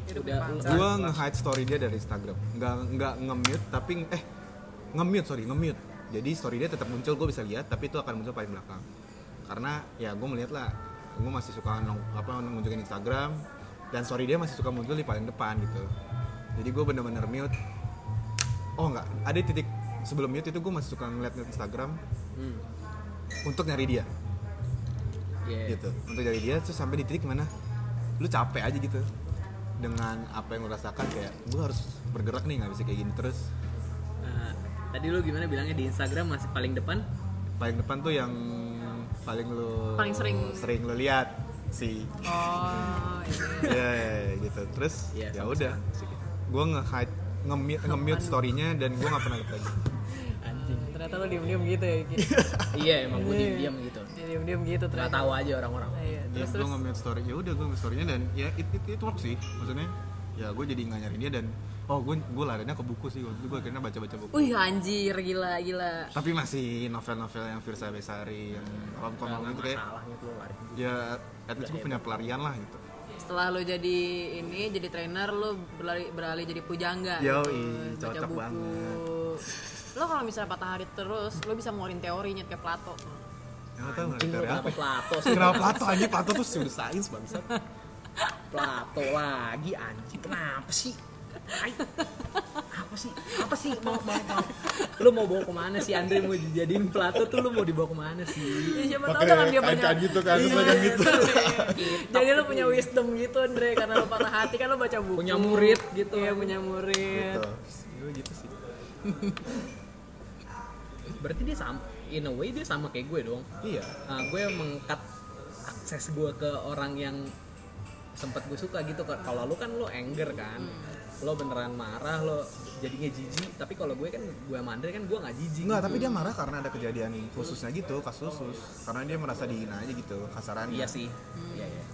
Hidup udah gue nge-hide story dia dari Instagram. Nggak nggak nge-mute tapi eh nge-mute sorry nge-mute. Jadi story dia tetap muncul gue bisa lihat tapi itu akan muncul paling belakang. Karena ya gue melihat lah gue masih suka nong, apa nunjukin Instagram dan story dia masih suka muncul di paling depan gitu. Jadi gue bener-bener mute. Oh nggak ada titik sebelum mute itu gue masih suka ngeliat Instagram hmm. untuk nyari dia yeah. gitu. Untuk nyari dia terus sampai di titik mana? Lu capek aja gitu. Dengan apa yang lu rasakan kayak gue harus bergerak nih nggak bisa kayak gini terus. Nah, tadi lu gimana bilangnya di Instagram masih paling depan? Paling depan tuh yang paling lu Paling sering. sering lu lihat sih. Oh ini ya ya, ya, gitu. Terus Iya, ya udah. gue nge-hide nge-mute, nge-mute story-nya dan gue nggak pernah lihat lagi. Anjing. Ternyata lo diem diem gitu ya iya emang gue diem diem gitu Ya, diem diem gitu nggak ternyata tahu aja orang-orang. Iya, terus terus gue terus. nge-mute story. Ya udah gue nge story-nya dan ya it, it, it works sih. Maksudnya ya gue jadi nggak nyari dia dan oh gue gue larinya ke buku sih. Waktu itu gue akhirnya baca-baca buku. Wih anjir gila gila. Tapi masih novel-novel yang Firsa Besari yang rom-com itu kayak masalahnya tuh lari. Ya at least gue punya pelarian lah gitu. Setelah lo jadi ini jadi trainer lo beralih beralih jadi pujangga. Yoi, gitu. baca cocok buku. banget. lo kalau misalnya patah hari terus lo bisa ngeluarin teorinya kayak Plato Yang tahu nggak anjing lu dari kenapa apa? Plato sih? Kenapa Plato? Aja Plato tuh sudah sains bangsat. Plato lagi anjing. Kenapa sih? Ay, apa sih? Apa sih? Mau mau mau. Lu mau bawa ke mana sih Andre? Mau dijadiin Plato tuh lu mau dibawa ke mana sih? Ya, siapa tahu dengan dia banyak kain-kain gitu kan, terus Iya, gitu. jadi lo punya wisdom gitu Andre karena lo patah hati kan lo baca buku. Punya murid gitu. iya punya murid. Gitu. Gue gitu sih. berarti dia sama in a way dia sama kayak gue dong. Iya. Nah, gue mengkat akses gue ke orang yang sempat gue suka gitu. Kalau lu kan lu anger kan. Lo beneran marah lo jadinya jijik. Tapi kalau gue kan gue mandiri kan gue nggak jijik Enggak, tapi dia marah karena ada kejadian khususnya gitu, kasus khusus. Karena dia merasa dihina aja gitu, kasarannya. iya sih. Iya iya.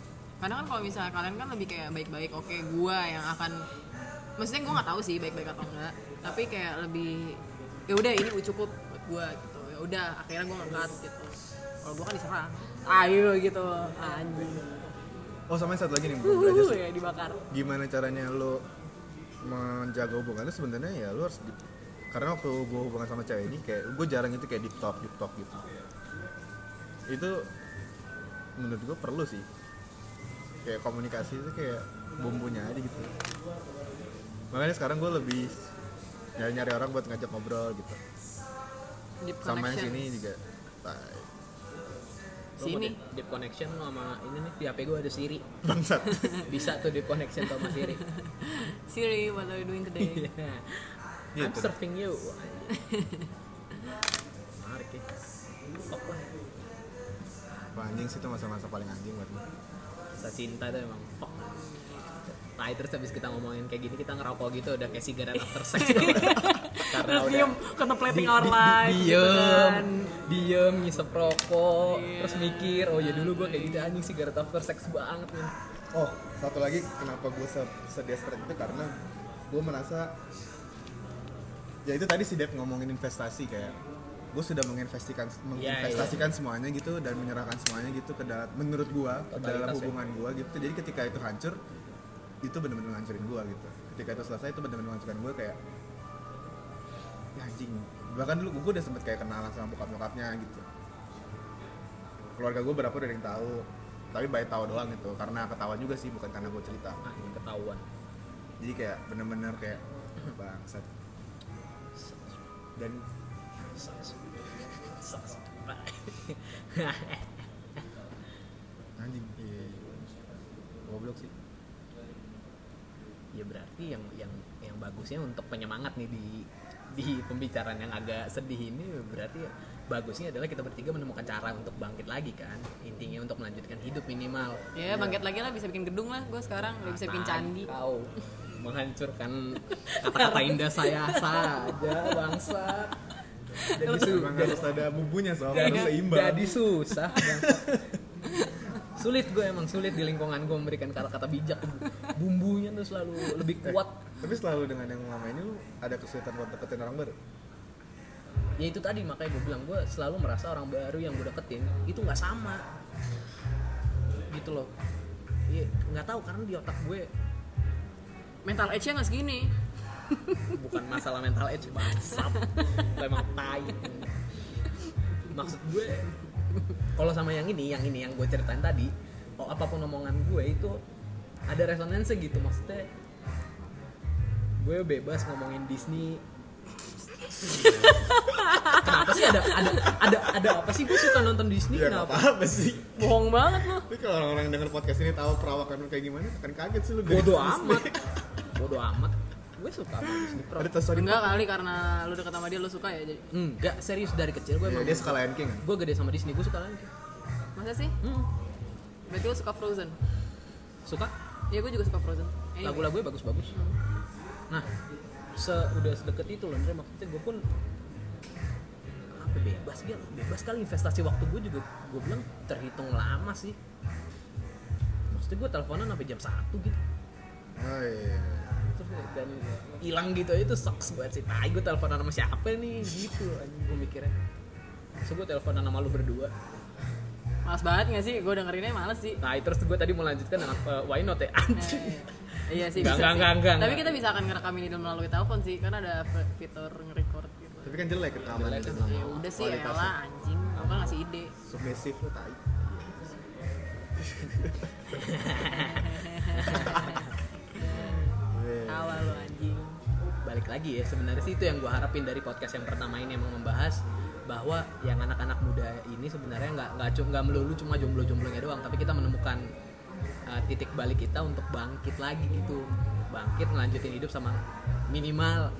Karena kan kalau misalnya kalian kan lebih kayak baik-baik oke gua yang akan maksudnya gua nggak tahu sih baik-baik atau enggak. Tapi kayak lebih ya udah ini cukup buat gitu ya udah akhirnya gua ngangkat gitu. Kalau gua kan diserang. Ayo gitu anjing. Oh, sama yang satu lagi nih, belum belajar sih. ya dibakar. Gimana caranya lo menjaga hubungan lu sebenarnya ya lu harus di- karena waktu gue hubungan sama cewek ini kayak gue jarang itu kayak deep talk deep talk gitu. Itu menurut gue perlu sih. Kayak komunikasi itu kayak bumbunya aja gitu. Makanya sekarang gue lebih nyari nyari orang buat ngajak ngobrol gitu deep sama yang sini juga. Mau Sini. deep, connection sama ini nih di HP gue ada Siri. Bangsat. (laughs) Bisa tuh deep connection sama Siri. (laughs) Siri what are you doing today? I'm Gitu. serving you. (laughs) Menarik ya. Lah Wah, anjing sih itu masa-masa paling anjing buat gue Kisah cinta tuh emang fuck. Nah terus habis kita ngomongin kayak gini kita ngerokok gitu udah kayak cigarette after sex. Karena terus diem contemplating di- our di- life gitu diem kan. diem ngisep rokok Iya. terus mikir oh ya dulu gue kayak gitu anjing cigarette after sex banget nih Oh, satu lagi kenapa gue se sedesperate itu karena gue merasa ya itu tadi si Dep ngomongin investasi kayak gue sudah menginvestasikan menginvestasikan semuanya gitu dan menyerahkan semuanya gitu ke dalam menurut gue ke dalam ya. hubungan gue gitu jadi ketika itu hancur itu benar-benar ngancurin gue gitu ketika itu selesai itu benar-benar ngancurin gue kayak ya anjing. Bahkan dulu gue udah sempet kayak kenalan sama bokap nyokapnya gitu. Keluarga gue berapa udah ada yang tahu. Tapi baik tahu doang gitu. Karena ketawa juga sih bukan karena gue cerita. Anjing ketahuan. Jadi kayak bener-bener kayak (clears throat) bangsat. Dan (laughs) anjing iya. Goblok sih. Ya berarti yang yang yang bagusnya untuk penyemangat nih di di pembicaraan yang agak sedih ini berarti bagusnya adalah kita bertiga menemukan cara untuk bangkit lagi kan. Intinya untuk melanjutkan hidup minimal. Ya bangkit lagi lah bisa bikin gedung lah gue sekarang udah bisa bikin candi. Kau menghancurkan (laughs) kata-kata indah saya saja bangsa. Jadi, su Emang harus ada bumbunya jadi, harus seimbang. jadi susah. Sulit gue emang sulit di lingkungan gue memberikan kata-kata bijak. Bumbunya tuh selalu lebih kuat. Tapi selalu dengan yang lama ini lu ada kesulitan buat deketin orang baru. ya itu tadi makanya gue bilang gue selalu merasa orang baru yang gue deketin itu nggak sama. Gitu loh. Iya, nggak tahu karena di otak gue mental edge nya nggak segini. (laughs) Bukan masalah mental edge bangsat. Emang tai. Maksud gue kalau sama yang ini yang ini yang gue ceritain tadi oh, apa pun omongan gue itu ada resonansi gitu. Maksudnya gue bebas ngomongin Disney. Kenapa sih ada ada ada ada apa sih? Gue suka nonton Disney Ya kenapa? apa-apa sih. bohong banget lo Tapi kalau orang-orang denger podcast ini tahu perawakan kayak gimana, akan kaget sih lu. bodoh amat. bodoh amat gue suka sama Disney Pro. Ada tes sorry. enggak kali karena lu deket sama dia lu suka ya jadi enggak serius dari kecil gue Ya, emang dia suka Lion King. gue gede sama Disney gue suka Lion King. Masa sih? Hmm. berarti lu suka Frozen? Suka? Iya gue juga suka Frozen. Anyway. lagu-lagunya bagus-bagus. Nah se udah sedekat itu loh Andre maksudnya gue pun apa bebas gitu bebas kali investasi waktu gue juga gue bilang terhitung lama sih. Maksudnya gue teleponan sampai jam satu gitu. Oh iya. Dan hilang gitu aja itu sucks banget sih tai gue teleponan sama siapa nih? Gitu anjing gue mikirnya. So gue teleponan sama lu berdua? Males banget gak sih? Gue dengerinnya males sih. Nah terus gue tadi mau lanjutkan dengan uh, why not ya? Anjing. Iya sih Enggak, bisa sih. enggak, enggak, Tapi kita bisa akan ngerekamin ini melalui telepon sih Karena ada fitur nge-record gitu. Tapi kan jelek rekaman kan. Ya udah sih Kualitasnya. elah anjing. Gue kan ngasih ide? Submisif lu tai. (laughs) (laughs) Tawa lu anjing. Balik lagi ya sebenarnya sih itu yang gue harapin dari podcast yang pertama ini emang membahas bahwa yang anak-anak muda ini sebenarnya nggak nggak cuma nggak melulu cuma jomblo-jomblonya doang tapi kita menemukan uh, titik balik kita untuk bangkit lagi gitu. Bangkit ngelanjutin hidup sama minimal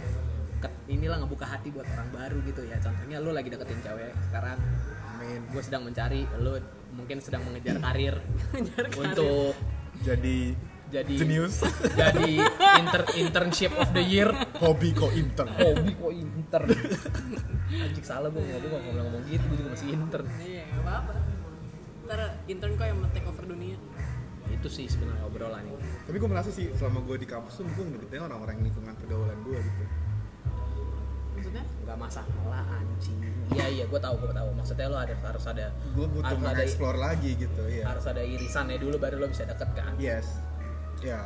ke- inilah ngebuka hati buat orang baru gitu ya. Contohnya lu lagi deketin cewek sekarang Amin. gue sedang mencari lu mungkin sedang mengejar karir. (laughs) untuk Jadi jadi jenius. (laughs) jadi inter internship of the year Hobi kok intern. hobi kok intern anjing salah gue nggak gue ngomong ngomong gitu gue juga masih intern Iya gak apa-apa Ntar intern kok yang take over dunia itu sih sebenarnya obrolan ini Tapi gue merasa sih selama gue di kampus tuh gue ngedeketin orang-orang lingkungan pergaulan gue gitu. Maksudnya? nggak masalah anjing iya iya gue tahu gue tahu maksudnya lo ada harus ada Gue butuh harus ada mengeksplor lagi gitu, ya. harus ada irisannya dulu baru lo bisa deket kan Yes. Ya,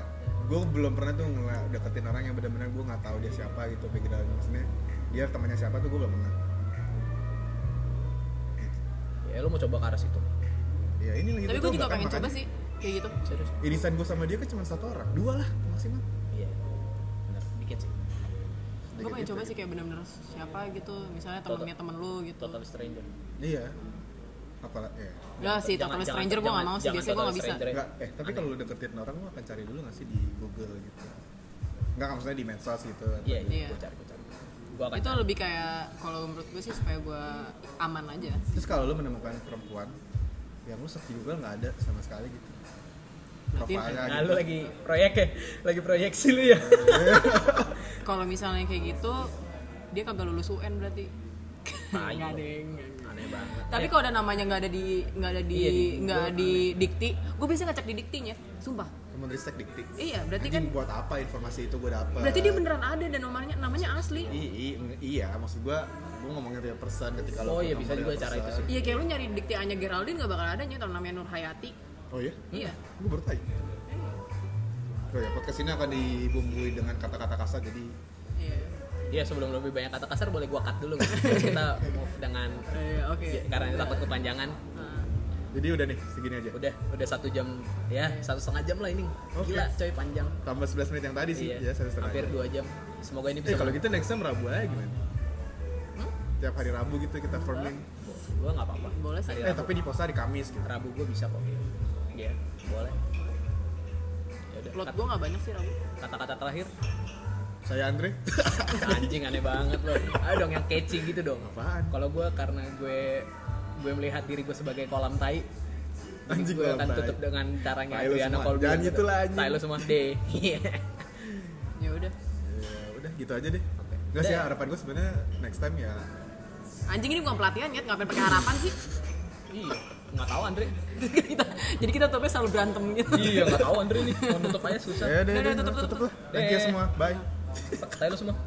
gue belum pernah tuh deketin orang yang benar-benar gue nggak tahu dia siapa gitu background maksudnya dia temannya siapa tuh gue belum pernah. ya lo mau coba ke arah situ. Ya ini lagi Tapi gue juga kan, pengen coba sih Kayak gitu. Serius? Irisan gue sama dia kan cuma satu orang, dua lah maksimal. iya. Benar dikit sih. Gue pengen coba sih kayak bener-bener siapa gitu Misalnya temennya temen lu gitu. total stranger. Iya. Apalah ya. Enggak sih, Jangan- total stranger gue gak mau sih Biasanya gue gak bisa ya. Enggak, eh tapi kalau lu deketin orang lu akan cari dulu nggak sih di Google gitu. Enggak maksudnya di medsos gitu. iya iya Iya. gue cari gue cari Itu cari. lebih kayak Kalau menurut gue sih supaya gue aman aja Terus kalau lu menemukan perempuan yang lu search di Google nggak ada sama sekali gitu. Berarti- Profilnya nah gitu. lu lagi proyek ya lagi proyeksi lu ya (laughs) Kalau misalnya kayak gitu Dia kagak lulus UN berarti. Nggak deng aneh banget Tapi Eh, kalau ada namanya nggak ada di nggak ada di Iya, di nggak di dikti, gue biasa ngecek di diktinya, sumpah. Kemenristek dikti. Iya, berarti Anjing, kan buat apa informasi itu gue dapet? berarti dia beneran ada dan namanya namanya asli. I- i- iya, maksud gue, gue ngomongin real person ketika lo Oh iya, bisa juga cara itu sih. Iya kayak lu nyari dikti Anya Geraldine nggak bakal ada kalau namanya Nur Hayati. Oh iya? Iya. Gue baru tahu. Oh ya, podcast ini akan dibumbui dengan kata-kata kasar jadi Iya. Sebelum lebih banyak kata kasar boleh gua cut dulu? Terus (laughs) kita move dengan Iya, oke. ya, karena takut kepanjangan. Nah, jadi udah nih segini aja. Udah udah satu jam ya satu setengah jam lah ini. Oke. Gila coy panjang. Tambah 11 menit yang tadi sih, Iya. ya satu setengah Hampir jam. dua jam. Semoga ini Eh bisa. kalau gitu next time Rabu aja gimana? Tiap hari Rabu gitu kita forming. gua nggak apa-apa. Boleh sih. Hari Eh Rabu, tapi di post hari Kamis gitu. Rabu gua bisa kok. Iya boleh. Ya udah. Plot gue nggak banyak sih Rabu. Kata-kata terakhir. Saya Andre. (laughs) Anjing aneh banget loh. Ayo dong yang catchy gitu dong. Apaan? Kalau gue karena gue gue melihat diri gue sebagai kolam tai. Anjing gue kolam akan tai. tutup dengan caranya Tai semua. Colby. Jangan gitu lah, anjing. Tai lu semua D. Iya. (laughs) Ya udah. Ya udah gitu aja deh. Oke. Enggak sih harapan gue sebenarnya next time ya anjing ini bukan pelatihan ya ngapain pakai harapan sih iya nggak tahu Andre kita, (laughs) jadi kita topnya selalu berantem gitu iya nggak tahu Andre nih mau nutup aja susah ya deh Udah, deh udah, tutup, tutup tutup. lah thank you Deh. semua bye Tayo lo semua